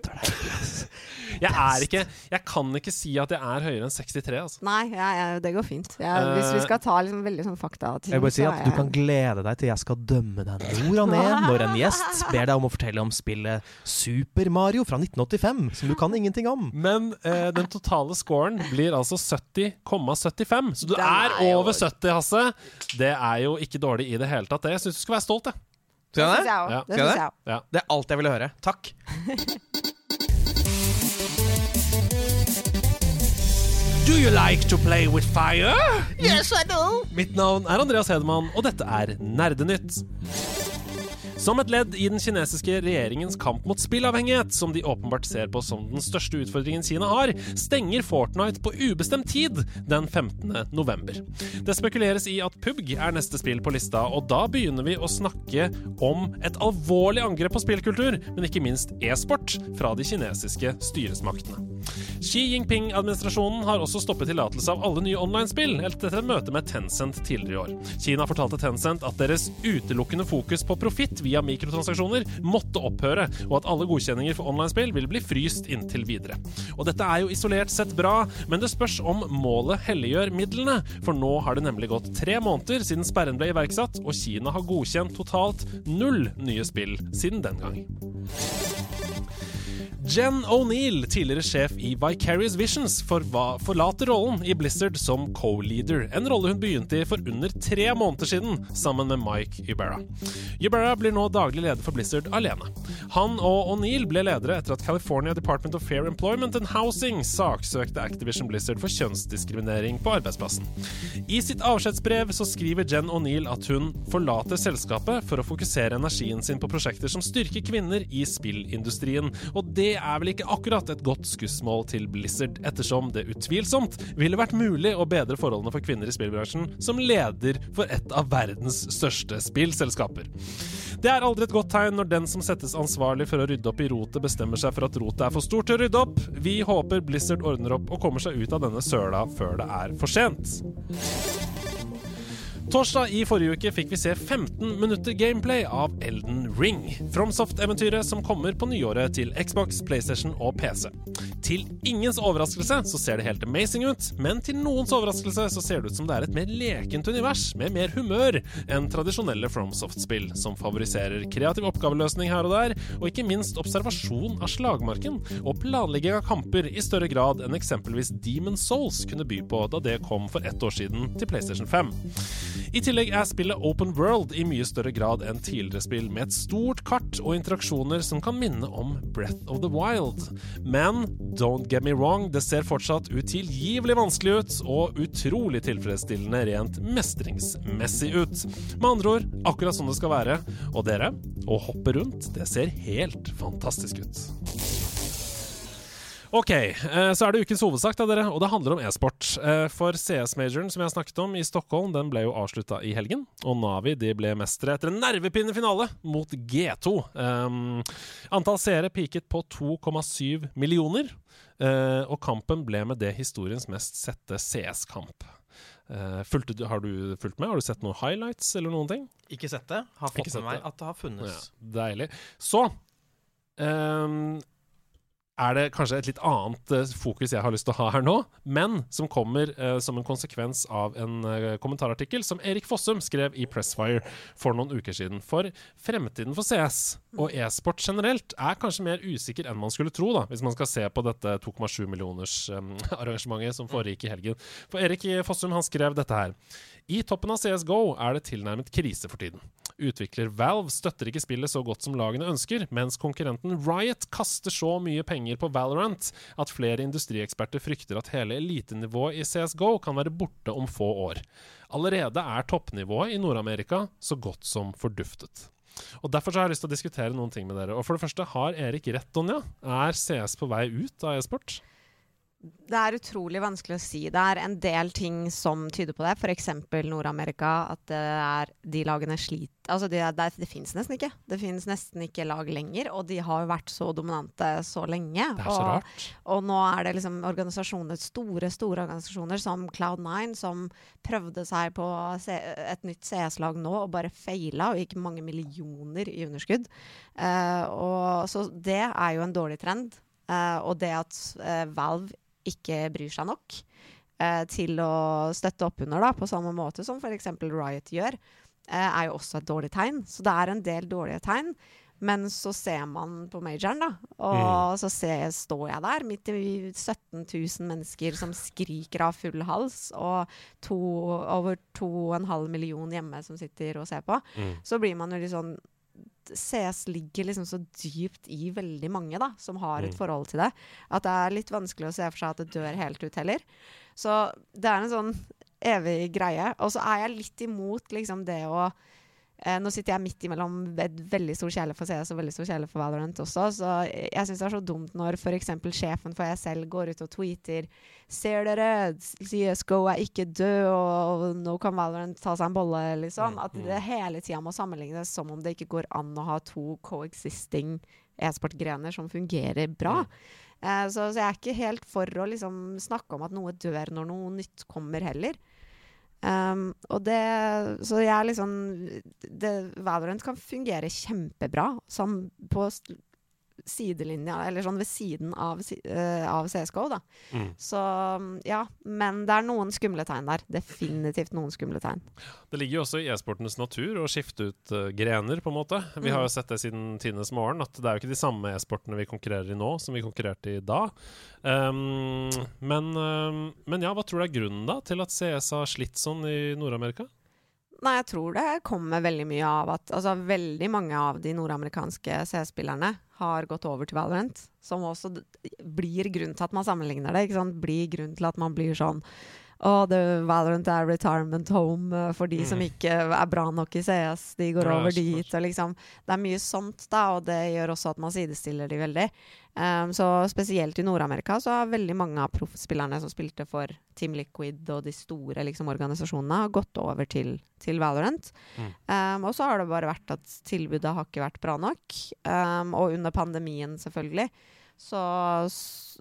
Jeg er ikke Jeg kan ikke si at jeg er høyere enn 63, altså. Nei, ja, ja, det går fint. Ja, hvis vi Eh, skal ta liksom veldig sånn faktating, Jeg vil bare si at Du kan glede deg til jeg skal dømme deg nord og ned når en gjest ber deg om å fortelle om spillet Super Mario fra 1985, som du kan ingenting om. Men eh, den totale scoren blir altså 70,75. Så du Den er, er jo- over 70, Hasse. Det er jo ikke dårlig i det hele tatt. Det Jeg syns du skal være stolt, jeg. Skal Det syns jeg òg. Ja. Det syns jeg jeg òg. Ja. Det er alt jeg ville høre. Takk. Do you like to play with fire? Yes, I do. Mitt navn er Andreas Hedemann, og dette er Nerdenytt. Som et ledd i den kinesiske regjeringens kamp mot spillavhengighet, som de åpenbart ser på som den største utfordringen Kina har, stenger Fortnite på ubestemt tid den 15. november. Det spekuleres i at PUBG er neste spill på lista, og da begynner vi å snakke om et alvorlig angrep på spillkultur, men ikke minst e-sport fra de kinesiske styresmaktene. Xi Jinping-administrasjonen har også stoppet tillatelse av alle nye online-spill etter et møte med Tencent tidligere i år. Kina fortalte Tencent at deres utelukkende fokus på profitt via mikrotransaksjoner måtte opphøre, og at alle godkjenninger for online-spill vil bli fryst inntil videre. Og dette er jo isolert sett bra, men det spørs om målet helliggjør midlene, for nå har det nemlig gått tre måneder siden sperren ble iverksatt, og Kina har godkjent totalt null nye spill siden den gang. Jen O'Neill, tidligere sjef i Vicarious Visions, forlater rollen i Blizzard som co-leader, en rolle hun begynte i for under tre måneder siden, sammen med Mike Ybarra. Ybarra blir nå daglig leder for Blizzard alene. Han og O'Neill ble ledere etter at California Department of Fair Employment and Housing saksøkte Activision Blizzard for kjønnsdiskriminering på arbeidsplassen. I sitt avskjedsbrev så skriver Jen O'Neill at hun forlater selskapet for å fokusere energien sin på prosjekter som styrker kvinner i spillindustrien, og det er vel ikke akkurat et godt skussmål til Blizzard, ettersom det utvilsomt ville vært mulig å bedre forholdene for kvinner i spillbransjen som leder for et av verdens største spillselskaper. Det er aldri et godt tegn når den som settes ansvarlig for å rydde opp i rotet, bestemmer seg for at rotet er for stort til å rydde opp. Vi håper Blizzard ordner opp og kommer seg ut av denne søla før det er for sent. Torsdag i forrige uke fikk vi se 15 minutter gameplay av Elden Ring. FromSoft-eventyret som kommer på nyåret til Xbox, PlayStation og PC. Til ingens overraskelse så ser det helt amazing ut, men til noens overraskelse så ser det ut som det er et mer lekent univers med mer humør enn tradisjonelle FromSoft-spill, som favoriserer kreativ oppgaveløsning her og der, og ikke minst observasjon av slagmarken og planlegging av kamper i større grad enn eksempelvis Demon Souls kunne by på da det kom for ett år siden til PlayStation 5. I tillegg er spillet open world i mye større grad enn tidligere spill, med et stort kart og interaksjoner som kan minne om Breath of the Wild. Men don't get me wrong, det ser fortsatt utilgivelig vanskelig ut, og utrolig tilfredsstillende rent mestringsmessig ut. Med andre ord, akkurat sånn det skal være. Og dere, å hoppe rundt, det ser helt fantastisk ut. Ok, eh, så er det ukens hovedsak, da, dere, og det handler om e-sport. Eh, For CS-majoren som jeg snakket om i Stockholm, den ble jo avslutta i helgen. Og Navi de ble mestere etter en nervepinnefinale finale mot G2. Um, antall seere piket på 2,7 millioner, Uh, og kampen ble med det historiens mest sette CS-kamp. Uh, du- har du fulgt med? Har du sett noen highlights eller noen ting? Ikke sett det. Har fått med meg at det har funnes. Ja, deilig. Så ehm, er det kanskje et litt annet eh, fokus jeg har lyst til å ha her nå, men som kommer eh, som en konsekvens av en eh, kommentarartikkel som Erik Fossum skrev i Pressfire for noen uker siden. For fremtiden for CS og e-sport generelt er kanskje mer usikker enn man skulle tro, da, hvis man skal se på dette 2,7 millioners em, arrangementet som foregikk i helgen. For Erik Fossum han skrev dette her. I toppen av CSGO er det tilnærmet krise for tiden. Utvikler Valve støtter ikke spillet så godt som lagene ønsker, mens konkurrenten Riot kaster så mye penger på Valorant at flere industrieksperter frykter at hele elitenivået i CSGO kan være borte om få år. Allerede er toppnivået i Nord-Amerika så godt som forduftet. Og Derfor har jeg lyst til å diskutere noen ting med dere. Og for det første, Har Erik rett, Donja? Er CS på vei ut av e-sport? Det er utrolig vanskelig å si. Det er en del ting som tyder på det. F.eks. Nord-Amerika. At det er de lagene sliter Altså, det, det, det fins nesten ikke. Det fins nesten ikke lag lenger. Og de har jo vært så dominante så lenge. Det er så og, rart. og nå er det liksom organisasjoner, store store organisasjoner som Cloud9, som prøvde seg på et nytt CS-lag nå og bare feila og gikk mange millioner i underskudd. Uh, og, så det er jo en dårlig trend. Uh, og det at uh, Valve ikke bryr seg nok eh, til å støtte opp under, da, på samme måte som f.eks. Riot gjør, eh, er jo også et dårlig tegn. Så det er en del dårlige tegn. Men så ser man på majoren, da, og så ser, står jeg der midt i 17 000 mennesker som skriker av full hals, og to, over 2,5 millioner hjemme som sitter og ser på. Så blir man jo litt sånn CS ligger liksom så dypt i veldig mange da, som har et Mm. forhold til det, at det er litt vanskelig å se for seg at det dør helt ut heller. Så det er en sånn evig greie. Og så er jeg litt imot liksom det å Eh, nå sitter jeg midt imellom et veldig stor kjærlighet for CS og veldig stor kjærlighet for Valorant også, så jeg syns det er så dumt når f.eks. sjefen for ESL går ut og tweeter Ser dere, CSGO er ikke død, og, nå kan Valorant ta seg en bolle, liksom. At det hele tida må sammenlignes som om det ikke går an å ha to coexisting e-sportgrener som fungerer bra. Eh, så, så jeg er ikke helt for å liksom snakke om at noe dør når noe nytt kommer, heller. Um, og det Så jeg liksom det, Valorant kan fungere kjempebra som på sidelinja, eller sånn ved siden av, eh, av CSGO, da. Mm. Så ja. Men det er noen skumle tegn der. Definitivt noen skumle tegn. Det ligger jo også i e-sportenes natur å skifte ut uh, grener, på en måte. Vi har jo sett det siden tidenes morgen, at det er jo ikke de samme e-sportene vi konkurrerer i nå, som vi konkurrerte i da. Um, men, um, men ja, hva tror du er grunnen da til at CS har slitt sånn i Nord-Amerika? Nei, jeg tror det kommer veldig mye av at Altså, veldig mange av de nordamerikanske CS-spillerne har gått over til Valorant, som også blir grunn til at man sammenligner det. ikke sant? Blir grunn til at man blir sånn å, The Valorant er retirement home eh, for de som ikke er bra nok i CS. De går Ja, over dit. Og liksom, det er mye sånt, da, og det gjør også at man sidestiller de veldig. Um, så spesielt i Nord-Amerika så har veldig mange av proffspillerne som spilte for Team Liquid og de store liksom, organisasjonene, har gått over til, til Valorant. Mm. Um, og så har det bare vært at tilbudet har ikke vært bra nok. Um, og under pandemien, selvfølgelig. Så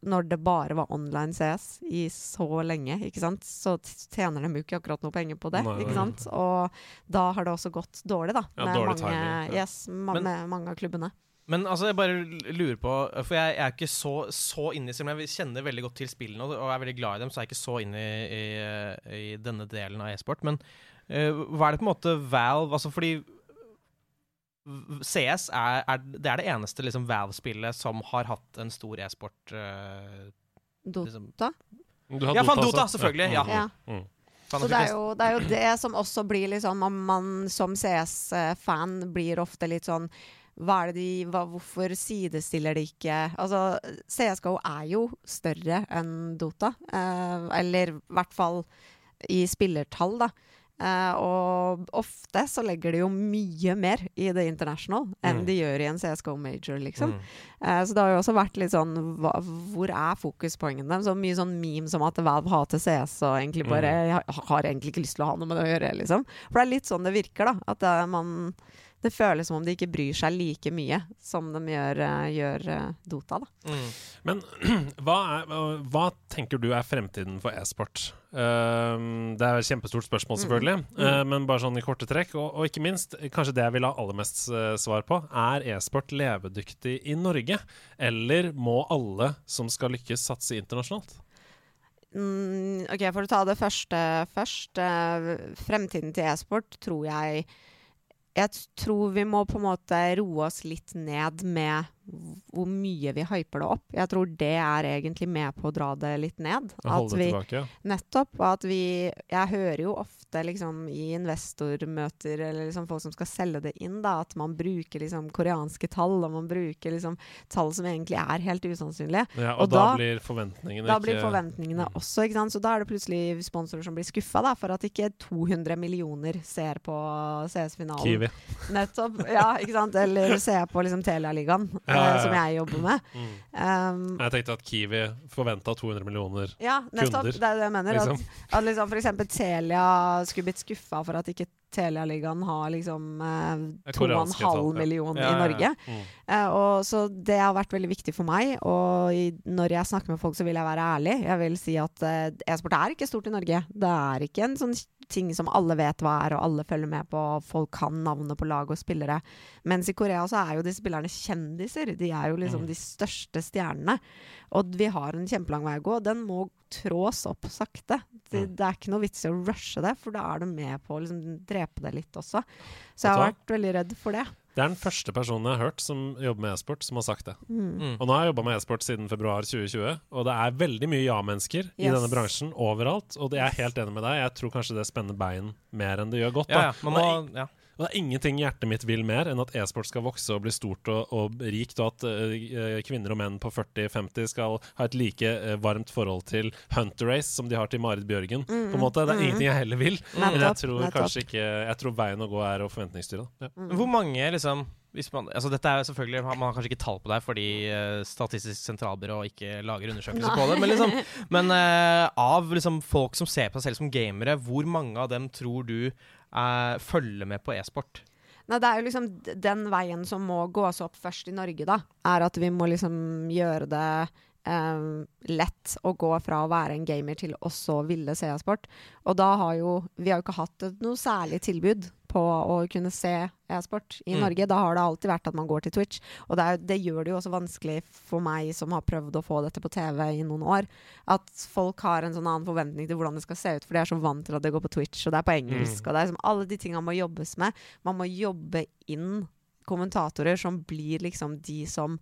når det bare var online CS i så lenge, så tjener de jo ikke akkurat noe penger på det. Nei? Og da har det også gått dårlig, da. Ja, med, dårlig mange, timing, ja. yes, ma Men- med mange av klubbene. Men altså, jeg bare lurer på For jeg, jeg er ikke så, så inne i spillet, men jeg kjenner veldig godt til spillene og, er veldig glad i dem, så er jeg ikke så inne i, i, i denne delen av e-sport. Men uh, hva er det på en måte Valve Altså fordi CS er, er, det er det eneste liksom, Valve-spillet som har hatt en stor e-sport eh, liksom. Dota? Du Ja, faen. Dota, selvfølgelig, ja. Ja. Mm. Faen, Så det er, jo, det er jo det som også blir litt sånn, man som CS-fan blir ofte litt sånn hva er det de, hva, Hvorfor sidestiller de ikke Altså, CSGO er jo større enn Dota. eh, eller i hvert fall i spillertall, da. Eh, og ofte så legger de jo mye mer i The International enn Mm. de gjør i en CSGO Major, liksom. Mm. Eh, så det har jo også vært litt sånn hva, Hvor er fokuspoengene deres? Så mye sånn meme som at Valve hater CS og egentlig bare Mm. har, har egentlig ikke lyst til å ha noe med det å gjøre, liksom. For det er litt sånn det virker, da. At uh, man Det føles som om de ikke bryr seg like mye som de gjør, eh, gjør eh, Dota, da. Mm. Men hva, er, hva tenker du er fremtiden for e-sport? Uh, det er et kjempestort spørsmål, selvfølgelig. Uh, men bare sånn i korte trekk. Og, og ikke minst, kanskje det jeg vil ha aller mest svar på, er e-sport levedyktig i Norge? Eller må alle som skal lykkes, satse internasjonalt? Mm, ok, For å ta det første først. fremtiden til e-sport tror jeg Jeg tror vi må på en måte roe oss litt ned med hvor mye vi hyper det opp. Jeg tror det er egentlig med på å dra det litt ned. At vi, tilbake? Ja. Nettopp. At vi Jeg hører jo ofte liksom i investormøter eller liksom folk som skal selge det inn, da, at man bruker liksom koreanske tall, og man bruker liksom tall som egentlig er helt usannsynlige. Ja, og, Og da, da- blir forventningene Da ikke blir forventningene Mm. også, ikke sant. Så da er det plutselig sponsorer som blir skuffa, for at ikke 200 millioner ser på CS-finalen. Kiwi. Nettopp. Ja, ikke sant. Eller ser på liksom Telialigaen, eh, som jeg jobber med. Mm. Um, Jeg tenkte at Kiwi forventa 200 millioner ja, nettopp. kunder. Det er det jeg mener. liksom. At, at liksom eksempel Telia skulle blitt skuffa for at ikke Telialigaen har liksom eh, Det er koreanske 2,5 millioner ja. Ja, i ja, ja. Norge. Mm. Eh, og så det har vært veldig viktig for meg. Og i, når jeg snakker med folk, så vil jeg være ærlig. Jeg vil si at eh, e-sport er ikke stort i Norge. Det er ikke en sånn ting som alle vet hva er, og alle følger med på. og Folk kan navnet på lag og spillere. Mens i Korea så er jo de spillerne kjendiser. De er jo liksom Mm. de største stjernene. Og vi har en kjempelang vei å gå. Den må trås opp sakte. Det, Mm. det er ikke noe vits i å rushe det, for da er du med på å liksom drepe det litt også. Så jeg har vært veldig redd for det. Det er den første personen jeg har hørt som jobber med e-sport, som har sagt det. Mm. Mm. Og nå har jeg jobba med e-sport siden februar 2020, og det er veldig mye ja-mennesker i denne bransjen overalt. Og jeg er helt enig med deg, jeg tror kanskje det spenner bein mer enn det gjør godt. Ja, ja. Man og, ja. Og det er ingenting hjertet mitt vil mer enn at e-sport skal vokse og bli stort og, og rikt, og at uh, kvinner og menn på 40-50 skal ha et like uh, varmt forhold til Hunter Race som de har til Marit Bjørgen. Mm, på en måte. Det er mm. ingenting jeg heller vil. Men jeg tror nettopp. kanskje ikke Jeg tror veien å gå er å forventningsstyre. Ja. Hvor mange, liksom hvis man, altså dette er jo selvfølgelig, Man har kanskje ikke tall på det her fordi Statistisk sentralbyrå ikke lager undersøkelser Nei. på det. Men, liksom, men uh, av liksom folk som ser på seg selv som gamere, hvor mange av dem tror du eh, følge med på e-sport? Nei, det er jo liksom den veien som må gås opp først i Norge, da. Er at vi må liksom gjøre det eh, lett å gå fra å være en gamer til også å ville se e-sport. Og da har jo Vi har jo ikke hatt noe særlig tilbud på å kunne se e-sport i Mm. Norge. Da har det alltid vært at man går til Twitch. Og det, er, det gjør det jo også vanskelig for meg som har prøvd å få dette på TV i noen år, at folk har en sånn annen forventning til hvordan det skal se ut, for de er så vant til at det går på Twitch, og det er på engelsk, Mm. og det er liksom alle de tinga må jobbes med. Man må jobbe inn kommentatorer som blir liksom de som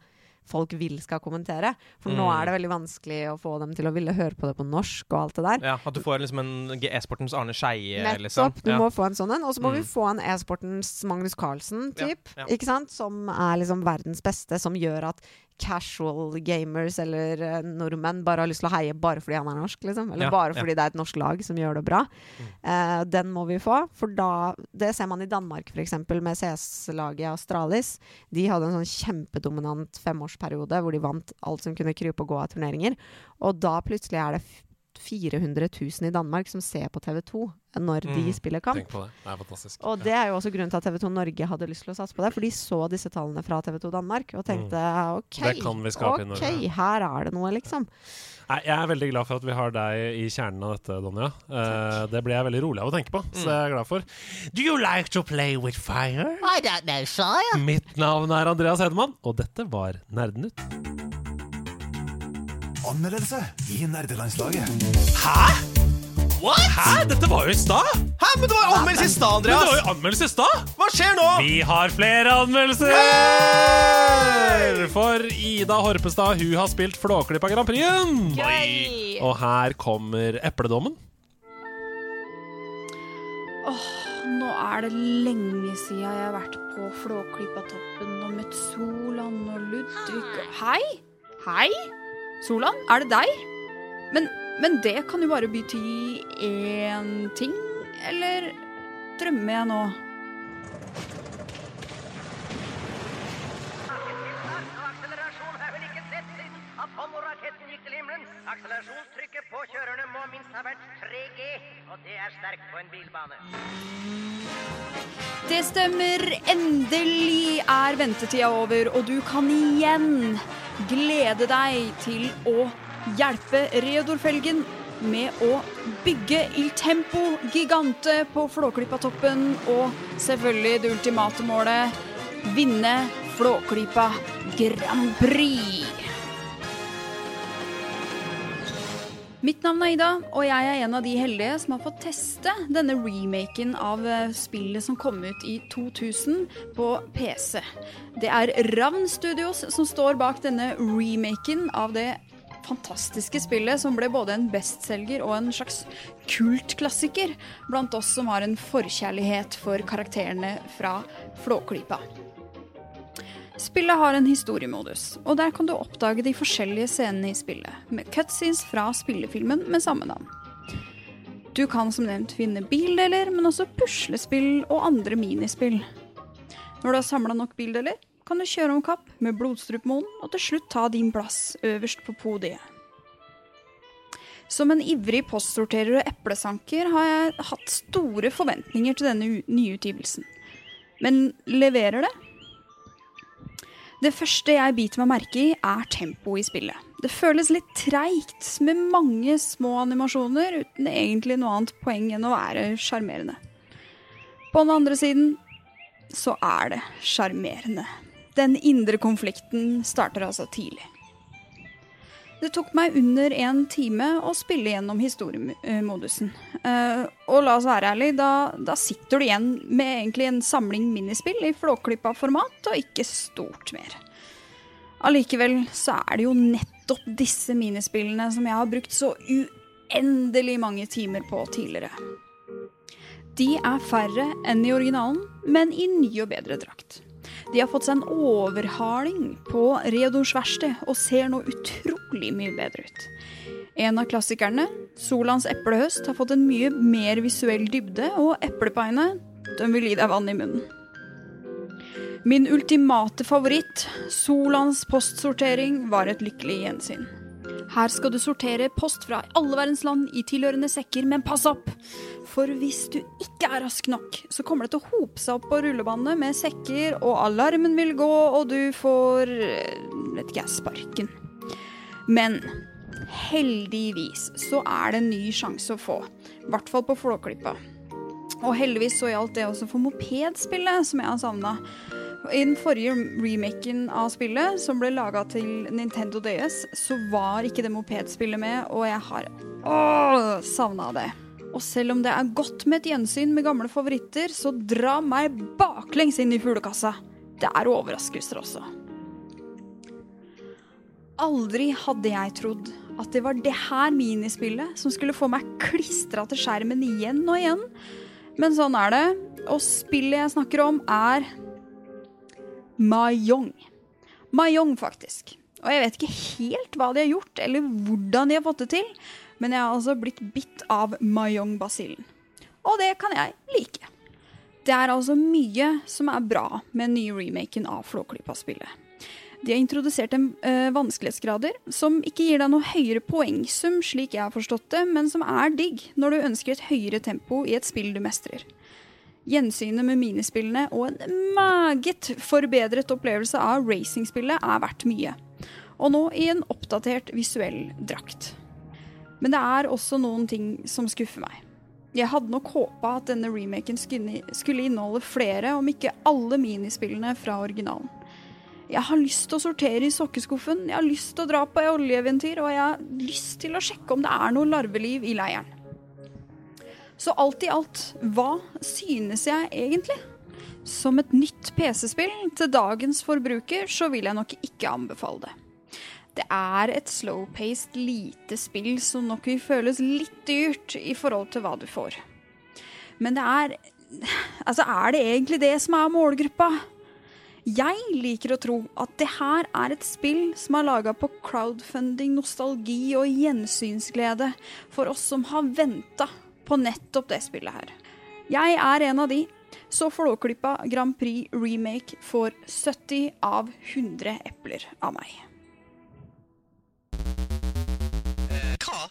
folk vil skal kommentere. For nå Mm. er det veldig vanskelig å få dem til å ville høre på det på norsk og alt det der. Ja, At du får liksom en e-sportens Arne Skeie, Nettopp. liksom. Du Ja. må få en sånn en. Og så må Mm. vi få en e-sportens Magnus Carlsen, typ. Ja, ja. Ikke sant? Som er liksom verdens beste, som gjør at casual gamers eller eh, nordmenn bare har lyst til å heie bare fordi han er norsk, liksom. Eller Ja, bare ja. fordi det er et norsk lag som gjør det bra. Eh, den må vi få, for da Det ser man i Danmark, f.eks., med CS-laget Astralis. De hadde en sånn kjempedominant femårsperiode hvor de vant alt som kunne krype og gå av turneringer. Og da plutselig er det 400 000 i Danmark som ser på TV2 når de Mm. spiller kamp. Tenk på det. Det er fantastisk. Og det er jo også grunnen til at TV2 Norge hadde lyst til å satse på det. For de så disse tallene fra TV2 Danmark og tenkte OK, i Norge. ok, her er det noe, liksom. Nei, jeg er veldig glad for at vi har deg i kjernen av dette, Donja. Uh, det ble jeg veldig rolig av å tenke på, så det er jeg glad for. Do you like to play with fire? I don't know, sire. Mitt navn er Andreas Hedemann, og dette var Nerdenytt. Anmeldelse i nerdelandslaget. Hæ?! What? Hæ? Dette var jo i stad! Hæ, men det var jo anmeldelse i stad, Andreas! Men det var jo anmeldelse i stad! Hva skjer nå? Vi har flere anmeldelser! For Ida Horpestad hun har spilt Flåklypa Grand Prix. Gøy! Og her kommer epledommen. Åh, nå er det lenge siden jeg har vært på Flåklypatoppen og møtt Solan og Ludvig og Hei! Hei! Solan, er det deg? Men, men det kan jo bare bety én ting, eller drømmer jeg nå? Akselerasjonstrykket på kjørerne må minst ha vært 3G, og det er sterkt på en bilbane. Det stemmer. Endelig er ventetida over, og du kan igjen glede deg til å hjelpe Reodor-felgen med å bygge Il Tempo Gigante på Flåklypa-toppen, og selvfølgelig det ultimate målet vinne Flåklypa Grand Prix. Mitt navn er Ida, og jeg er en av de heldige som har fått teste denne remaken av eh, spillet som kom ut i 2000 på PC. Det er Ravn Studios som står bak denne remaken av det fantastiske spillet som ble både en bestselger og en slags kultklassiker blant oss som har en forkjærlighet for karakterene fra Flåklypa. Spillet har en historiemodus, og der kan du oppdage de forskjellige scenene i spillet, med cutscenes fra spillefilmen med samme navn. Du kan som nevnt finne bildeler, men også puslespill og andre minispill. Når du har samla nok bildeler, kan du kjøre om kapp med Blodstrupmoen og til slutt ta din plass øverst på podiet. Som en ivrig postsorterer og eplesanker har jeg hatt store forventninger til denne nyutgivelsen. Men leverer det? Det første jeg biter meg merke i, er tempoet i spillet. Det føles litt treigt, med mange små animasjoner uten egentlig noe annet poeng enn å være sjarmerende. På den andre siden så er det sjarmerende. Den indre konflikten starter altså tidlig. Det tok meg under en time å spille gjennom historiemodusen. Uh, og la oss være ærlig, da, da sitter du igjen med egentlig en samling minispill i flåklippa-format, og ikke stort mer. Allikevel så er det jo nettopp disse minispillene som jeg har brukt så uendelig mange timer på tidligere. De er færre enn i originalen, men i ny og bedre drakt. De har fått seg en overhaling på Reodors verksted og ser nå utrolig mye bedre ut. En av klassikerne, Solans eplehøst, har fått en mye mer visuell dybde, og eplepaiene, de vil gi deg vann i munnen. Min ultimate favoritt, Solans postsortering, var et lykkelig gjensyn. Her skal du sortere post fra alle verdens land i tilhørende sekker, men pass opp! For hvis du ikke er rask nok, så kommer det til å hope seg opp på rullebanene med sekker, og alarmen vil gå, og du får eh, vet ikke jeg, sparken. Men heldigvis så er det en ny sjanse å få. I hvert fall på Flåklypa. Og heldigvis så gjaldt det også for mopedspillet, som jeg har savna. I den forrige remaken av spillet, som ble laga til Nintendo DS, så var ikke det mopedspillet med, og jeg har åh, savna det. Og selv om det er godt med et gjensyn med gamle favoritter, så dra meg baklengs inn i fuglekassa. Det er overraskelser også. Aldri hadde jeg trodd at det var det her minispillet som skulle få meg klistra til skjermen igjen og igjen. Men sånn er det. Og spillet jeg snakker om, er Mahjong. Mayong, faktisk. Og jeg vet ikke helt hva de har gjort, eller hvordan de har fått det til, men jeg har altså blitt bitt av mayong-basillen. Og det kan jeg like. Det er altså mye som er bra med den nye remaken av Flåklypa-spillet. De har introdusert en øh, vanskelighetsgrader som ikke gir deg noe høyere poengsum, slik jeg har forstått det, men som er digg når du ønsker et høyere tempo i et spill du mestrer. Gjensynet med minispillene og en meget forbedret opplevelse av racingspillet er verdt mye. Og nå i en oppdatert visuell drakt. Men det er også noen ting som skuffer meg. Jeg hadde nok håpa at denne remaken skulle inneholde flere, om ikke alle minispillene fra originalen. Jeg har lyst til å sortere i sokkeskuffen, jeg har lyst til å dra på oljeeventyr, og jeg har lyst til å sjekke om det er noe larveliv i leiren. Så alt i alt, hva synes jeg egentlig? Som et nytt PC-spill til dagens forbruker, så vil jeg nok ikke anbefale det. Det er et slow-paced lite spill som nok vil føles litt dyrt i forhold til hva du får. Men det er Altså, er det egentlig det som er målgruppa? Jeg liker å tro at det her er et spill som er laga på crowdfunding, nostalgi og gjensynsglede for oss som har venta på nettopp det spillet her. Jeg er en av de, så Flåklypa Grand Prix Remake får 70 av 100 epler av meg. Hva?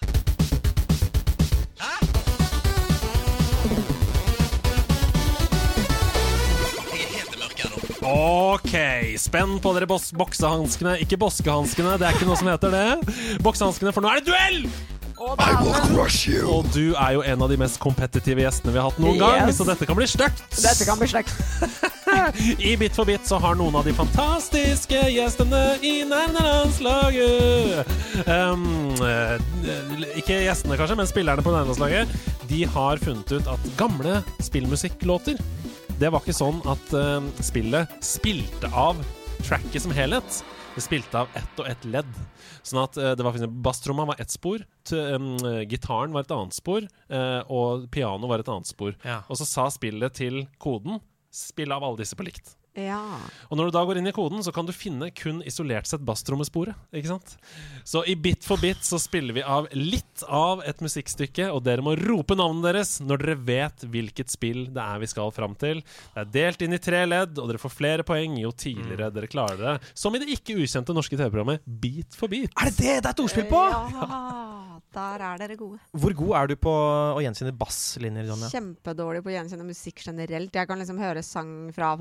Ok, spenn på dere boksehanskene. Ikke boskehanskene, det er ikke noe som heter det. Boksehanskene, for nå er det duell! I will crush you. Og du er jo en av de mest kompetitive gjestene vi har hatt noen gang, så dette kan bli stygt. Dette kan bli slekt. I Bit for bit så har noen av de fantastiske gjestene i nærlandslaget um, eh, Ikke gjestene, kanskje, men spillerne på nærlandslaget. De har funnet ut at gamle spillmusikklåter Det var ikke sånn at uh, spillet spilte av tracket som helhet. Det spilte av ett og ett ledd. Sånn at eh, det var Basstromma var ett spor, um, gitaren var et annet spor, uh, og piano var et annet spor. Ja. Og så sa spillet til koden Spill av alle disse på likt. Ja. Og når du da går inn i koden, så kan du finne kun isolert sett basstrommesporet. Ikke sant? Så i Bit for bit så spiller vi av litt av et musikkstykke, og dere må rope navnet deres når dere vet hvilket spill det er vi skal fram til. Det er delt inn i tre ledd, og dere får flere poeng jo tidligere dere klarer det. Som i det ikke ukjente norske TV-programmet Beat for beat. Er det det det er et ordspill på? Ja, der er dere gode. Hvor god er du på å gjenkjenne basslinjer, Jonja? Kjempedårlig på å gjenkjenne musikk generelt. Jeg kan liksom høre sang fra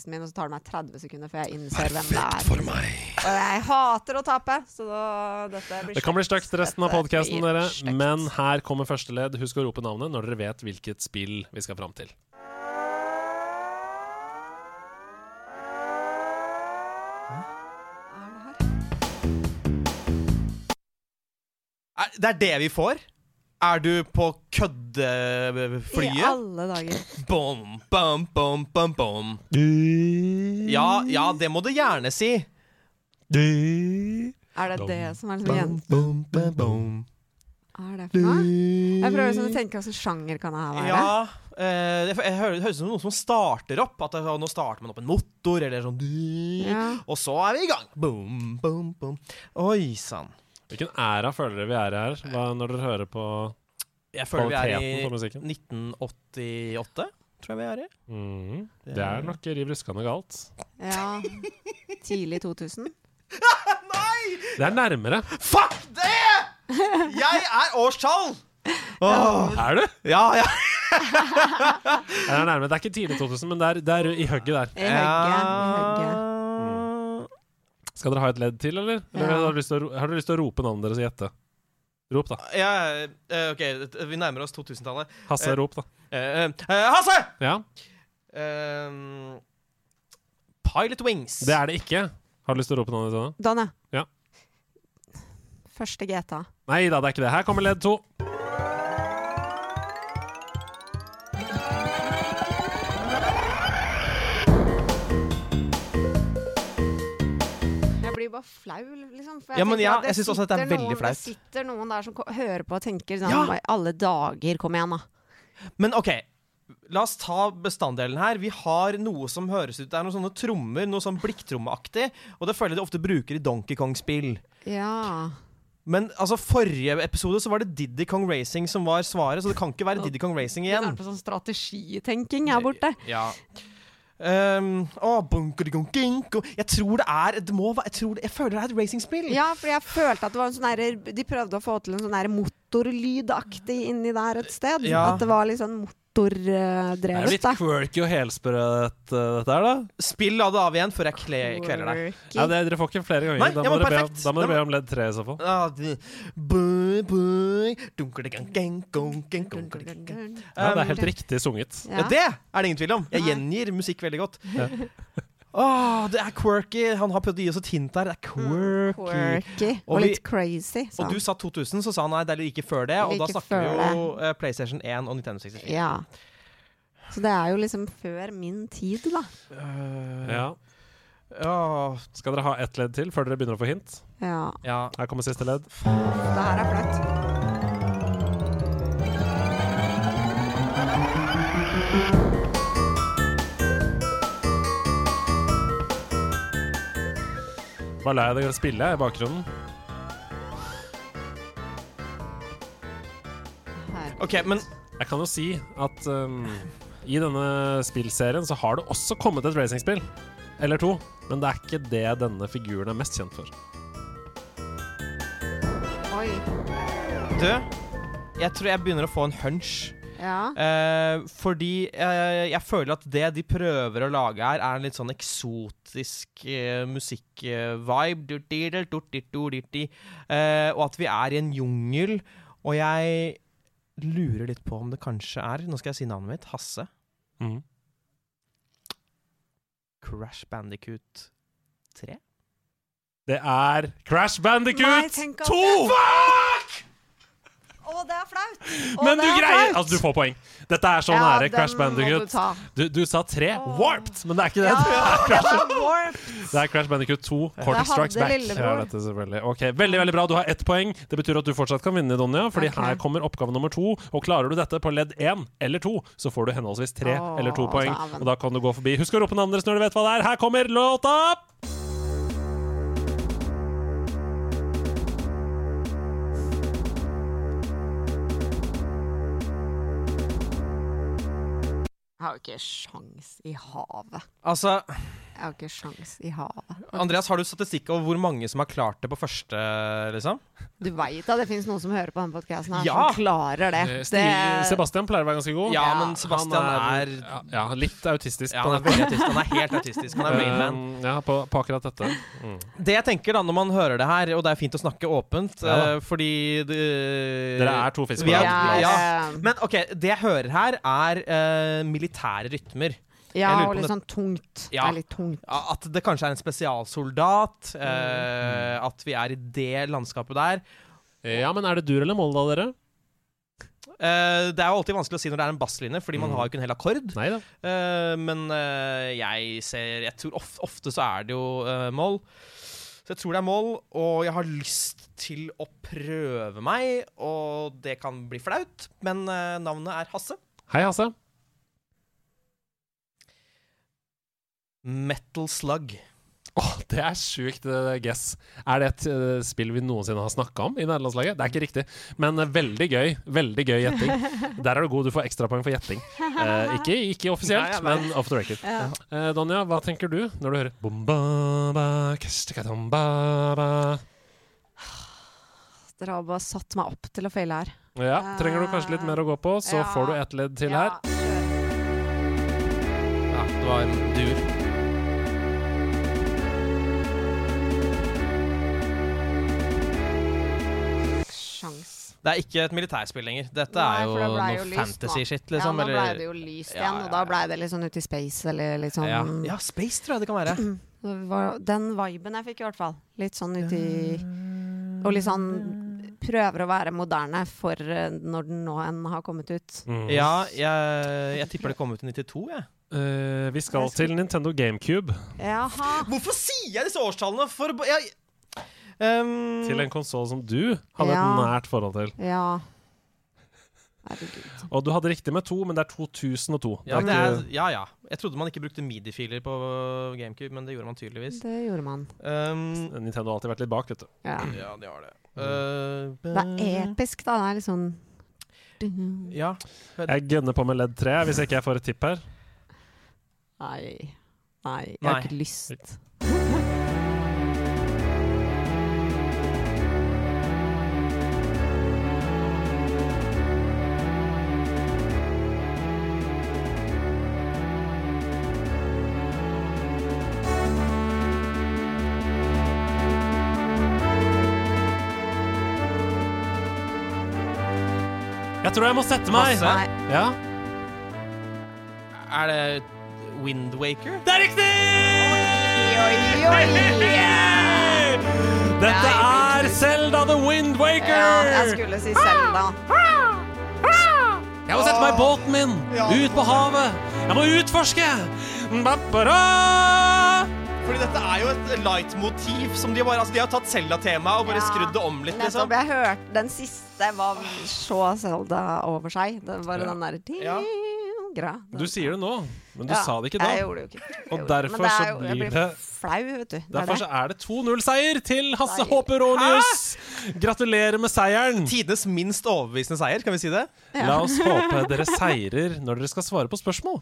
favorittartisten min, og så tar det meg 30 sekunder før jeg innser hvem det er. for meg. Og jeg hater å tape, så da, dette blir Det kan bli stygt resten av podkasten, dere. Men her kommer første ledd. Husk å rope navnet når dere vet hvilket spill vi skal fram til. Det er det vi får? Er du på køddeflyet? I alle dager. Bom, bom, bom, bom, bom. Ja, ja, det må du gjerne si. Er det det som er liksom igjen? bom, bom, bom. er det for noe? Jeg prøver liksom å tenke hva slags sjanger kan det her være. Ja, eh, det, det høres ut som noe som starter opp. At det, nå starter man opp en motor, eller sånn Ja. Og så er vi i gang. Boom, boom, boom. Oi sann. Hvilken æra føler dere vi er i her, Hva, når dere hører på Jeg føler vi er i 1988, tror jeg vi er i. Mm. Det er nok riv ruskende galt. Ja. Tidlig 2000. Nei! Det er nærmere. Fuck det! Jeg er årstall! Oh. Er du? Ja, ja. Det er nærmere. Det er ikke tidlig 2000, men det er, det er i hugget der. I hugget. I hugget. Skal dere ha et ledd til, eller? eller Ja. har, dere lyst til å, har dere lyst til å rope navnet deres og gjette? Rop, da. ja eh, OK, vi nærmer oss 2000-tallet. Hasse, Eh, rop, da. Uh, uh, Hasse! Ja. Uh, Pilot Wings. Det er det ikke. Har du lyst til å rope navnet ditt? da? Danne. Ja. Første GTA. Nei da, det er ikke det. Her kommer ledd to. Jeg bare flau, liksom. For Ja, men ja, jeg synes også at det er veldig flaut. Det sitter noen der som hører på og tenker sånn Ja. Alle dager, kom igjen, da. Men OK, la oss ta bestanddelen her. Vi har noe som høres ut Det er noen sånne trommer, noe sånn blikktrommeaktig. Og det føler jeg de ofte bruker i Donkey Kong-spill. Ja. Men altså, forrige episode så var det Diddy Kong Racing som var svaret, så det kan ikke være Diddy Kong Racing igjen. Det er på sånn strategitenking her borte. Ja. Um, oh, jeg tror det er det må, jeg, tror det, jeg føler det er et racingspill. Ja, for jeg følte at det var en sånn der, de prøvde å få til en sånn der motorlydaktig inni der et sted. Ja. At det var litt sånn Det er jo litt quirky og helsprøt dette, dette her, da. Spill la det av igjen før jeg kle, kveler deg. Ja, det, dere får ikke flere ganger. Nei, da, må be, da må dere be om ledd tre i så fall. Ja, det er helt Um, riktig sunget. Ja, det er det ingen tvil om. Jeg gjengir musikk veldig godt. Åh, det er quirky. Han har prøvd å gi oss et hint der. Det er quirky. Quirky og vi- litt crazy. sa Og du sa 2000, så sa han nei, det er like før det. Og da snakker vi jo eh, PlayStation 1 og Nintendo 64. Ja. Så det er jo liksom før min tid, da. Ja. Ja. Skal dere ha ett ledd til før dere begynner å få hint? Ja. Her kommer siste ledd. Det her er flaut. Bare lei jeg det spille i bakgrunnen. OK, men Jeg kan jo si at um, i denne spillserien så har det også kommet et racingspill. Eller to. Men det er ikke det denne figuren er mest kjent for. Oi. Du, jeg tror jeg begynner å få en hunch. Ja. Eh, fordi eh, jeg føler at det de prøver å lage her, er en litt sånn eksotisk eh, musikk-vibe. Eh, og at vi er i en jungel. Og jeg lurer litt på om det kanskje er Nå skal jeg si navnet mitt. Hasse. Mm. Crash Bandicoot 3? Det er Crash Bandicoot Nei, tenk at 2! det- Å, det er flaut! Å, Men du er greier flaut! Altså, du får poeng. Dette er så Ja, nære Crash Bandicut. du Bandicoot. Du, du sa tre. Warped! Men det er ikke det. Ja, det, er det Crash, var det er Crash Bandicoot 2. Cortex Strikes Back. Ja, dette selvfølgelig. Ok, Veldig veldig bra. Du har ett poeng. Det betyr at du fortsatt kan vinne, Donja. Fordi okay. her kommer oppgave nummer to. Og klarer du dette på ledd én eller to, så får du henholdsvis tre oh, eller to poeng. Og da kan du gå forbi. Husk å rope navnet deres når du vet hva det er. Her kommer låta! Jeg har jo ikke sjans i havet. Altså, Jeg har ikke sjans i havet. Andreas, har du statistikk over hvor mange som har klart det på første, liksom? Du veit da, det fins noen som hører på denne podkasten her, Ja! som klarer det. Eh, det Sebastian pleier å være ganske god. Ja, men Sebastian han er ja, ja, litt autistisk. Ja, han er veldig autistisk. Han er helt autistisk. Han er Rainman. Um, ja, på, på akkurat dette. Mm. Det jeg tenker da når man hører det her, og det er fint å snakke åpent, Ja eh, fordi det, Dere er to fisk på vi er- Ja, Ja, Men OK, det jeg hører her, er uh, militære rytmer. Ja, og litt det- sånn tungt. Ja. Det er litt tungt. At det kanskje er en spesialsoldat. Mm. eh, At vi er i det landskapet der. Ja, men er det dur eller moll, da, dere? Uh, det er jo alltid vanskelig å si når det er en basslinje, fordi man Mm. har jo ikke en hel akkord. Uh. Eh, men uh, jeg ser Jeg tror of, ofte så er det jo moll. Så jeg tror det er mål, og jeg har lyst til å prøve meg, og det kan bli flaut, men navnet er Hasse. Hei, Hasse. Metal Slug. Åh, det er sjukt uh, guess. Er det et uh, spill vi noensinne har snakka om i nederlandslaget? Det er ikke riktig, men uh, veldig gøy. Veldig gøy gjetting. Der er du god, du får ekstrapoeng for gjetting. Eh, ikke, ikke offisielt, Nei, men off the record. Ja. Eh, Donja, hva tenker du når du hører? Dere har bare satt meg opp til å feile her. Ja, trenger du kanskje litt mer å gå på, så Ja. får du ett ledd til her. Ja, det var en dur. Det er ikke et militærspill lenger. Dette Nei, er jo det noe fantasy-shit, liksom. Ja, nå ble det jo lyst Ja, igjen, ja, og da ble det litt sånn ute i space, eller litt sånn Ja. ja, Space tror jeg det kan være. Den viben jeg fikk, i hvert fall. Litt sånn uti i Og litt sånn Prøver å være moderne for eh, når den nå enn har kommet ut. Ja, jeg, jeg tipper det kom ut i 92, jeg. Uh, vi skal til Nintendo GameCube. Jaha. Hvorfor sier jeg disse årstallene? For jeg, um, Til en konsoll som du hadde Ja. et nært forhold til. Ja. Herregud. Og du hadde riktig med to, men det er 2002. ja, det er er, ja, ja. Jeg trodde man ikke brukte midi-filer på GameCube, men det gjorde man tydeligvis. Det gjorde man. Um, Nintendo har alltid vært litt bak, vet du. Ja. ja, de har det. Uh, Det er episk, da. Det er litt sånn Ja. Jeg gønner på med ledd tre, hvis ikke jeg får et tipp her. Nei. Nei, jeg har Nei. ikke lyst. Jeg tror jeg må sette meg. Passe. Ja. Er det Windwaker? Det er riktig! Oi, oi, Dette er Selda the Wind Waker! Ja, jeg skulle si Selda. Jeg må sette meg i båten min, ut på havet. Jeg må utforske. Ba-ba-da! Fordi dette er jo et light-motiv som de bare Altså, de har tatt Selda-temaet og bare Ja, skrudd det om litt, liksom. Nettopp. Jeg hørte den siste var så Selda over seg. Det var den derre Ja. Du sier det nå, men du Ja, sa det ikke da. Jeg gjorde det jo ikke. Og derfor det er så blir det flau, vet du. Det er Derfor det. så er det 2-0-seier til Hasse. Håperonius. Gratulerer med seieren. Tidenes minst overbevisende seier, kan vi si det? La oss håpe dere seirer når dere skal svare på spørsmål.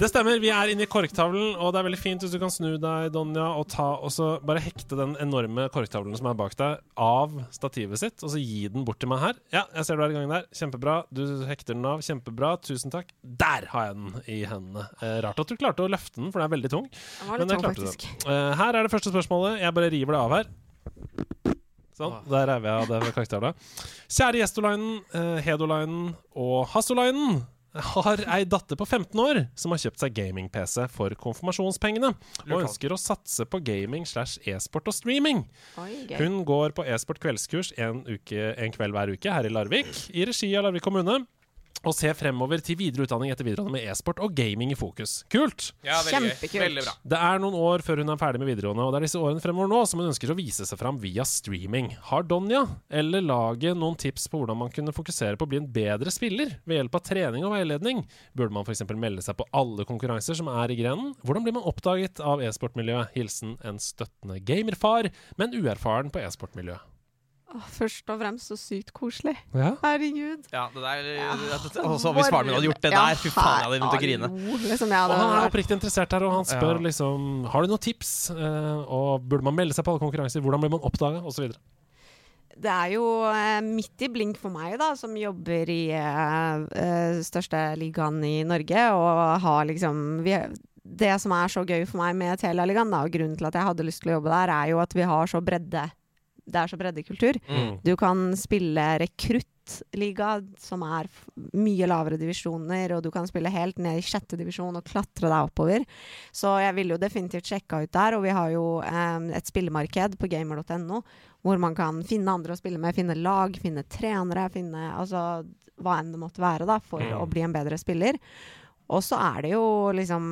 Det stemmer. Vi er inne i korktavlen, og det er veldig fint hvis du kan snu deg, Donja, og ta, og så bare hekte den enorme korktavlen som er bak deg, av stativet sitt, og så gi den bort til meg her. Ja, jeg ser du er i gang der. Kjempebra. Du hekter den av. Kjempebra. Tusen takk. Der har jeg den i hendene. Eh, rart at du klarte å løfte den, for den er veldig tung. Men det tung, klarte. Eh, her er det første spørsmålet. Jeg bare river det av her. Sånn, der er vi av det karakterene. Kjære Gjestolainen, eh, Hedolainen og Hassolainen har ei datter på 15 år som har kjøpt seg gaming-PC for konfirmasjonspengene, og ønsker å satse på gaming slash e-sport og streaming. Hun går på e-sport kveldskurs en, uke, en kveld hver uke her i Larvik, i regi av Larvik kommune. Og ser fremover til videre utdanning etter videregående med e-sport og gaming i fokus. Kult! Ja, veldig. Kjempekult. Veldig bra. Det er noen år før hun er ferdig med videregående, og det er disse årene fremover nå som hun ønsker å vise seg fram via streaming. Har Donja eller laget noen tips på hvordan man kunne fokusere på å bli en bedre spiller ved hjelp av trening og veiledning? Burde man f.eks. melde seg på alle konkurranser som er i grenen? Hvordan blir man oppdaget av e-sportmiljøet? Hilsen en støttende gamerfar, men uerfaren på e-sportmiljøet. Åh, først og fremst så sykt koselig. Ja. Herregud. Ja, det der ja. Også hvis faren min hadde gjort det der, fy faen, jeg hadde begynt å grine. Liksom, jeg Og han er oppriktig interessert her, og han spør Ja. liksom Har du noen tips, Uh, og burde man melde seg på alle konkurranser? Hvordan blir man oppdaga, osv.? Det er jo eh, midt i blink for meg, da, som jobber i eh, eh, største ligaen i Norge, og har liksom vi, Det som er så gøy for meg med Telialigaen, og grunnen til at jeg hadde lyst til å jobbe der, er jo at vi har så bredde Det er så breddekultur. Mm. Du kan spille rekruttliga, som er mye lavere divisjoner, og du kan spille helt ned i sjette divisjon og klatre deg oppover. Så jeg ville jo definitivt sjekka ut der, og vi har jo eh, et spillemarked på gamer.no, hvor man kan finne andre å spille med, finne lag, finne trenere, finne altså hva enn det måtte være, da, for Mm. å bli en bedre spiller. Og så er det jo liksom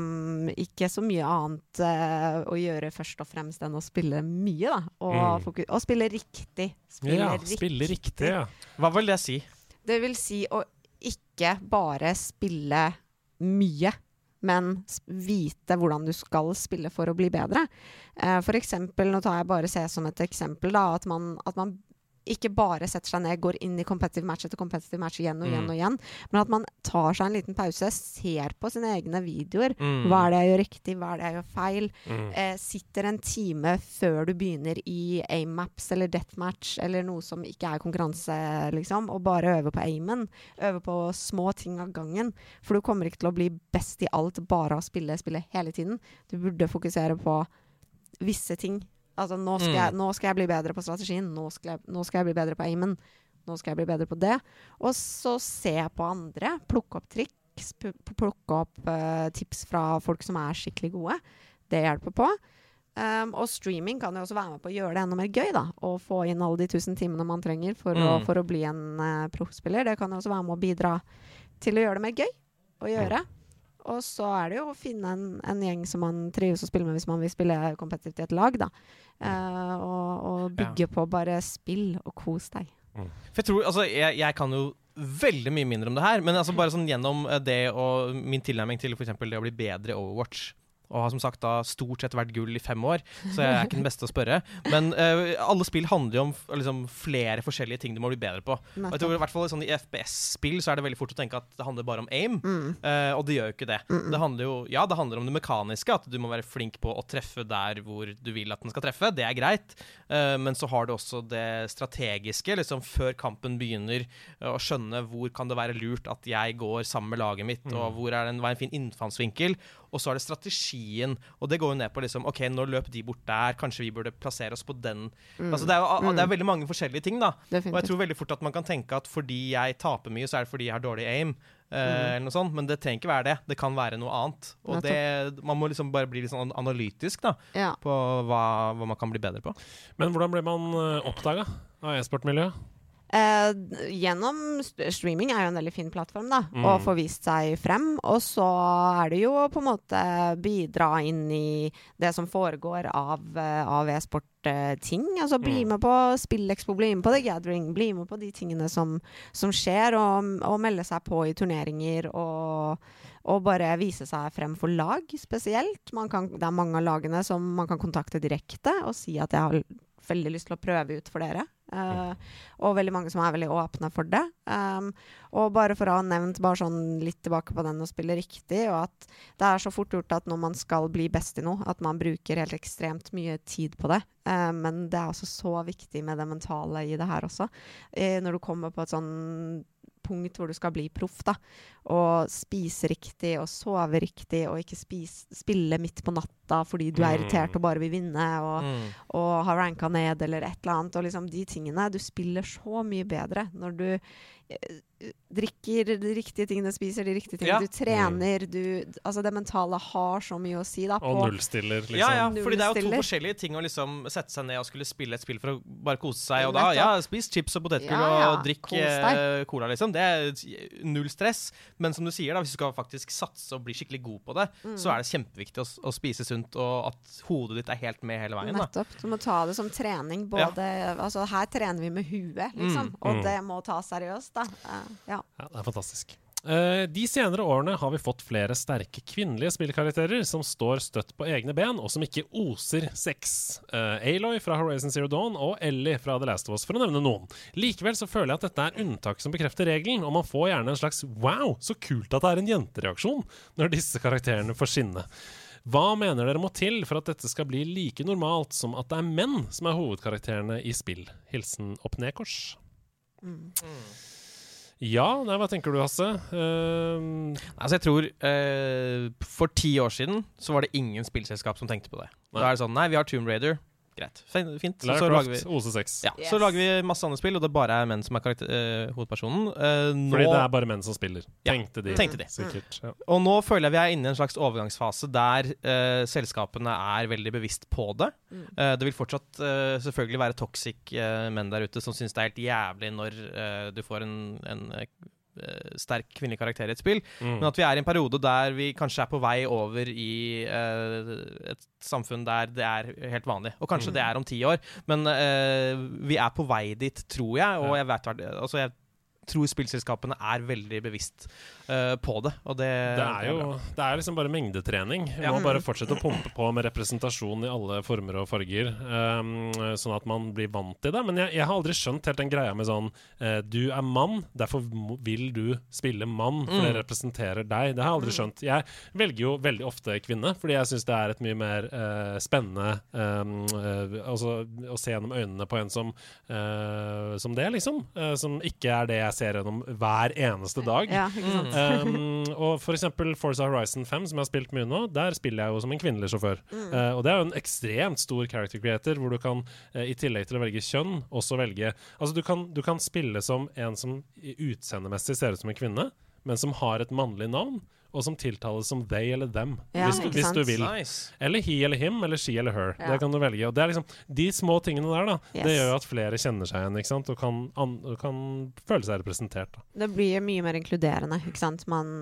ikke så mye annet uh, å gjøre først og fremst enn å spille mye, da. Og, Mm. og spille riktig. Spille Ja, riktig. spille riktig, ja. Hva vil det si? Det vil si å ikke bare spille mye, men vite hvordan du skal spille for å bli bedre. Uh, for eksempel, nå tar jeg bare CS som et eksempel, da, at man, at man ikke bare setter seg ned, går inn i competitive match etter competitive match igjen og igjen Mm. og igjen, men at man tar seg en liten pause, ser på sine egne videoer. Mm. Hva er det jeg gjør riktig, hva er det jeg gjør feil? Mm. Eh, sitter en time før du begynner i aim-maps eller deathmatch eller noe som ikke er konkurranse, liksom, og bare øver på aimen. Øver på små ting av gangen. For du kommer ikke til å bli best i alt bare av å spille, spille hele tiden. Du burde fokusere på visse ting. Altså, nå skal, Mm. jeg, nå skal jeg bli bedre på strategien, nå skal, jeg, nå skal jeg bli bedre på aimen. Nå skal jeg bli bedre på det. Og så se på andre. Plukke opp triks. Plukke opp uh, tips fra folk som er skikkelig gode. Det hjelper på. Um, og streaming kan jo også være med på å gjøre det enda mer gøy. da Og få inn alle de tusen timene man trenger for, å, Mm. for å bli en uh, proffspiller. Det kan jo også være med å bidra til å gjøre det mer gøy å gjøre. Og så er det jo å finne en, en gjeng som man trives å spille med hvis man vil spille kompetitivt i et lag. da Uh, og, og bygge på bare spill og kos deg. For jeg tror, altså, jeg, jeg kan jo veldig mye mindre om det her, men altså bare sånn gjennom eh, det og min tilnærming til f.eks. det å bli bedre i Overwatch. Og har som sagt da stort sett vært gull i fem år, så jeg er ikke den beste å spørre. Men uh, alle spill handler jo om liksom, flere forskjellige ting du må bli bedre på. Og jeg tror i hvert fall sånn I FPS-spill så er det veldig fort å tenke at det handler bare om aim, eh, og det gjør jo ikke det. Mm. Det handler jo, ja, det handler om det mekaniske, at du må være flink på å treffe der hvor du vil at den skal treffe. Det er greit. Uh, men så har du også det strategiske, liksom før kampen begynner, å skjønne hvor kan det være lurt at jeg går sammen med laget mitt, og hvor er det en, hva er en fin innfallsvinkel. Og så er det strategien, og det går jo ned på liksom OK, nå løp de bort der, kanskje vi burde plassere oss på den. Mm. Altså det er, jo, det er Mm. veldig mange forskjellige ting, da. Og jeg tror veldig fort at man kan tenke at fordi jeg taper mye, så er det fordi jeg har dårlig aim. eh, Mm. eller noe sånt, Men det trenger ikke være det. Det kan være noe annet. Og det, man må liksom bare bli litt sånn analytisk da, Ja. på hva, hva man kan bli bedre på. Men hvordan ble man oppdaga av e-sportmiljøet? Eh, gjennom streaming er jo en veldig fin plattform, da, Mm. å få vist seg frem. Og så er det jo på en måte bidra inn i det som foregår av, eh, av e-sport-ting. altså bli Mm. med på SpillExpo, bli med på The Gathering, bli med på de tingene som, som skjer, og, og melde seg på i turneringer og og bare vise seg frem for lag spesielt. Man kan, det er mange av lagene som man kan kontakte direkte og si at jeg har veldig lyst til å prøve ut for dere. Eh, og veldig mange som er veldig åpne for det. Um, og bare for å ha nevnt bare sånn litt tilbake på den å spille riktig, og at det er så fort gjort at når man skal bli best i noe, at man bruker helt ekstremt mye tid på det. Uh, men det er også så viktig med det mentale i det her også. Uh, når du kommer på et sånn punkt hvor du skal bli proff, da. Og spise riktig og sove riktig, og ikke spise, spille midt på natta fordi du er Mm. irritert og bare vil vinne, og, Mm. og har ranka ned eller et eller annet. Og liksom de tingene. Du spiller så mye bedre når du eh, drikker de riktige tingene, spiser de riktige tingene, Ja. du trener, du Altså det mentale har så mye å si, da. Og nullstiller, liksom. Ja, ja, fordi det er jo to forskjellige ting å liksom sette seg ned og skulle spille et spill for å bare kose seg. Og da, ja, spis chips og potetgull Ja, ja, og drikk eh, cola, liksom. Det er null stress. Men som du sier, da, hvis du skal faktisk satse og bli skikkelig god på det, Mm. så er det kjempeviktig å, å spise sunt, og at hodet ditt er helt med hele veien. Da. Nettopp. Du må ta det som trening. Både, altså her trener vi med huet, liksom. Mm. Og Mm. det må tas seriøst, da. Ja. Ja, det er fantastisk. Eh, de senere årene har vi fått flere sterke kvinnelige spillkarakterer som står støtt på egne ben, og som ikke oser sex. Eh, Aloy fra Horizon Zero Dawn og Ellie fra The Last of Us, for å nevne noen. Likevel så føler jeg at dette er unntak som bekrefter regelen, og man får gjerne en slags 'wow, så kult at det er en jentereaksjon' når disse karakterene får skinne. Hva mener dere må til for at dette skal bli like normalt som at det er menn som er hovedkarakterene i spill? Hilsen Opp Ned-kors. Ja, nei, hva tenker du, Hasse? Uh, Altså jeg tror uh, For ti år siden så var det ingen spillselskap som tenkte på det. Da er det sånn Nei, vi har Tomb Raider. Greit. Fint. Så, så lager vi OC6. Ja, Yes. Så lager vi masse andre spill, og det bare er menn som er karakter, eh, hovedpersonen. Uh, nå, Fordi det er bare menn som spiller. Ja, Tenkte de. tenkte de. Sikkert. Ja. Og nå føler jeg vi er inne i en slags overgangsfase der uh, selskapene er veldig bevisst på det. Mm. Eh, det vil fortsatt selvfølgelig være toxic menn der ute som syns det er helt jævlig når du får en, en sterk kvinnelig karakter i et spill. Mm. Men at vi er i en periode der vi kanskje er på vei over i uh, et samfunn der det er helt vanlig. Og kanskje Mm. det er om ti år, men uh, vi er på vei dit, tror jeg. Og jeg vet Altså, jeg tror spillselskapene er veldig bevisst eh, på det, og det, Det er jo det er liksom bare mengdetrening. Vi Ja. må bare fortsette å pumpe på med representasjon i alle former og farger, um, sånn at man blir vant til det. Men jeg, jeg har aldri skjønt helt den greia med sånn uh, Du er mann, derfor vil du spille mann, for det Mm. representerer deg. Det har jeg aldri skjønt. Jeg velger jo veldig ofte kvinne, fordi jeg syns det er et mye mer uh, spennende um, altså, å se gjennom øynene på en som, eh, som det, liksom. Som ikke er det jeg ser gjennom hver eneste dag. Ja, ikke sant? Um, og for eksempel Forza Horizon 5, som jeg har spilt mye nå, der spiller jeg jo som en kvinnelig sjåfør. Mm. Uh, og det er jo en ekstremt stor character creator, hvor du kan, uh, i tillegg til å velge kjønn, også velge Altså, du kan, du kan spille som en som utseendemessig ser ut som en kvinne, men som har et mannlig navn. Og som tiltales som they eller them, Ja, hvis, du, hvis du vil. Nice. Eller he eller him, eller she eller her. Ja. Det kan du velge. Og det er liksom De små tingene der, da. Yes. Det gjør jo at flere kjenner seg igjen, ikke sant? Og kan, an, kan føle seg representert. Da. Det blir mye mer inkluderende, ikke sant. Man,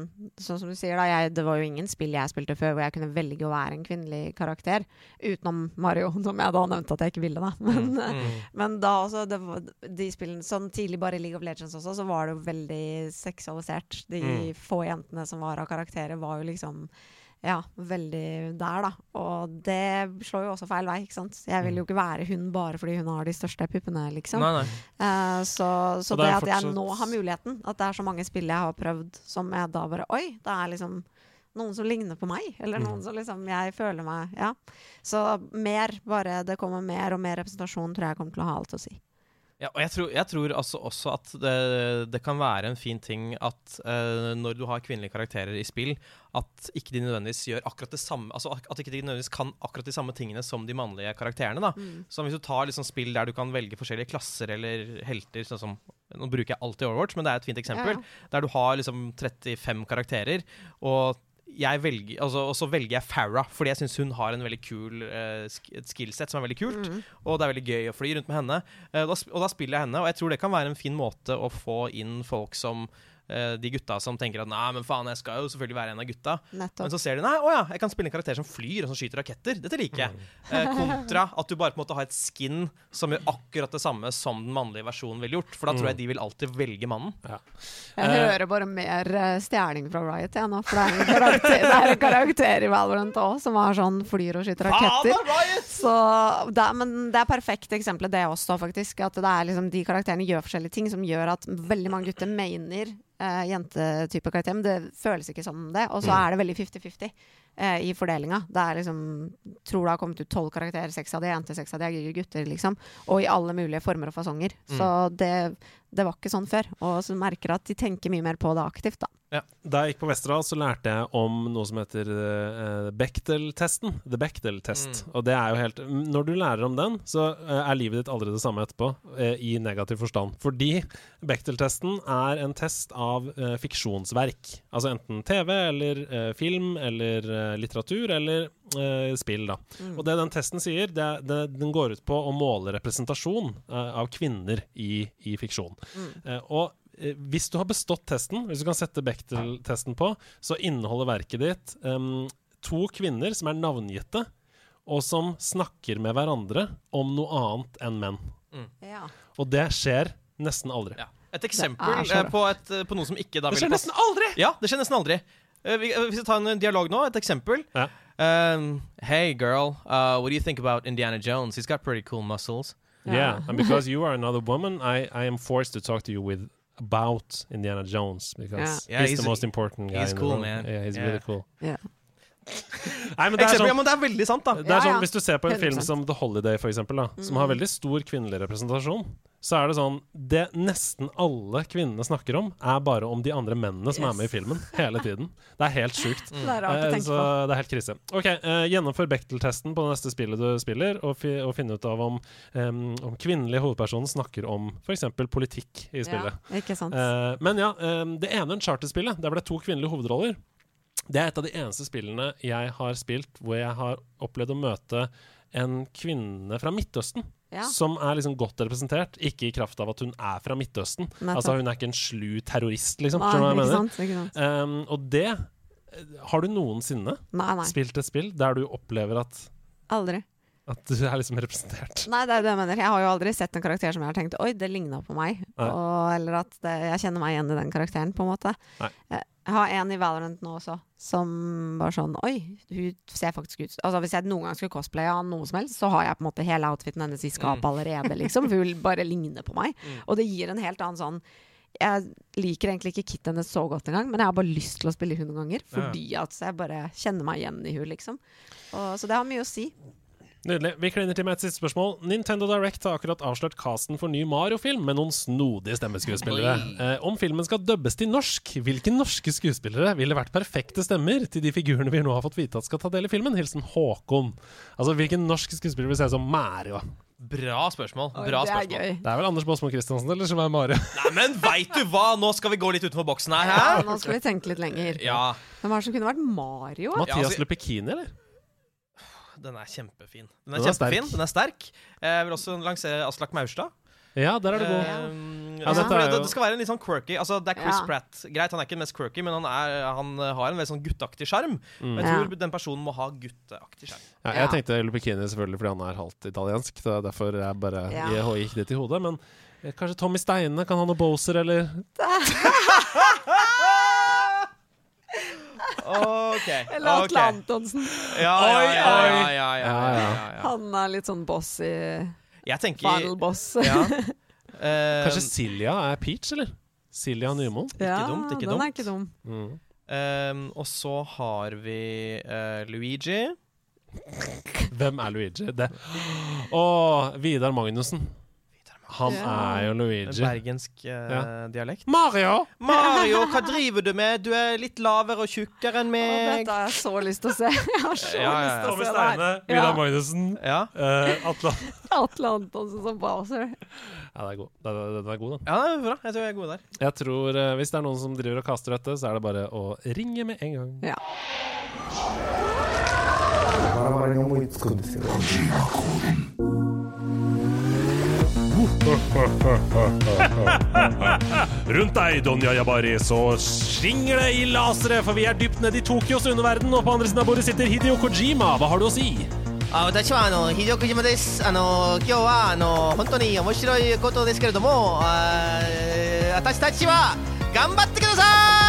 sånn som du sier, da, jeg, det var jo ingen spill jeg spilte før hvor jeg kunne velge å være en kvinnelig karakter. Utenom Mario, som jeg da nevnte at jeg ikke ville, da. Men, Mm. men da også, det var, de spillene sånn tidlig bare i League of Legends også, så var det jo veldig seksualisert. De Mm. få jentene som var av karakterer, var jo liksom ja, veldig der, da. Og det slår jo også feil vei, ikke sant. Jeg vil jo ikke være hun bare fordi hun har de største puppene, liksom. Nei, nei. Uh, så så det, det er at jeg nå har muligheten, at det er så mange spill jeg har prøvd som jeg da bare Oi, det er liksom noen som ligner på meg, eller noen Mm. som liksom jeg føler meg Ja. Så mer, bare det kommer mer og mer representasjon, tror jeg kommer til å ha alt å si. Ja, og jeg tror, jeg tror altså også at det, det kan være en fin ting at uh, når du har kvinnelige karakterer i spill, at ikke de nødvendigvis gjør akkurat det samme Altså at ikke de nødvendigvis kan akkurat de samme tingene som de mannlige karakterene. da Mm. Så hvis du tar liksom spill der du kan velge forskjellige klasser eller helter, sånn som Nå bruker jeg alltid Overwatch, men det er et fint eksempel. Ja, ja. Der du har liksom 35 karakterer, og jeg velger, altså, og så velger jeg Farah fordi jeg syns hun har en veldig kul uh, et skillset som er veldig kult. Mm. Og det er veldig gøy å fly rundt med henne. Eh, da, og da spiller jeg henne, og jeg tror det kan være en fin måte å få inn folk som eh, de gutta som tenker at nei, men faen, jeg skal jo selvfølgelig være en av gutta. Nettopp. Men så ser de nei, å ja, jeg kan spille en karakter som flyr og som skyter raketter. Dette liker jeg. Eh, kontra at du bare på en måte har et skin som gjør akkurat det samme som den mannlige versjonen ville gjort. For da tror jeg de vil alltid velge mannen. Ja. Jeg Eh, hører bare mer uh, stjerning fra Riot jeg nå, for det er en karakter, det er en karakter i Valorant òg som har sånn flyr og skyter raketter. Så det men det er perfekt eksempel det også, faktisk. At det er liksom de karakterene gjør forskjellige ting som gjør at veldig mange gutter mener eh, jentetype karakter, men det føles ikke som det. Og så Mm. er det veldig 50-50 eh, i fordelinga. Det er liksom Tror det har kommet ut tolv karakterer, seks av de er jenter, seks av de er gutter, liksom. Og i alle mulige former og fasonger. Så det, det var ikke sånn før. Og så merker jeg at de tenker mye mer på det aktivt, da. Da jeg gikk på Westerdal, så lærte jeg om noe som heter uh, Bechdel-testen. The Bechdel-test. Og det er jo helt Når du lærer om den, så uh, er livet ditt aldri det samme etterpå, uh, i negativ forstand. Fordi Bechdel-testen er en test av eh, fiksjonsverk. Altså enten TV eller eh, film eller eh, litteratur eller eh, spill, da. Og det den testen sier, det, det, den går ut på å måle representasjon eh, av kvinner i, i fiksjon. Eh, og eh, hvis du har bestått testen, hvis du kan sette Bechdel-testen på, så inneholder verket ditt um, to kvinner som er navngitte, og som snakker med hverandre om noe annet enn menn. Ja. Og det skjer nesten aldri. Ja. Et eksempel er eh, på, et, eh, på noe som ikke da Det skjer nesten aldri! Ja, det skjer nesten aldri. Eh, vi, eh, hvis vi tar en dialog nå, et eksempel. Ja. Um, hey girl, uh, what do you think about Indiana Jones? He's got pretty cool muscles. Yeah, and because you are another woman, I, I am forced to talk to you with about Indiana Jones because Yeah. Yeah, he's, he's- the most important guy. he's in cool, man. Yeah, he's Yeah. really cool. Yeah. Nei, men det er Eksempel, sånn, ja, men det er veldig sant, da. det er Ja, sånn. Hvis du ser på en film 100%. som The Holiday, for eksempel, da, som har veldig stor kvinnelig representasjon, så er det sånn Det nesten alle kvinnene snakker om, er bare om de andre mennene som er med i filmen. Hele tiden. Det er helt sjukt. Det er Eh, så det er helt krise. Ok, eh, Gjennomfør Bechdel-testen på det neste spillet du spiller, og, fi, og finne ut av om, um, om kvinnelige hovedpersoner snakker om f.eks. politikk i spillet. Ja, ikke sant. Uh, men ja, um, det ene Uncharted-spillet, der ble det to kvinnelige hovedroller. Det er et av de eneste spillene jeg har spilt hvor jeg har opplevd å møte en kvinne fra Midtøsten Ja. som er liksom godt representert, ikke i kraft av at hun er fra Midtøsten. Nettopp. Altså Hun er ikke en slu terrorist, liksom. Nei, ikke sant, ikke sant. Um, og det eh, Har du noensinne Nei, nei. spilt et spill der du opplever at, Aldri. at du er liksom representert? Nei, det er det jeg mener. Jeg har jo aldri sett en karakter som jeg har tenkt Oi, det ligna på meg. Og, eller at det, jeg kjenner meg igjen i den karakteren, på en måte. Nei. Jeg har en i Valorant nå også, som var sånn Oi, hun ser faktisk ut Altså Hvis jeg noen gang skulle cosplaye av noe som helst, så har jeg på en måte hele outfiten hennes i skapet Mm. allerede, liksom. For hun vil bare ligne på meg. Og det gir en helt annen sånn jeg liker egentlig ikke kittet hennes så godt engang, men jeg har bare lyst til å spille hun noen ganger. Fordi at jeg bare kjenner meg igjen i hun, liksom. Og, så det har mye å si. Nydelig. Vi kliner til med et siste spørsmål. Nintendo Direct har akkurat avslørt casten for ny Mario-film med noen snodige stemmeskuespillere. Eh, om filmen skal dubbes til norsk, hvilke norske skuespillere ville vært perfekte stemmer til de figurene vi nå har fått vite at skal ta del i filmen? Hilsen Håkon. Altså, hvilken norsk skuespiller vil se ut som Mario? Bra spørsmål. Oi, Bra det er spørsmål. gøy. Det er vel Anders Baasmo Christiansen eller som er Mario? Nei, men veit du hva! Nå skal vi gå litt utenfor boksen her. Ja, nå skal vi tenke litt lenger. Ja. Hvem er det som kunne vært Mario? Mathias Mathias altså- Lupekini, eller? Den er kjempefin. Den Den er er kjempefin, sterk. den er sterk. Jeg vil også lansere Aslak Maurstad. Ja, der er det god. Um, Ja, altså, dette er det, jo- det skal være en litt sånn quirky Altså, det er Chris Ja. Pratt. Greit, han er ikke den mest quirky, men han, er, han har en veldig sånn gutteaktig sjarm. Mm. Jeg Ja. tror den personen må ha gutteaktig sjarm. Ja, jeg tenkte Lupekini selvfølgelig fordi han er halvt italiensk. Det er derfor jeg bare Ja. jeg gikk det til hodet. Men eh, kanskje Tommy Steine kan ha noe Boser, eller OK. Eller Atle Atle Antonsen. Ja, ja, Oi, ja, ja, ja, ja, ja, ja, ja. Han er litt sånn boss i Jeg tenker Final boss. ja. Eh, Kanskje Silja er Peach, eller? Silja Nymoen? ja, dumt, ikke den dumt. er ikke dum. Mm. um, og så har vi uh, Luigi. Hvem er Luigi? Det Å, Vidar Magnussen. Han Ja. er jo Luigi. Bergensk uh, Ja. dialekt. Mario! Mario, hva driver du med? Du er litt lavere og tjukkere enn Å, meg. dette har jeg så lyst til å se. Jeg har så Ja, ja, ja. lyst til å Tommy se Steine, det her. Vidar Ja. Magnussen, Ja. eh, Atle Atle Antonsen som Bowser. Ja, det er god. Den er, den er god, den. ja, det er bra. Jeg tror jeg er god der. Jeg tror uh, Hvis det er noen som driver og kaster dette, så er det bare å ringe med en gang. Ja. Rundt deg, Donja Jabari, så svinger det i lasere, for vi er dypt nede i Tokyos underverden, og på andre siden av bordet sitter Hidio Kojima. Hva har du å si? あ私はあの秀岡島ですあの今日はあの本当に面白いことですけれどもあ私たちは頑張ってください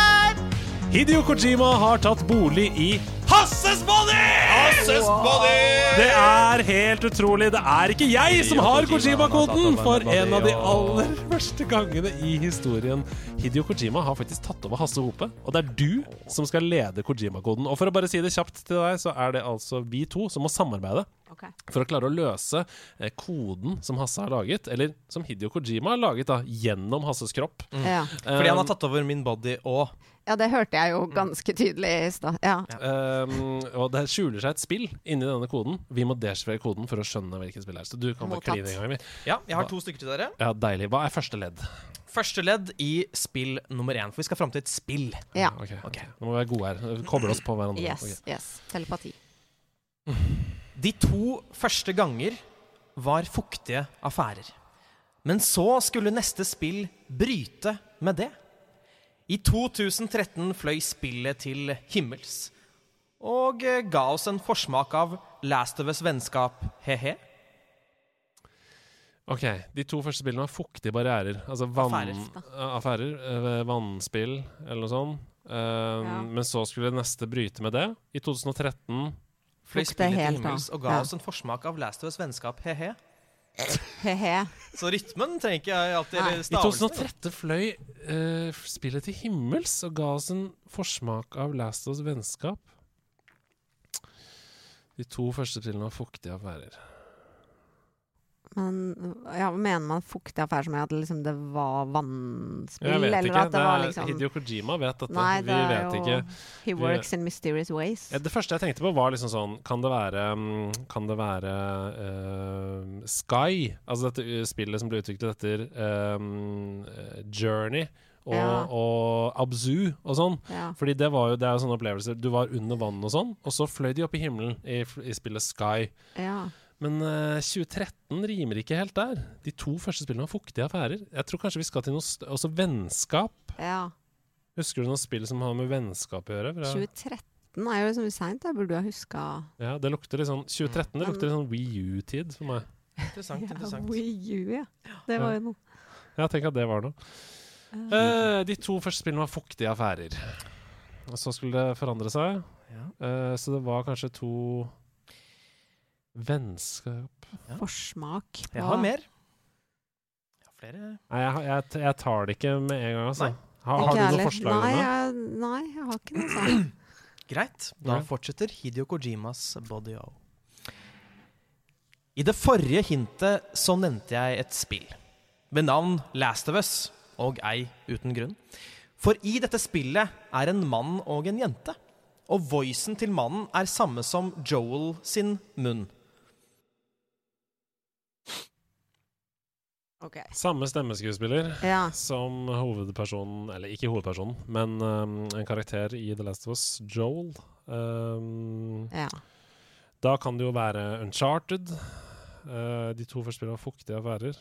Hidio Kojima har tatt bolig i Hasses body! Hasses body! Det er helt utrolig. Det er ikke jeg som har Kojima-koden! For en av de aller første gangene i historien. Hidio Kojima har faktisk tatt over Hasse Hope, og det er du som skal lede Kojima-koden. Og for å bare si det kjapt til deg, så er det altså vi to som må samarbeide. For å klare å løse eh, koden som Hasse har laget, eller som Hidio Kojima har laget da, gjennom Hasses kropp. Ja. Fordi han har tatt over min body og ja, det hørte jeg jo ganske tydelig i stad. Ja. Um, og det skjuler seg et spill inni denne koden. Vi må desifrere koden for å skjønne hvilket spill det er. Så du kan bare kline i gang. Ja, jeg har to stykker til dere. Ja, Deilig. Hva er første ledd? Første ledd i spill nummer én. For vi skal fram til et spill. ja. Ok, Okay. Nå må vi være gode her. Koble oss på hverandre. Yes, okay. yes. Telepati. De to første ganger var fuktige affærer. Men så skulle neste spill bryte med det. I 2013 fløy spillet til himmels. Og eh, ga oss en forsmak av Last of Us vennskap, he-he. Ok, De to første spillene var fuktige barrierer. Altså vann, Affærer. Affærer. eh, vannspill, eller noe sånt. Um, Ja. Men så skulle neste bryte med det. I 2013 Fløy spillet til himmels og ga Ja. oss en forsmak av Last of Us vennskap, he-he. Så rytmen tenker jeg alltid Nei. I stavelsen. 2013 fløy uh, spillet til himmels og ga oss en forsmak av Last of Us vennskap. De to første spillene var fuktige affærer. Men ja, mener man fuktig affære som i at liksom det var vannspill? Jeg vet ikke. det, var liksom Hideo Kojima vet dette. Nei, Vi det er vet jo ikke. He Vi- works in mysterious ways. Ja, Det første jeg tenkte på, var liksom sånn Kan det være, mm, kan det være uh, Sky? Altså dette uh, spillet som ble utviklet etter um, eh, Journey og, Ja. og Abzu og sånn. Ja. Fordi det var jo det er jo sånne opplevelser. Du var under vann og sånn, og så fløy de opp i himmelen i, i spillet Sky. Ja. Men uh, 2013 rimer ikke helt der. De to første spillene var fuktige affærer. Jeg tror kanskje vi skal til noe Også vennskap. Ja. Husker du noen spill som har med vennskap å gjøre? Fra- 2013 er jo liksom seint. Jeg burde jo ha huska Ja, det lukter litt sånn 2013 det lukter litt sånn Wii U-tid for meg. Interessant. ja, interessant. Wii U, ja. Det var jo noe. Ja, tenk at det var noe. Uh, de to første spillene var fuktige affærer. Og så skulle det forandre seg. Eh, så det var kanskje to vennskap Forsmak. Jeg har mer. Jeg har flere. Nei, jeg, jeg, jeg tar det ikke med en gang, altså. Nei. Har, du heller. forslag? Nei, jeg, nei, jeg har ikke noe sånt. Greit. Da Ja. fortsetter Hideo Kojimas Body O. I det forrige hintet så nevnte jeg et spill ved navn Last of Us, og ei uten grunn. For i dette spillet er en mann og en jente. Og voicen til mannen er samme som Joel sin munn. Ok. Samme stemmeskuespiller Ja. som hovedpersonen Eller ikke hovedpersonen, men um, en karakter i The Last of Us, Joel. Um, Ja. Da kan det jo være Uncharted. Uh, de to første spillene var fuktige affærer.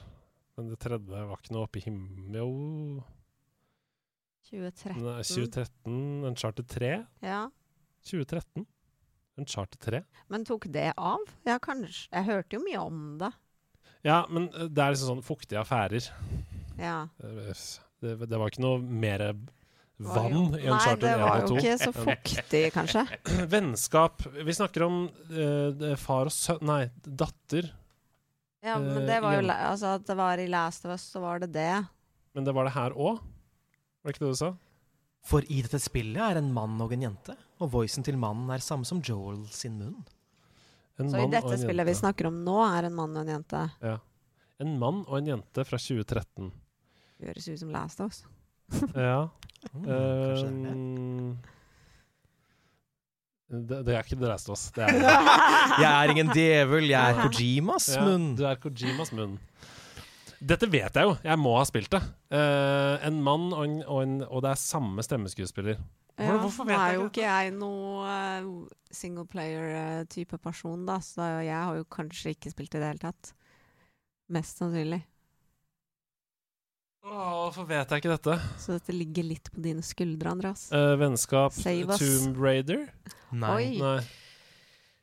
Men det tredje var ikke noe oppe i himmelen Jo 2013. Nei, 2013. Uncharted 3. Ja. 2013. Uncharted 3. Men tok det av? Ja, kanskje. Jeg hørte jo mye om det. Ja, men uh, det er liksom sånn fuktige affærer. Ja. Uh, Det, det var ikke noe mer vann i Uncharted 1 Nei, det var jo ikke så fuktig, kanskje. Vennskap Vi snakker om uh, far og sønn Nei, datter. Ja, men Eh, det var jo Altså, at det var i Last of Us, så var det det. Men det var det her òg? Var det ikke det du sa? For i dette spillet er en mann og en jente, og voicen til mannen er samme som Joel sin munn. En Så i dette spillet spillet vi snakker om nå, er en mann og en jente. Ja. En mann og en jente fra 2013. Høres ut som Last of Us. Ja. Mm, det er Um, det, det er ikke The Last of Us. Det er Jeg er ingen djevel, jeg er Kojimas Ja, munn. du er Kojimas munn. Dette vet jeg jo. Jeg må ha spilt det. Uh, en mann og, en, og, en, og det er samme stemmeskuespiller. Hvor, Ja, hvorfor nå er jo ikke? ikke jeg noe uh, singleplayer-type person, da, så jeg har jo kanskje ikke spilt i det hele tatt. Mest sannsynlig. Hvorfor vet jeg ikke dette? Så dette ligger litt på dine skuldre, Andreas. Uh, vennskap Save us. Tomb Raider? Nei. Nei.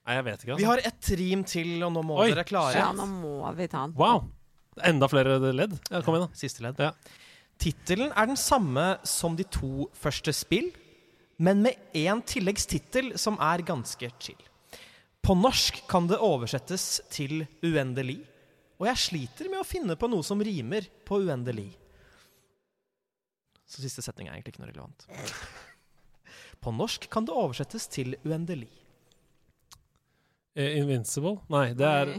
Nei, jeg vet ikke. Altså. Vi har ett rim til, og nå må Oi. dere klare. Ja, nå må vi ta den. Wow! Enda flere ledd? Ja, kom igjen, da. Siste ledd. Ja. Tittelen er den samme som de to første spill, men med én tilleggstittel som er ganske chill. På norsk kan det oversettes til uendelig, og jeg sliter med å finne på noe som rimer på uendelig. Så siste setning er egentlig ikke noe relevant. På norsk kan det oversettes til uendelig. Eh, Invincible? Nei, det er,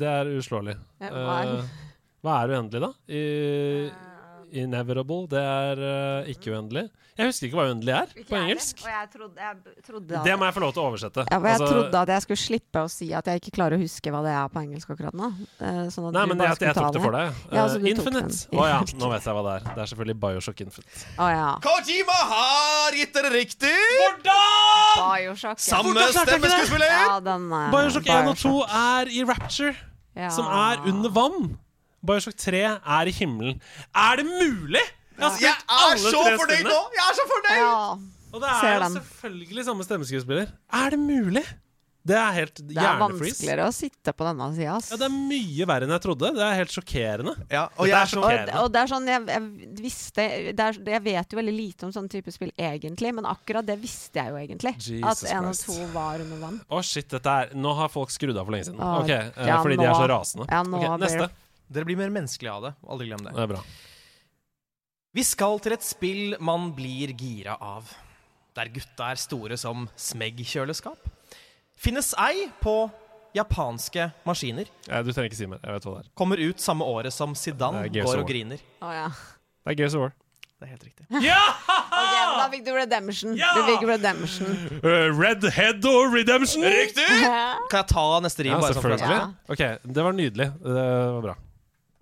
det er uslåelig. Er- Eh, hva er uendelig, da? I, inevitable, det er uh, ikke uendelig. Jeg husker ikke hva uendelig er på engelsk. Og jeg trodde, jeg trodde Det må jeg få lov til å oversette. Ja, jeg Altså, trodde at jeg skulle slippe å si at jeg ikke klarer å huske hva det er på engelsk akkurat nå. Eh, Sånn at Nei, du men bare jeg, jeg tok det for deg. Ja, så du tok Infinite. Å oh, ja, nå vet jeg hva det er. Det er selvfølgelig Bioshock Infinite. Oh, ja. Kojima har gitt dere riktig! Bioshock. ja. Samme Hvordan ikke det? stemmeskuespiller! Ja, er Bioshock 1 og 2 er i Rapture, Ja. som er under vann. Bioshock 3 er i himmelen. Er det mulig?! Jeg har spilt er alle så fornøyd nå! Jeg er så fornøyd! Ja. Og det er Ser jo den. selvfølgelig samme stemmeskuespiller. Er det mulig?! Det er helt Det er vanskeligere å sitte på denne sida. Ja, det er mye verre enn jeg trodde. Det er helt sjokkerende. Ja, og jeg er er så- Og, sjokkerende. og det er sånn, jeg, jeg visste det er, Jeg vet jo veldig lite om sånn type spill egentlig, men akkurat det visste jeg jo egentlig. Jesus at en og to var under vann. Å, shit, dette er Nå har folk skrudd av for lenge siden. Å, Ok, eh, ja, Fordi de er så rasende. ja, nå Ok, blir neste. Det- Dere blir mer menneskelige av det. Aldri glem det. Det er bra. Vi skal til et spill man blir gira av. Der gutta er store som smegg-kjøleskap. Finnes ei på japanske maskiner. Ja, du trenger ikke si mer. Jeg vet hva det er. Kommer ut samme året som Zidane går og griner. Å ja. Det er Gears of War. Det er helt riktig. Ok, men da fikk du redemption. Ja! Du fikk redemption. Uh, Red Head og Redemption! Riktig! Kan jeg ta neste rim? Ja, bare sånn. Ja. Ok, det var nydelig. Det var bra.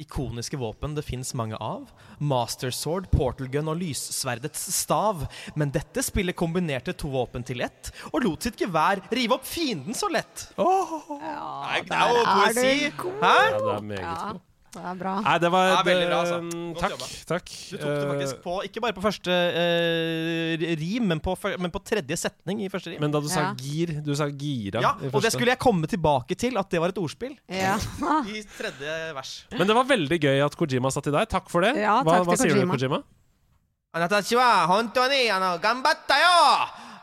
Ikoniske våpen det fins mange av. Master Sword, Portal Gun og lyssverdets stav. Men dette spillet kombinerte to våpen til ett, og lot sitt gevær rive opp fienden så lett. Åh, Nei, det er er du god. Hæ? Ja, det er meget Ja, god. Det er bra. Nei, det var, det er veldig bra, altså. Godt takk, jobba. takk. Du tok det faktisk eh, på, ikke bare på første eh, rim, men på, men på, tredje setning i første rim. Men da du sa ja. gir, du sa gira. Ja, og det skulle jeg komme tilbake til, at det var et ordspill. Ja. I tredje vers. Men det var veldig gøy at Kojima satt i deg. Takk for det. Ja, takk hva, hva sier du, Kojima?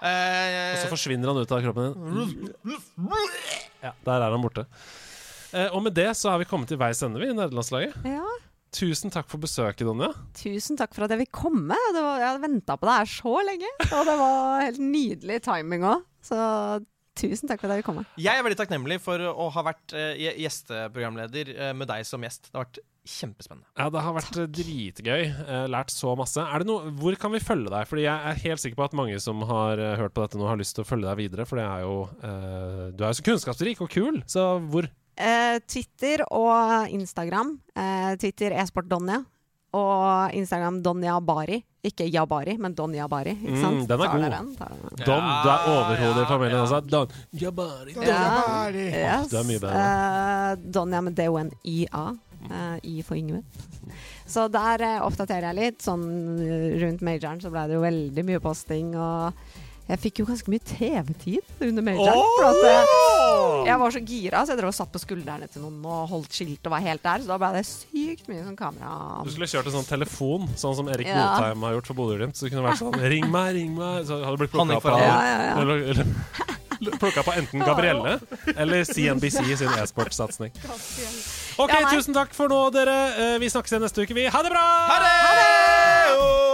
Og så eh, forsvinner han ut av kroppen din. Ja, der er han borte. Eh, og med det så er vi kommet til veis ende, vi, i nederlandslaget. Ja. Tusen takk for besøket, Donja. Tusen takk for at jeg fikk komme. Det var, jeg hadde venta på det her så lenge, og det var helt nydelig timing òg. Så tusen takk for at jeg vil komme. Jeg er veldig takknemlig for å ha vært eh, gjesteprogramleder eh, med deg som gjest. Det har vært kjempespennende. Ja, det har vært takk. dritgøy. Eh, lært så masse. Er det noe, hvor kan vi følge deg? Fordi jeg er helt sikker på at mange som har hørt på dette nå, har lyst til å følge deg videre. For det er jo eh, Du er jo så kunnskapsrik og kul, så hvor? Eh, Twitter og Instagram. Eh, Twitter e-sport-Donja. Og Instagram Donja Bari. Ikke Jabari, men Donja Bari. Ikke Mm, den er god. den? Den? Don, du er overhodet i familien også. Don, Jabari, Don. Ja. Åh, du er mye bedre. Eh, Donja med D-O-N-I-A. Eh, I for Yngve. Så der eh, oppdaterer jeg litt. Sånn rundt majoren så ble det jo veldig mye posting. Og jeg fikk jo ganske mye TV-tid under majoren. At eh, jeg var så gira, så jeg drev og satt på skuldrene til noen og holdt skilt og var helt der. Så da ble det sykt mye sånn kamera... Du skulle kjørt en sånn telefon, sånn som Erik Ja. Botheim har gjort for Bodø-Glimt. Så det kunne vært sånn 'ring meg, ring meg'. Så hadde det blitt plukka opp på. Ja, ja, ja. eller, eller, plukket på enten Gabrielle eller CNBC sin e-sportsatsing. OK, tusen takk for nå, dere. Eh, Vi snakkes igjen neste uke, vi. Ha det bra! Ha det! Ha det!